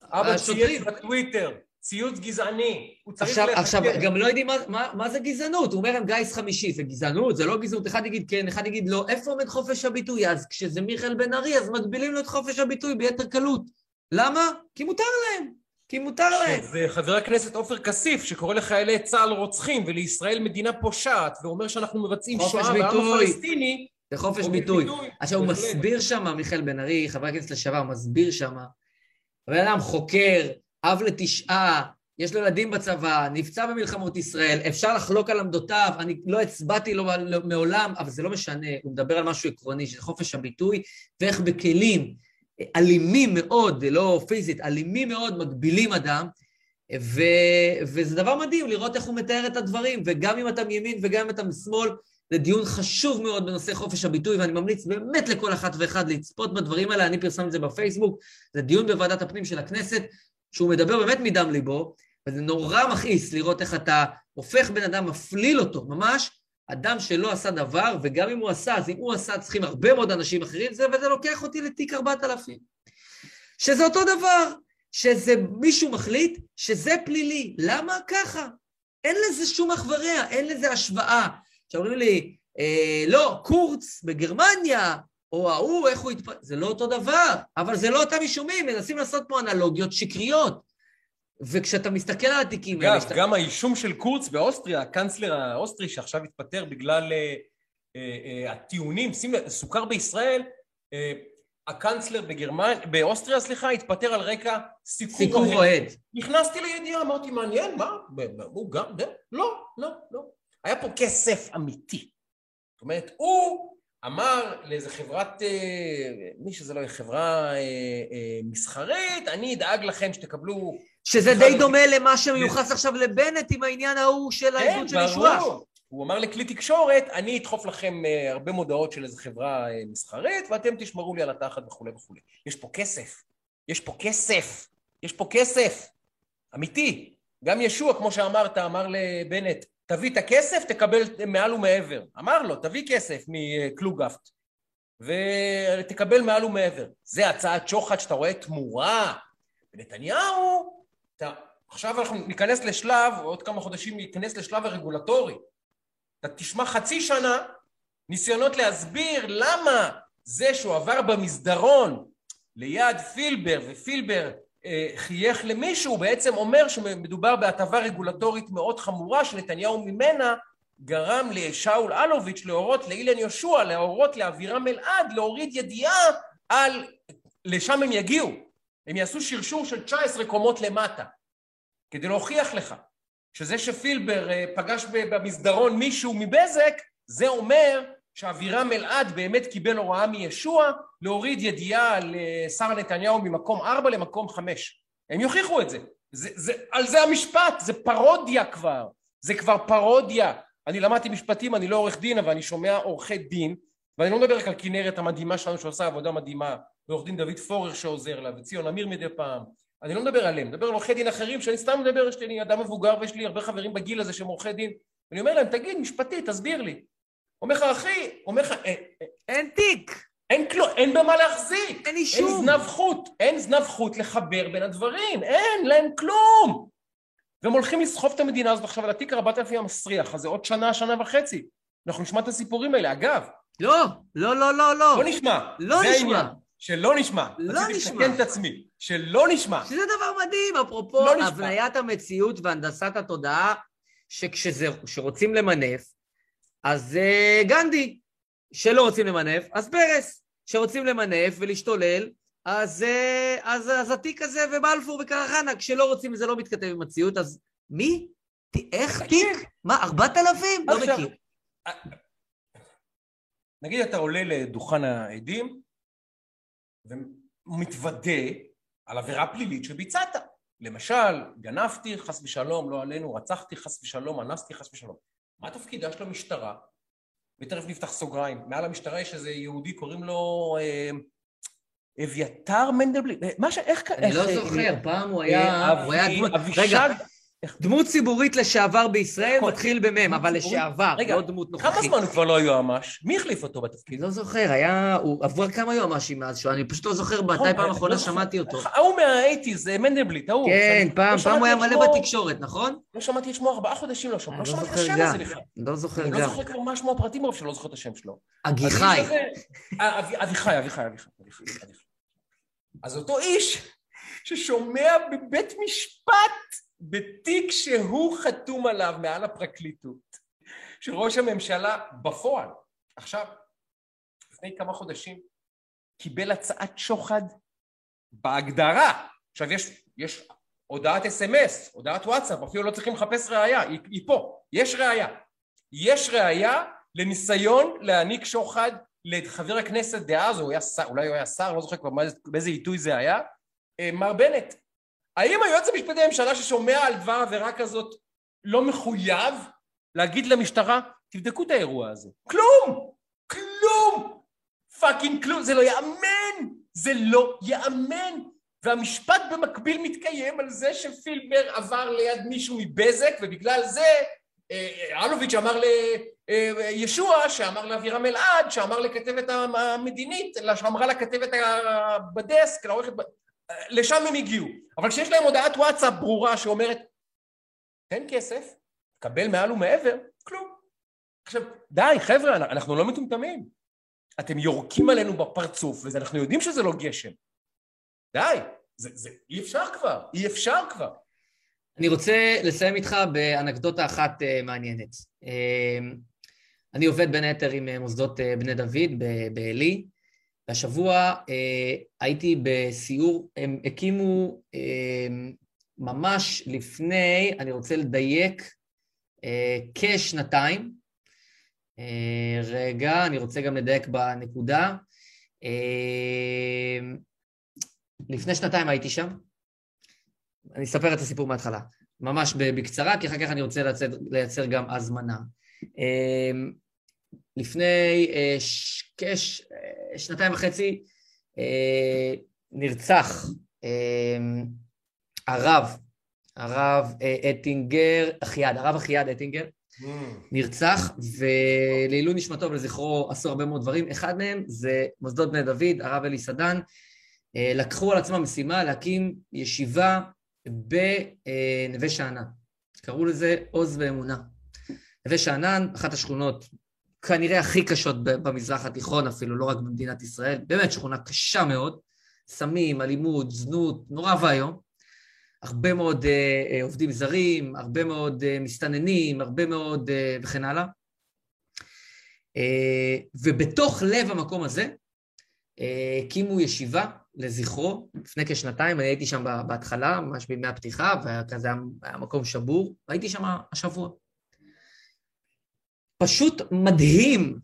אבא צייץ בטוויטר, ציוץ גזעני, הוא צריך עכשיו, עכשיו, גם לא יודעים מה, מה, מה זה גזענות, הוא אומר הם גיס חמישי, זה גזענות, זה לא גזענות, אחד יגיד כן, אחד יגיד לא, איפה עומד חופש הביטוי? אז כשזה מיכאל בן ארי, אז מגבילים לו את חופש הביטוי ביתר קלות. למה? כי מותר להם, כי מותר להם. זה חבר הכנסת עופר כסיף, שקורא לחיילי צה"ל רוצחים ולישראל מדינה פושעת, ואומר שאנחנו מבצעים שואה בעם הפלסטיני. זה חופש ביטוי. עכשיו, הוא מסביר שם, מיכאל בן ארי, חבר הכנסת לשעבר, מסביר שם, הבן אדם חוקר, אב לתשעה, יש לו ילדים בצבא, נפצע במלחמות ישראל, אפשר לחלוק על עמדותיו, אני לא הצבעתי לו מעולם, אבל זה לא משנה, הוא מדבר על משהו עקרוני, שזה חופש הביטוי, ואיך בכלים אלימים מאוד, לא פיזית, אלימים מאוד, מגבילים אדם, ו... וזה דבר מדהים לראות איך הוא מתאר את הדברים, וגם אם אתה מימין וגם אם אתה משמאל, זה דיון חשוב מאוד בנושא חופש הביטוי, ואני ממליץ באמת לכל אחת ואחד לצפות בדברים האלה, אני פרסם את זה בפייסבוק, זה דיון בוועדת הפנים של הכנסת, שהוא מדבר באמת מדם ליבו, וזה נורא מכעיס לראות איך אתה הופך בן אדם, מפליל אותו, ממש, אדם שלא עשה דבר, וגם אם הוא עשה, אז אם הוא עשה, צריכים הרבה מאוד אנשים אחרים, זה, וזה לוקח אותי לתיק 4000. שזה אותו דבר. שזה מישהו מחליט שזה פלילי. למה ככה? אין לזה שום אח ורע, אין לזה השוואה. שאומרים לי, אה, לא, קורץ בגרמניה, או ההוא, איך הוא התפ... זה לא אותו דבר, אבל זה לא אותם אישומים, מנסים לעשות פה אנלוגיות שקריות. וכשאתה מסתכל על התיקים האלה... אגב, גם האישום של קורץ באוסטריה, הקאנצלר האוסטרי שעכשיו התפטר בגלל אה, אה, אה, הטיעונים, שים לב, סוכר בישראל, אה, הקאנצלר בגרמניה, באוסטריה, סליחה, התפטר על רקע סיקור, סיקור אוהד. נכנסתי לידיעה, אמרתי, מעניין, מה? הוא גם, לא, לא, לא. היה פה כסף אמיתי. זאת אומרת, הוא אמר לאיזה חברת, אה, מי שזה לא יהיה, חברה אה, אה, מסחרית, אני אדאג לכם שתקבלו... שזה די דומה למה שמיוחס עכשיו לבנט עם העניין ההוא של העדות של ישועה. כן. הוא אמר לכלי תקשורת, אני אדחוף לכם הרבה מודעות של איזו חברה מסחרית, ואתם תשמרו לי על התחת וכולי וכולי. יש פה כסף. יש פה כסף. יש פה כסף. אמיתי. גם ישוע, כמו שאמרת, אמר לבנט, תביא את הכסף, תקבל מעל ומעבר. אמר לו, תביא כסף מקלוגפט, ותקבל מעל ומעבר. זה הצעת שוחד שאתה רואה תמורה. ונתניהו, אתה, עכשיו אנחנו ניכנס לשלב, עוד כמה חודשים ניכנס לשלב הרגולטורי. אתה תשמע חצי שנה ניסיונות להסביר למה זה שהוא עבר במסדרון ליד פילבר, ופילבר חייך למישהו, בעצם אומר שמדובר בהטבה רגולטורית מאוד חמורה שנתניהו ממנה גרם לשאול אלוביץ' להורות לאילן יהושע, להורות לאבירם אלעד להוריד ידיעה על לשם הם יגיעו. הם יעשו שרשור של 19 קומות למטה כדי להוכיח לך שזה שפילבר אה, פגש במסדרון מישהו מבזק זה אומר שאבירם אלעד באמת קיבל הוראה מישוע להוריד ידיעה על שרה נתניהו ממקום ארבע למקום חמש. הם יוכיחו את זה. זה, זה. על זה המשפט, זה פרודיה כבר. זה כבר פרודיה. אני למדתי משפטים, אני לא עורך דין, אבל אני שומע עורכי דין, ואני לא מדבר רק על כנרת המדהימה שלנו שעושה עבודה מדהימה, ועורך דין דוד פורר שעוזר לה, וציון אמיר מדי פעם. אני לא מדבר עליהם, מדבר על עורכי דין אחרים שאני סתם מדבר, יש לי אדם מבוגר ויש לי הרבה חברים בגיל הזה שהם עורכי דין. אני אומר להם, תגיד, משפטי, תסביר לי. אומר לך, אחי, אומר לך, אה, אה, אין תיק. אין כלום, אין במה להחזיק. אין אישום. אין זנב חוט, אין זנב חוט לחבר בין הדברים, אין להם כלום. והם הולכים לסחוב את המדינה הזאת עכשיו על התיק 4000 המסריח, אז זה עוד שנה, שנה וחצי. אנחנו נשמע את הסיפורים האלה. אגב... לא, לא, לא, לא, לא. לא נשמע. לא זה נשמע. העניין. שלא נשמע. לא נשמע. רציתי לתקן את עצמי. שלא נשמע. שזה דבר מדהים, אפרופו לא הבניית המציאות והנדסת התודעה, שכשרוצים למנף, אז uh, גנדי, שלא רוצים למנף, אז פרס, שרוצים למנף ולהשתולל, אז, uh, אז, אז התיק הזה ובלפור וקרחנה, כשלא רוצים וזה לא מתכתב עם המציאות, אז מי? איך תיק? מה, ארבעת אלפים? לא מכיר. אה, נגיד אתה עולה לדוכן העדים ומתוודה על עבירה פלילית שביצעת. למשל, גנבתי, חס ושלום, לא עלינו, רצחתי, חס ושלום, אנסתי, חס ושלום. מה תפקידה של המשטרה? ותכף נפתח סוגריים. מעל המשטרה יש איזה יהודי, קוראים לו אה, אביתר מנדלבליט. אה, מה ש... איך... אני לא זוכר, פעם הוא היה... רגע, דמות ציבורית לשעבר בישראל מתחיל במם, אבל לשעבר, לא דמות נוכחית. כמה זמן הוא כבר לא יועמ"ש? מי החליף אותו בתפקיד? לא זוכר, היה... הוא עבר כמה יועמ"שים מאז שהוא, אני פשוט לא זוכר מתי פעם אחרונה ששמעתי אותו. ההוא מהאייטיז, מנדלבליט, ההוא. כן, פעם, פעם הוא היה מלא בתקשורת, נכון? לא שמעתי את שמו ארבעה חודשים, לא שמעתי את השם הזה בכלל. לא זוכר גם. אני לא זוכר כבר מה שמו הפרטים מרוב שלא זוכר את השם שלו. אביחי, אביחי, אביחי. אז אותו איש ששומע בבית משפט בתיק שהוא חתום עליו מעל הפרקליטות, שראש הממשלה בפועל, עכשיו, לפני כמה חודשים, קיבל הצעת שוחד בהגדרה. עכשיו יש, יש הודעת אס.אם.אס, הודעת וואטסאפ, אפילו לא צריכים לחפש ראייה, היא, היא פה, יש ראייה. יש ראייה לניסיון להעניק שוחד לחבר הכנסת דאז, הוא אולי הוא היה שר, לא זוכר כבר באיזה עיתוי זה היה, אה, מר בנט. האם היועץ המשפטי לממשלה ששומע על דבר עבירה כזאת לא מחויב להגיד למשטרה, תבדקו את האירוע הזה? כלום! כלום! fucking כלום! זה לא יאמן! זה לא יאמן! והמשפט במקביל מתקיים על זה שפילבר עבר ליד מישהו מבזק ובגלל זה אה, אלוביץ' אמר לישוע, שאמר לאבירם אלעד, שאמר לכתבת המדינית, שאמרה לכתבת בדסק, לעורכת... לשם הם הגיעו. אבל כשיש להם הודעת וואטסאפ ברורה שאומרת, תן כסף, קבל מעל ומעבר, כלום. עכשיו, די, חבר'ה, אנחנו לא מטומטמים. אתם יורקים עלינו בפרצוף, ואנחנו יודעים שזה לא גשם. די, זה, זה, אי אפשר כבר, אי אפשר כבר. אני רוצה לסיים איתך באנקדוטה אחת uh, מעניינת. Uh, אני עובד בין היתר עם uh, מוסדות uh, בני דוד בעלי, והשבוע uh, הייתי בסיור, הם הקימו uh, ממש לפני, אני רוצה לדייק, uh, כשנתיים. Uh, רגע, אני רוצה גם לדייק בנקודה. Uh, לפני שנתיים הייתי שם, אני אספר את הסיפור מההתחלה, ממש בקצרה, כי אחר כך אני רוצה לייצר, לייצר גם הזמנה. לפני אה, כשנתיים וחצי אה, נרצח הרב, הרב אה, אטינגר, אחיעד, הרב אחיעד אטינגר, mm. נרצח, ולעילוי נשמתו ולזכרו עשו הרבה מאוד דברים. אחד מהם זה מוסדות בני דוד, הרב אלי סדן, לקחו על עצמם משימה להקים ישיבה בנווה שאנן. קראו לזה עוז ואמונה. נווה שאנן, אחת השכונות כנראה הכי קשות במזרח התיכון אפילו, לא רק במדינת ישראל, באמת שכונה קשה מאוד, סמים, אלימות, זנות, נורא ואיום. הרבה מאוד uh, עובדים זרים, הרבה מאוד uh, מסתננים, הרבה מאוד uh, וכן הלאה. Uh, ובתוך לב המקום הזה הקימו uh, ישיבה לזכרו, לפני כשנתיים, אני הייתי שם בהתחלה, ממש בימי הפתיחה, וכזה היה מקום שבור, הייתי שם השבוע. פשוט מדהים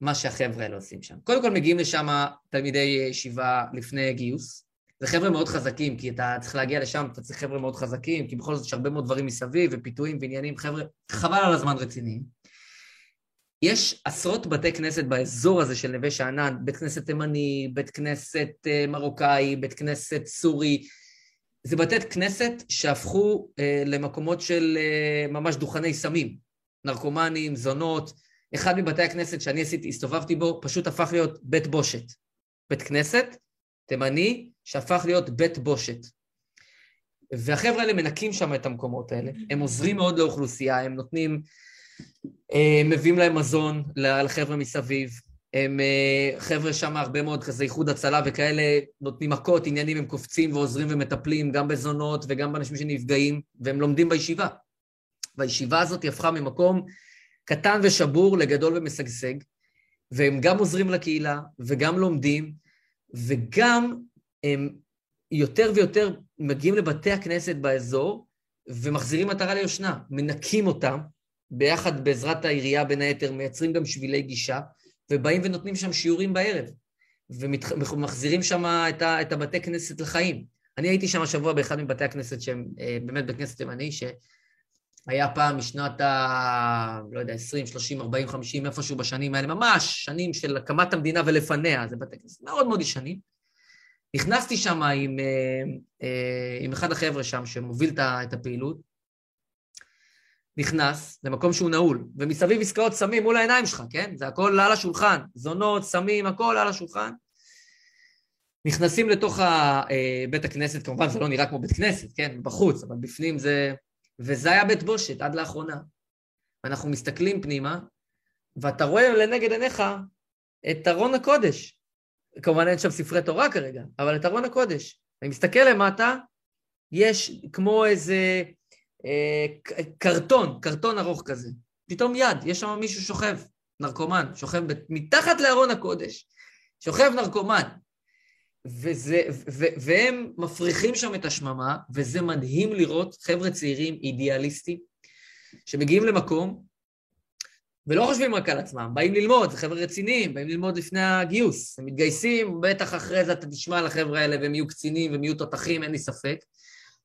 מה שהחבר'ה האלה עושים שם. קודם כל מגיעים לשם תלמידי ישיבה לפני גיוס. זה חבר'ה מאוד חזקים, כי אתה צריך להגיע לשם, אתה צריך חבר'ה מאוד חזקים, כי בכל זאת יש הרבה מאוד דברים מסביב, ופיתויים ועניינים, חבר'ה, חבל על הזמן רציניים. יש עשרות בתי כנסת באזור הזה של נווה שאנן, בית כנסת תימני, בית כנסת אה, מרוקאי, בית כנסת סורי. זה בתי כנסת שהפכו אה, למקומות של אה, ממש דוכני סמים, נרקומנים, זונות. אחד מבתי הכנסת שאני עשיתי, הסתובבתי בו, פשוט הפך להיות בית בושת. בית כנסת תימני שהפך להיות בית בושת. והחבר'ה האלה מנקים שם את המקומות האלה, הם עוזרים מאוד לאוכלוסייה, הם נותנים אה, מביאים להם מזון לחבר'ה מסביב. הם אה, חבר'ה שם הרבה מאוד כזה איחוד הצלה וכאלה, נותנים מכות, עניינים, הם קופצים ועוזרים ומטפלים גם בזונות וגם באנשים שנפגעים, והם לומדים בישיבה. והישיבה הזאת הפכה ממקום קטן ושבור לגדול ומשגשג, והם גם עוזרים לקהילה וגם לומדים, וגם הם יותר ויותר מגיעים לבתי הכנסת באזור ומחזירים מטרה ליושנה, מנקים אותם, ביחד בעזרת העירייה בין היתר מייצרים גם שבילי גישה, ובאים ונותנים שם שיעורים בערב, ומחזירים שם את, ה, את הבתי כנסת לחיים. אני הייתי שם השבוע באחד מבתי הכנסת שהם אה, באמת בית כנסת תימני, שהיה פעם משנת ה... לא יודע, 20, 30, 40, 50, איפשהו בשנים האלה, ממש שנים של הקמת המדינה ולפניה, זה בתי כנסת מאוד מאוד ישנים. נכנסתי שם עם, אה, אה, עם אחד החבר'ה שם שמוביל את הפעילות, נכנס למקום שהוא נעול, ומסביב עסקאות סמים מול העיניים שלך, כן? זה הכל על השולחן, זונות, סמים, הכל על השולחן. נכנסים לתוך אה, בית הכנסת, כמובן זה לא נראה כמו בית כנסת, כן? בחוץ, אבל בפנים זה... וזה היה בית בושת עד לאחרונה. אנחנו מסתכלים פנימה, ואתה רואה לנגד עיניך את ארון הקודש. כמובן אין שם ספרי תורה כרגע, אבל את ארון הקודש. אני מסתכל למטה, יש כמו איזה אה, קרטון, קרטון ארוך כזה. פתאום יד, יש שם מישהו שוכב, נרקומן, שוכב מתחת לארון הקודש, שוכב נרקומן. וזה, ו, והם מפריחים שם את השממה, וזה מדהים לראות חבר'ה צעירים אידיאליסטים, שמגיעים למקום, ולא חושבים רק על עצמם, באים ללמוד, זה חבר'ה רציניים, באים ללמוד לפני הגיוס, הם מתגייסים, בטח אחרי זה אתה תשמע על החבר'ה האלה והם יהיו קצינים והם יהיו תותחים, אין לי ספק.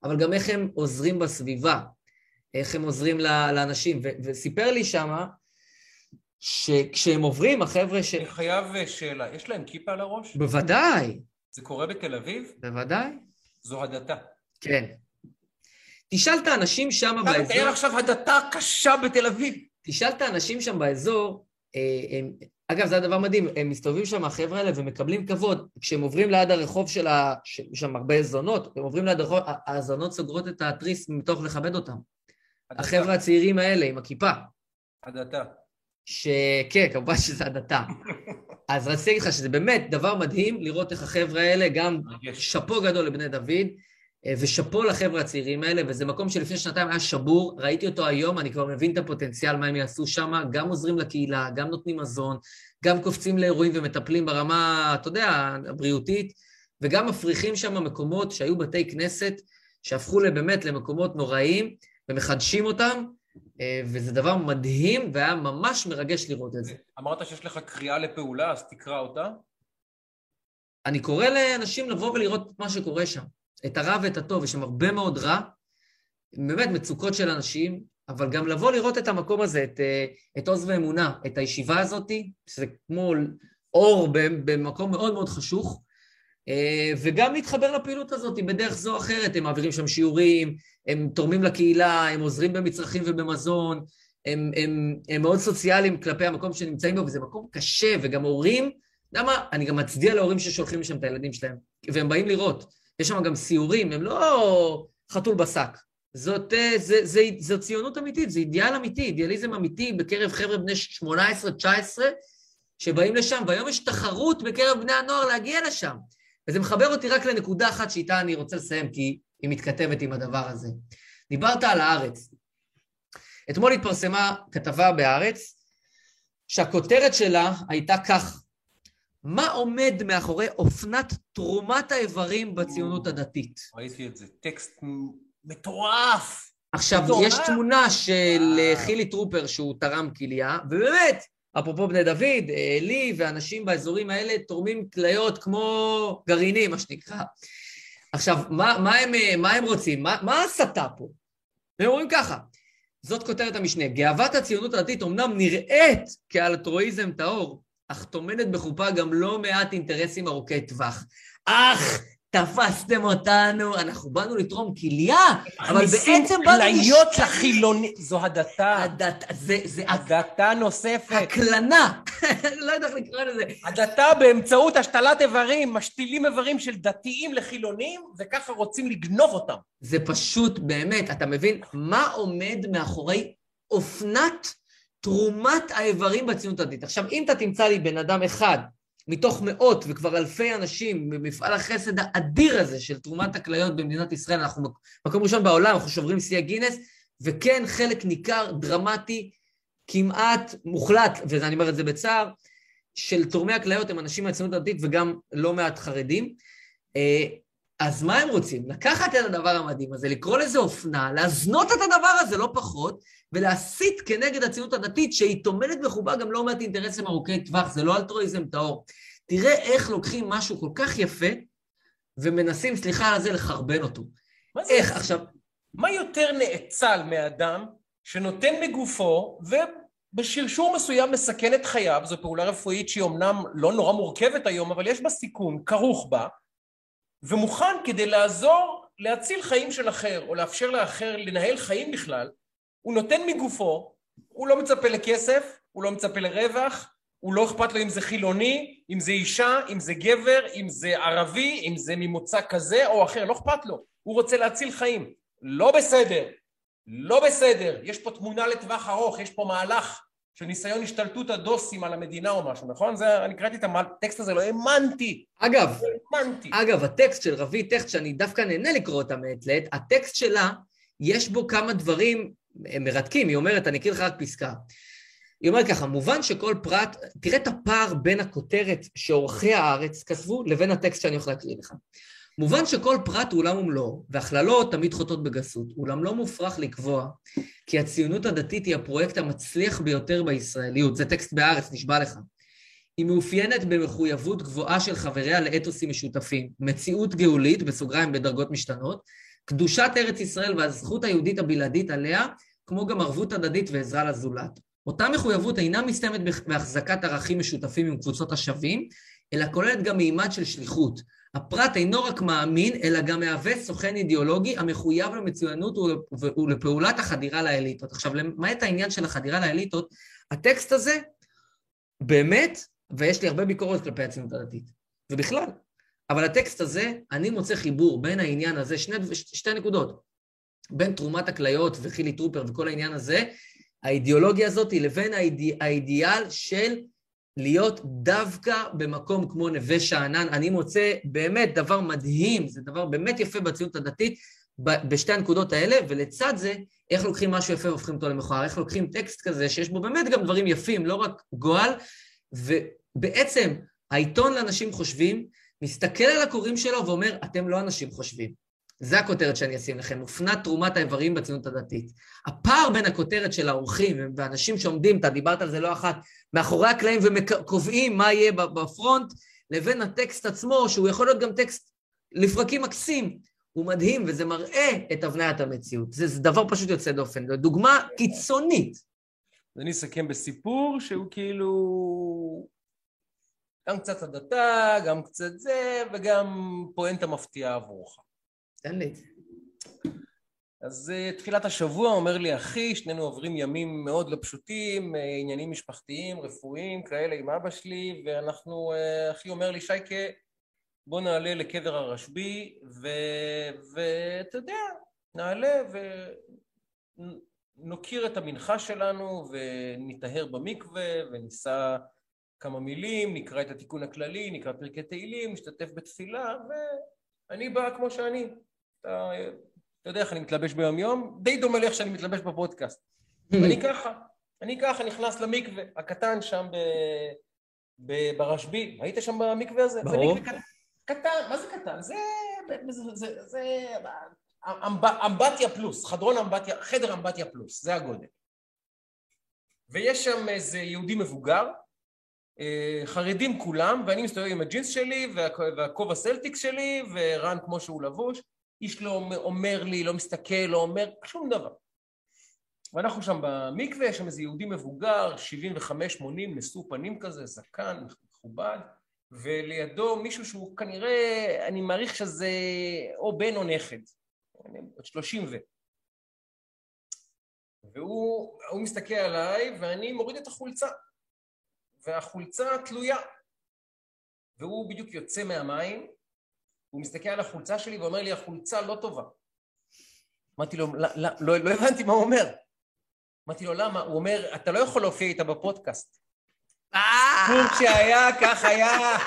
אבל גם איך הם עוזרים בסביבה, איך הם עוזרים לאנשים. ו- וסיפר לי שמה, שכשהם עוברים, החבר'ה ש... אני חייב אה, שאלה, יש להם כיפה על הראש? בוודאי. זה קורה בתל אביב? בוודאי. זו הדתה. כן. תשאל את האנשים שם באזור... אתה מתאר עכשיו הדתה קשה בתל אביב. תשאל את האנשים שם באזור, אה, הם, אגב, זה הדבר מדהים, הם מסתובבים שם, החבר'ה האלה, ומקבלים כבוד. כשהם עוברים ליד הרחוב של ה... יש שם הרבה זונות, הם עוברים ליד הרחוב, הזונות סוגרות את התריס מתוך לכבד אותם. הדתה. החבר'ה הצעירים האלה עם הכיפה. הדתה. שכן, כמובן שזה הדתה. (laughs) אז רציתי להגיד לך שזה באמת דבר מדהים לראות איך החבר'ה האלה, גם שאפו גדול לבני דוד, אה, ושאפו לחבר'ה הצעירים האלה, וזה מקום שלפני שנתיים היה שבור, ראיתי אותו היום, אני כבר מבין את הפוטנציאל, מה הם יעשו שם, גם עוזרים לקהילה, גם נותנים מזון, גם קופצים לאירועים ומטפלים ברמה, אתה יודע, הבריאותית, וגם מפריחים שם מקומות שהיו בתי כנסת, שהפכו באמת למקומות נוראיים, ומחדשים אותם, וזה דבר מדהים, והיה ממש מרגש לראות את זה. אמרת שיש לך קריאה לפעולה, אז תקרא אותה. אני קורא לאנשים לבוא ולראות את מה שקורה שם. את הרע ואת הטוב, יש שם הרבה מאוד רע, באמת מצוקות של אנשים, אבל גם לבוא לראות את המקום הזה, את, אה, את עוז ואמונה, את הישיבה הזאת, שזה כמו אור במקום מאוד מאוד חשוך, אה, וגם להתחבר לפעילות הזאת בדרך זו או אחרת, הם מעבירים שם שיעורים, הם תורמים לקהילה, הם עוזרים במצרכים ובמזון, הם, הם, הם מאוד סוציאליים כלפי המקום שנמצאים בו, וזה מקום קשה, וגם הורים, למה? אני גם מצדיע להורים ששולחים לשם את הילדים שלהם, והם באים לראות. יש שם גם סיורים, הם לא חתול בשק. זאת, אה, זה, זה, זו ציונות אמיתית, זה אידיאל אמיתי, אידיאליזם אמיתי בקרב חבר'ה בני 18-19 שבאים לשם, והיום יש תחרות בקרב בני הנוער להגיע לשם. וזה מחבר אותי רק לנקודה אחת שאיתה אני רוצה לסיים, כי היא מתכתבת עם הדבר הזה. דיברת על הארץ. אתמול התפרסמה כתבה בהארץ, שהכותרת שלה הייתה כך: מה עומד מאחורי אופנת תרומת האיברים בציונות הדתית? ראיתי את זה, טקסט מטורף. עכשיו, מטורף. יש תמונה של. חילי טרופר שהוא תרם כליה, ובאמת, אפרופו בני דוד, לי ואנשים באזורים האלה תורמים כליות כמו גרעינים, מה שנקרא. עכשיו, מה, מה, הם, מה הם רוצים? מה, מה ההסתה פה? הם אומרים ככה, זאת כותרת המשנה, גאוות הציונות הדתית אומנם נראית כאלטרואיזם טהור, אך טומנת בחופה גם לא מעט אינטרסים ארוכי טווח. אך תפסתם אותנו, אנחנו באנו לתרום כליה, אבל בעצם באנו... כליות לחילוני... זו הדתה. הדת... זה... זה... הדתה נוספת. הקלנה. (laughs) לא יודע איך לקרוא לזה. הדתה באמצעות השתלת איברים, משתילים איברים של דתיים לחילונים, וככה רוצים לגנוב אותם. זה פשוט, באמת, אתה מבין? מה עומד מאחורי אופנת תרומת האיברים בציונות הדתית? עכשיו, אם אתה תמצא לי בן אדם אחד מתוך מאות וכבר אלפי אנשים במפעל החסד האדיר הזה של תרומת הכליות במדינת ישראל, אנחנו מקום ראשון בעולם, אנחנו שוברים שיא הגינס, וכן חלק ניכר, דרמטי, כמעט מוחלט, ואני אומר את זה בצער, של תורמי הכליות הם אנשים מהציונות הדתית וגם לא מעט חרדים. אז מה הם רוצים? לקחת את הדבר המדהים הזה, לקרוא לזה אופנה, להזנות את הדבר הזה, לא פחות, ולהסית כנגד הציונות הדתית, שהיא טומנת בחובה גם לא מעט אינטרסים ארוכי טווח, זה לא אלטרואיזם טהור. תראה איך לוקחים משהו כל כך יפה, ומנסים, סליחה על זה, לחרבן אותו. מה זה? איך עכשיו... מה יותר נאצל מאדם שנותן מגופו, ובשרשור מסוים מסכן את חייו, זו פעולה רפואית שהיא אמנם לא נורא מורכבת היום, אבל יש בה סיכון, כרוך בה, ומוכן כדי לעזור להציל חיים של אחר, או לאפשר לאחר לנהל חיים בכלל, הוא נותן מגופו, הוא לא מצפה לכסף, הוא לא מצפה לרווח, הוא לא אכפת לו אם זה חילוני, אם זה אישה, אם זה גבר, אם זה ערבי, אם זה ממוצא כזה או אחר, לא אכפת לו. הוא רוצה להציל חיים. לא בסדר. לא בסדר. יש פה תמונה לטווח ארוך, יש פה מהלך של ניסיון השתלטות הדוסים על המדינה או משהו, נכון? זה, אני קראתי את הטקסט הזה, לא האמנתי. אגב, לא האמנתי. אגב, הטקסט של רבי טקסט, שאני דווקא נהנה לקרוא אותה מעת לעת, הטקסט שלה, יש בו כמה דברים מרתקים, היא אומרת, אני אקריא לך רק פסקה. היא אומרת ככה, מובן שכל פרט, תראה את הפער בין הכותרת שעורכי הארץ כתבו לבין הטקסט שאני הולך להקריא לך. מובן שכל פרט הוא עולם ומלואו, והכללות תמיד חוטאות בגסות, אולם לא מופרך לקבוע כי הציונות הדתית היא הפרויקט המצליח ביותר בישראליות, זה טקסט בהארץ, נשבע לך. היא מאופיינת במחויבות גבוהה של חבריה לאתוסים משותפים, מציאות גאולית, בסוגריים בדרגות משתנות, קדושת ארץ ישראל והזכות היהודית הבלעדית עליה, כמו גם ערבות הדדית ועזרה לזולת. אותה מחויבות אינה מסתיימת בהחזקת ערכים משותפים עם קבוצות השווים, אלא כוללת גם מימד של שליחות. הפרט אינו רק מאמין, אלא גם מהווה סוכן אידיאולוגי המחויב למצוינות ולפעולת החדירה לאליטות. עכשיו, למעט העניין של החדירה לאליטות, הטקסט הזה באמת, ויש לי הרבה ביקורת כלפי הציונות הדתית, ובכלל. אבל הטקסט הזה, אני מוצא חיבור בין העניין הזה, שני, שתי נקודות, בין תרומת הכליות וחילי טרופר וכל העניין הזה, האידיאולוגיה הזאת, לבין האידי, האידיאל של להיות דווקא במקום כמו נווה שאנן. אני מוצא באמת דבר מדהים, זה דבר באמת יפה בציונות הדתית, בשתי הנקודות האלה, ולצד זה, איך לוקחים משהו יפה והופכים אותו למכוער, איך לוקחים טקסט כזה, שיש בו באמת גם דברים יפים, לא רק גועל, ובעצם העיתון לאנשים חושבים, מסתכל על הקוראים שלו ואומר, אתם לא אנשים חושבים. זה הכותרת שאני אשים לכם, אופנת תרומת האיברים בציונות הדתית. הפער בין הכותרת של האורחים ואנשים שעומדים, אתה דיברת על זה לא אחת, מאחורי הקלעים וקובעים מה יהיה בפרונט, לבין הטקסט עצמו, שהוא יכול להיות גם טקסט לפרקים מקסים, הוא מדהים, וזה מראה את הבניית המציאות. זה, זה דבר פשוט יוצא דופן, זו דוגמה קיצונית. אני אסכם בסיפור שהוא כאילו גם קצת הדתה, גם קצת זה, וגם פואנטה מפתיעה עבורך. תן לי. אז uh, תחילת השבוע אומר לי אחי, שנינו עוברים ימים מאוד לא פשוטים, uh, עניינים משפחתיים, רפואיים, כאלה עם אבא שלי, ואנחנו, uh, אחי אומר לי, שייקה, בוא נעלה לקבר הרשב"י, ואתה יודע, נעלה ונוקיר את המנחה שלנו, ונטהר במקווה, וניסע כמה מילים, נקרא את התיקון הכללי, נקרא פרקי תהילים, נשתתף בתפילה, ואני בא כמו שאני. אתה, אתה יודע איך אני מתלבש ביום יום? די דומה לי איך שאני מתלבש בפודקאסט. (laughs) ואני ככה, אני ככה נכנס למקווה הקטן שם ב... ב... ברשב"י. היית שם במקווה הזה? ברור. קטן, קטן, מה זה קטן? זה... זה... זה... זה... אמב... אמבטיה פלוס, חדרון אמבטיה, חדר אמבטיה פלוס, זה הגודל. ויש שם איזה יהודי מבוגר, אה, חרדים כולם, ואני מסתובב עם הג'ינס שלי והכובע סלטיקס שלי, ורן כמו שהוא לבוש, איש לא אומר לי, לא מסתכל, לא אומר שום דבר. ואנחנו שם במקווה, יש שם איזה יהודי מבוגר, 75-80, נשוא פנים כזה, זקן, מכובד, ולידו מישהו שהוא כנראה, אני מעריך שזה או בן או נכד, עוד 30 ו... והוא מסתכל עליי, ואני מוריד את החולצה. והחולצה תלויה. והוא בדיוק יוצא מהמים, הוא מסתכל על החולצה שלי ואומר לי, החולצה לא טובה. אמרתי לו, לא, לא, לא, לא הבנתי מה הוא אומר. אמרתי לו, למה? הוא אומר, אתה לא יכול להופיע איתה בפודקאסט. סיפור שהיה, כך היה.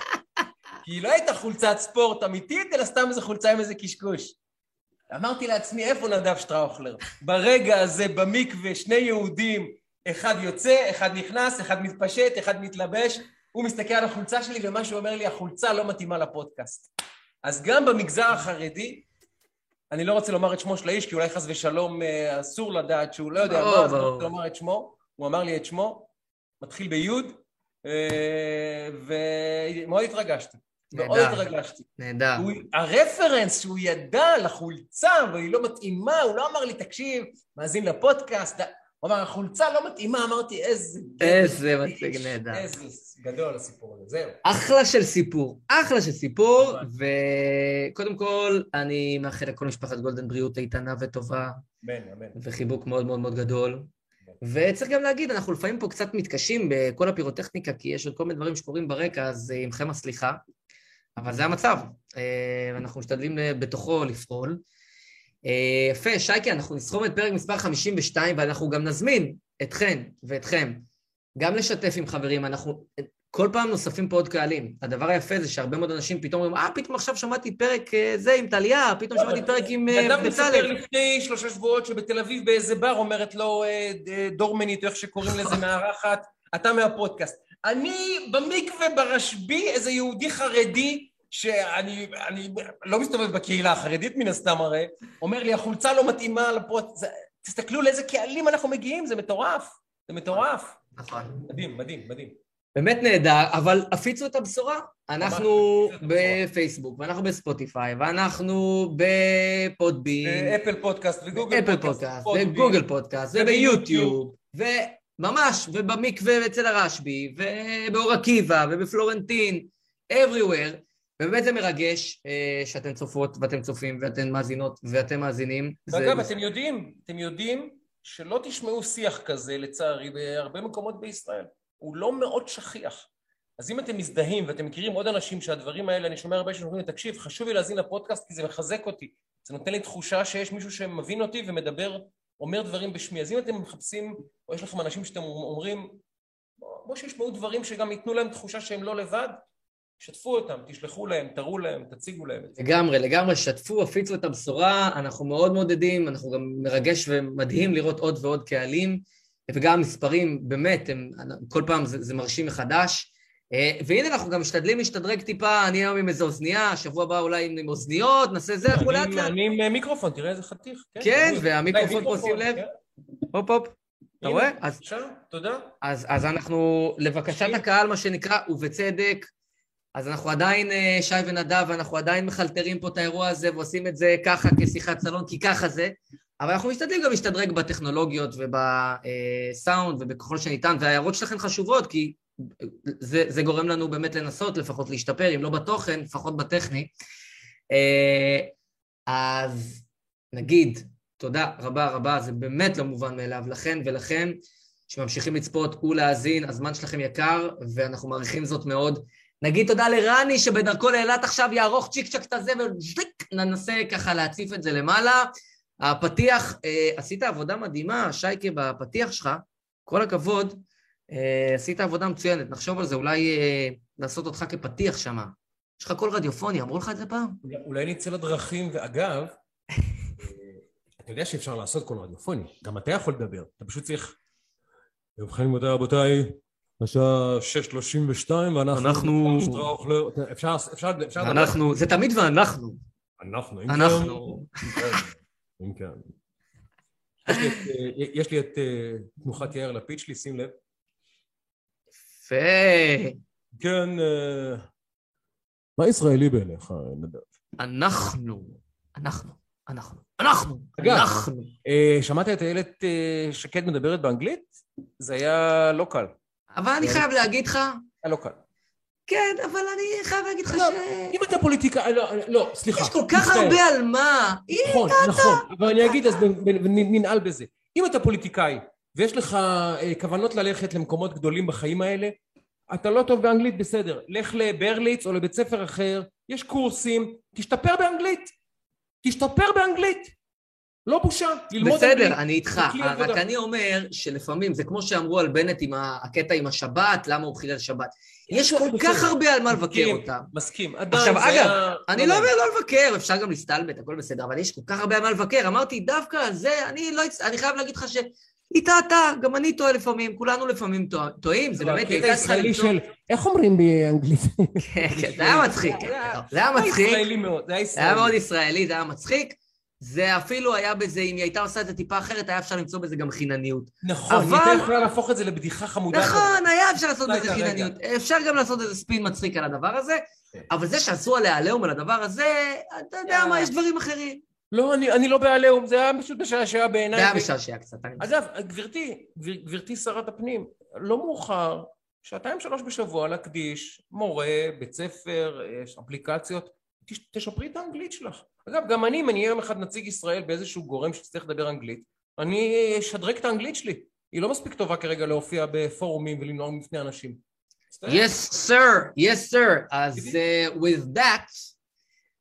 כי היא לא הייתה חולצת ספורט אמיתית, אלא סתם איזה חולצה עם איזה קשקוש. אמרתי לעצמי, איפה נדב שטראוכלר? ברגע הזה, במקווה, שני יהודים אחד יוצא, אחד נכנס, אחד מתפשט, אחד מתלבש, הוא מסתכל על החולצה שלי ומה שהוא אומר לי, החולצה לא מתאימה לפודקאסט. אז גם במגזר החרדי, אני לא רוצה לומר את שמו של האיש, כי אולי חס ושלום אה, אסור לדעת שהוא לא יודע מה, אז לא רוצה לומר את שמו, הוא אמר לי את שמו, מתחיל ביוד, אה, ומאוד התרגשתי. מאוד התרגשתי. נהדר. הרפרנס שהוא ידע לחולצה והיא לא מתאימה, הוא לא אמר לי, תקשיב, מאזין לפודקאסט, הוא אמר, החולצה לא מתאימה, אמרתי, איזה... איזה מצג נהדר. איזה גדול הסיפור הזה, זהו. אחלה של סיפור, אחלה של סיפור, וקודם כל, אני מאחל לכל משפחת גולדן בריאות איתנה וטובה. אמן, אמן. וחיבוק מאוד מאוד מאוד גדול. וצריך גם להגיד, אנחנו לפעמים פה קצת מתקשים בכל הפירוטכניקה, כי יש עוד כל מיני דברים שקורים ברקע, אז אה, עמכם הסליחה. אבל זה המצב, אה, ואנחנו משתדלים אה, בתוכו לפעול. אה, יפה, שייקי, אנחנו נסכום את פרק מספר 52, ואנחנו גם נזמין אתכן ואתכם גם לשתף עם חברים. אנחנו כל פעם נוספים פה עוד קהלים. הדבר היפה זה שהרבה מאוד אנשים פתאום אומרים, אה, פתאום עכשיו שמעתי פרק אה, זה עם טליה, פתאום שמעתי פרק עם אה, בצלאל. אדם מספר לפני שלושה שבועות שבתל אביב באיזה בר אומרת לו דורמנית, או איך שקוראים לזה, (laughs) מארחת, אתה מהפודקאסט. אני במקווה ברשב"י, איזה יהודי חרדי, שאני אני לא מסתובב בקהילה החרדית מן הסתם הרי, אומר לי החולצה לא מתאימה לפרוט... זה, תסתכלו לאיזה קהלים אנחנו מגיעים, זה מטורף, זה מטורף. נכון. מדהים, מדהים, מדהים. באמת נהדר, אבל הפיצו את הבשורה. אנחנו בפייסבוק, ואנחנו בספוטיפיי, ואנחנו בפודבין. אפל פודקאסט וגוגל פודקאסט. אפל פודקאסט, וגוגל פודקאסט, וביוטיוב, וממש, ובמקווה אצל הרשב"י, ובאור עקיבא, ובפלורנטין, everywhere. ובאמת זה מרגש אה, שאתן צופות ואתן צופים ואתן מאזינות ואתם מאזינים. ואגב, זה... אתם יודעים, אתם יודעים שלא תשמעו שיח כזה, לצערי, בהרבה מקומות בישראל. הוא לא מאוד שכיח. אז אם אתם מזדהים ואתם מכירים עוד אנשים שהדברים האלה, אני שומע הרבה שאומרים לי, תקשיב, חשוב לי להאזין לפודקאסט כי זה מחזק אותי. זה נותן לי תחושה שיש מישהו שמבין אותי ומדבר, אומר דברים בשמי. אז אם אתם מחפשים, או יש לכם אנשים שאתם אומרים, בוא שישמעו דברים שגם ייתנו להם תחושה שהם לא לבד, שתפו אותם, תשלחו להם, תראו להם, תציגו להם את זה. לגמרי, לגמרי, שתפו, הפיצו את הבשורה, אנחנו מאוד מעודדים, אנחנו גם מרגש ומדהים לראות עוד ועוד קהלים, וגם המספרים, באמת, הם, כל פעם זה, זה מרשים מחדש. אה, והנה אנחנו גם משתדלים להשתדרג טיפה, אני היום עם איזה אוזנייה, שבוע הבא אולי עם אוזניות, נעשה זה, אנחנו לאט לאט. אני עם מיקרופון, תראה איזה חתיך. כן, כן והמיקרופון פה, שים לב. כן. הופ הופ. אתה רואה? אז, תודה. אז, אז אנחנו, לבקשת הקהל, מה שנקרא, ובצדק, אז אנחנו עדיין, אה, שי ונדב, אנחנו עדיין מחלטרים פה את האירוע הזה ועושים את זה ככה כשיחת סלון, כי ככה זה, אבל אנחנו משתדלים גם להשתדרג בטכנולוגיות ובסאונד ובככל שניתן, וההערות שלכם חשובות, כי זה, זה גורם לנו באמת לנסות לפחות להשתפר, אם לא בתוכן, לפחות בטכני. אה, אז נגיד, תודה רבה רבה, זה באמת לא מובן מאליו לכן ולכם שממשיכים לצפות ולהאזין, הזמן שלכם יקר ואנחנו מעריכים זאת מאוד. נגיד תודה לרני שבדרכו לאילת עכשיו יערוך צ'יק צ'ק את הזה וז'יק, ננסה ככה להציף את זה למעלה. הפתיח, אה, עשית עבודה מדהימה, שייקה, בפתיח שלך, כל הכבוד, אה, עשית עבודה מצוינת, נחשוב על זה, אולי אה, לעשות אותך כפתיח שם. יש לך קול רדיופוני, אמרו לך את זה פעם? אולי נצא לדרכים, ואגב, אתה יודע שאפשר לעשות קול רדיופוני, גם אתה יכול לדבר, אתה פשוט צריך... ובכן, רבותיי, השעה 6.32 ואנחנו... אנחנו... אפשר, אפשר, אפשר? אנחנו, זה תמיד ואנחנו. אנחנו, אם אנחנו. כן. אם כן. יש לי את אה, תנוחת יאיר לפיד שלי, שים לב. יפה. כן, אה, מה ישראלי בעיניך, נדב? אנחנו, אנחנו, אנחנו, אנחנו, אנחנו. אה, שמעת את איילת שקד מדברת באנגלית? זה היה לא קל. אבל אני חייב להגיד לך... היה לא קל. כן, אבל אני חייב להגיד לך ש... אם אתה פוליטיקאי, לא, לא, סליחה. יש כל כך הרבה על מה. נכון, נכון, אבל אני אגיד, אז ננעל בזה. אם אתה פוליטיקאי, ויש לך אה, כוונות ללכת למקומות גדולים בחיים האלה, אתה לא טוב באנגלית, בסדר. לך לברליץ או לבית ספר אחר, יש קורסים, תשתפר באנגלית. תשתפר באנגלית. לא בושה, ללמוד בסדר, אנגלית. בסדר, אני איתך, רק אני אומר שלפעמים, זה כמו שאמרו על בנט עם הקטע עם השבת, למה הוא חילל שבת. יש כל כך הרבה על מה לבקר אותם. מסכים, עדיין. עכשיו, אגב, אני לא אומר לא לבקר, אפשר גם להסתלבט, הכל בסדר, אבל יש כל כך הרבה על מה לבקר. אמרתי, דווקא על זה, אני לא... אני חייב להגיד לך ש... היא טעתה, גם אני טועה לפעמים, כולנו לפעמים טועים, זה באמת... הקטע הישראלי של, איך אומרים באנגלית? כן, כן, זה היה מצחיק, זה היה מצחיק. זה היה ישראלי מאוד, זה היה מאוד ישראלי, זה היה מצחיק. זה אפילו היה בזה, אם היא הייתה עושה את זה טיפה אחרת, היה אפשר למצוא בזה גם חינניות. נכון, אבל... היא הייתה יכולה להפוך את זה לבדיחה חמודה. נכון, היה אפשר לעשות בזה חינניות. אפשר גם לעשות איזה ספין מצחיק על הדבר הזה, כן. אבל זה שעשו עליה עליהום על הדבר הזה, אתה יודע מה, יש דברים אחרים. לא, אני, אני לא בעליהום, זה היה פשוט משעשע בעיניי. זה היה משעשע קצת. אגב, גברתי, גביר, גברתי שרת הפנים, לא מאוחר, שעתיים שלוש בשבוע להקדיש, מורה, בית ספר, יש אפליקציות, תשפרי את האנגלית שלך. אגב, גם אני, אם אני יום אחד נציג ישראל באיזשהו גורם שצריך לדבר אנגלית, אני אשדרג את האנגלית שלי. היא לא מספיק טובה כרגע להופיע בפורומים ולנאום בפני אנשים. Yes, sir, yes, sir. אז uh, with that,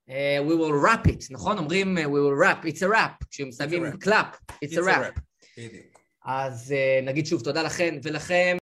uh, we will wrap it, נכון? אומרים uh, we will wrap, it's a wrap. כשמסיימים clap, it's a wrap. אז uh, נגיד שוב תודה לכן ולכם.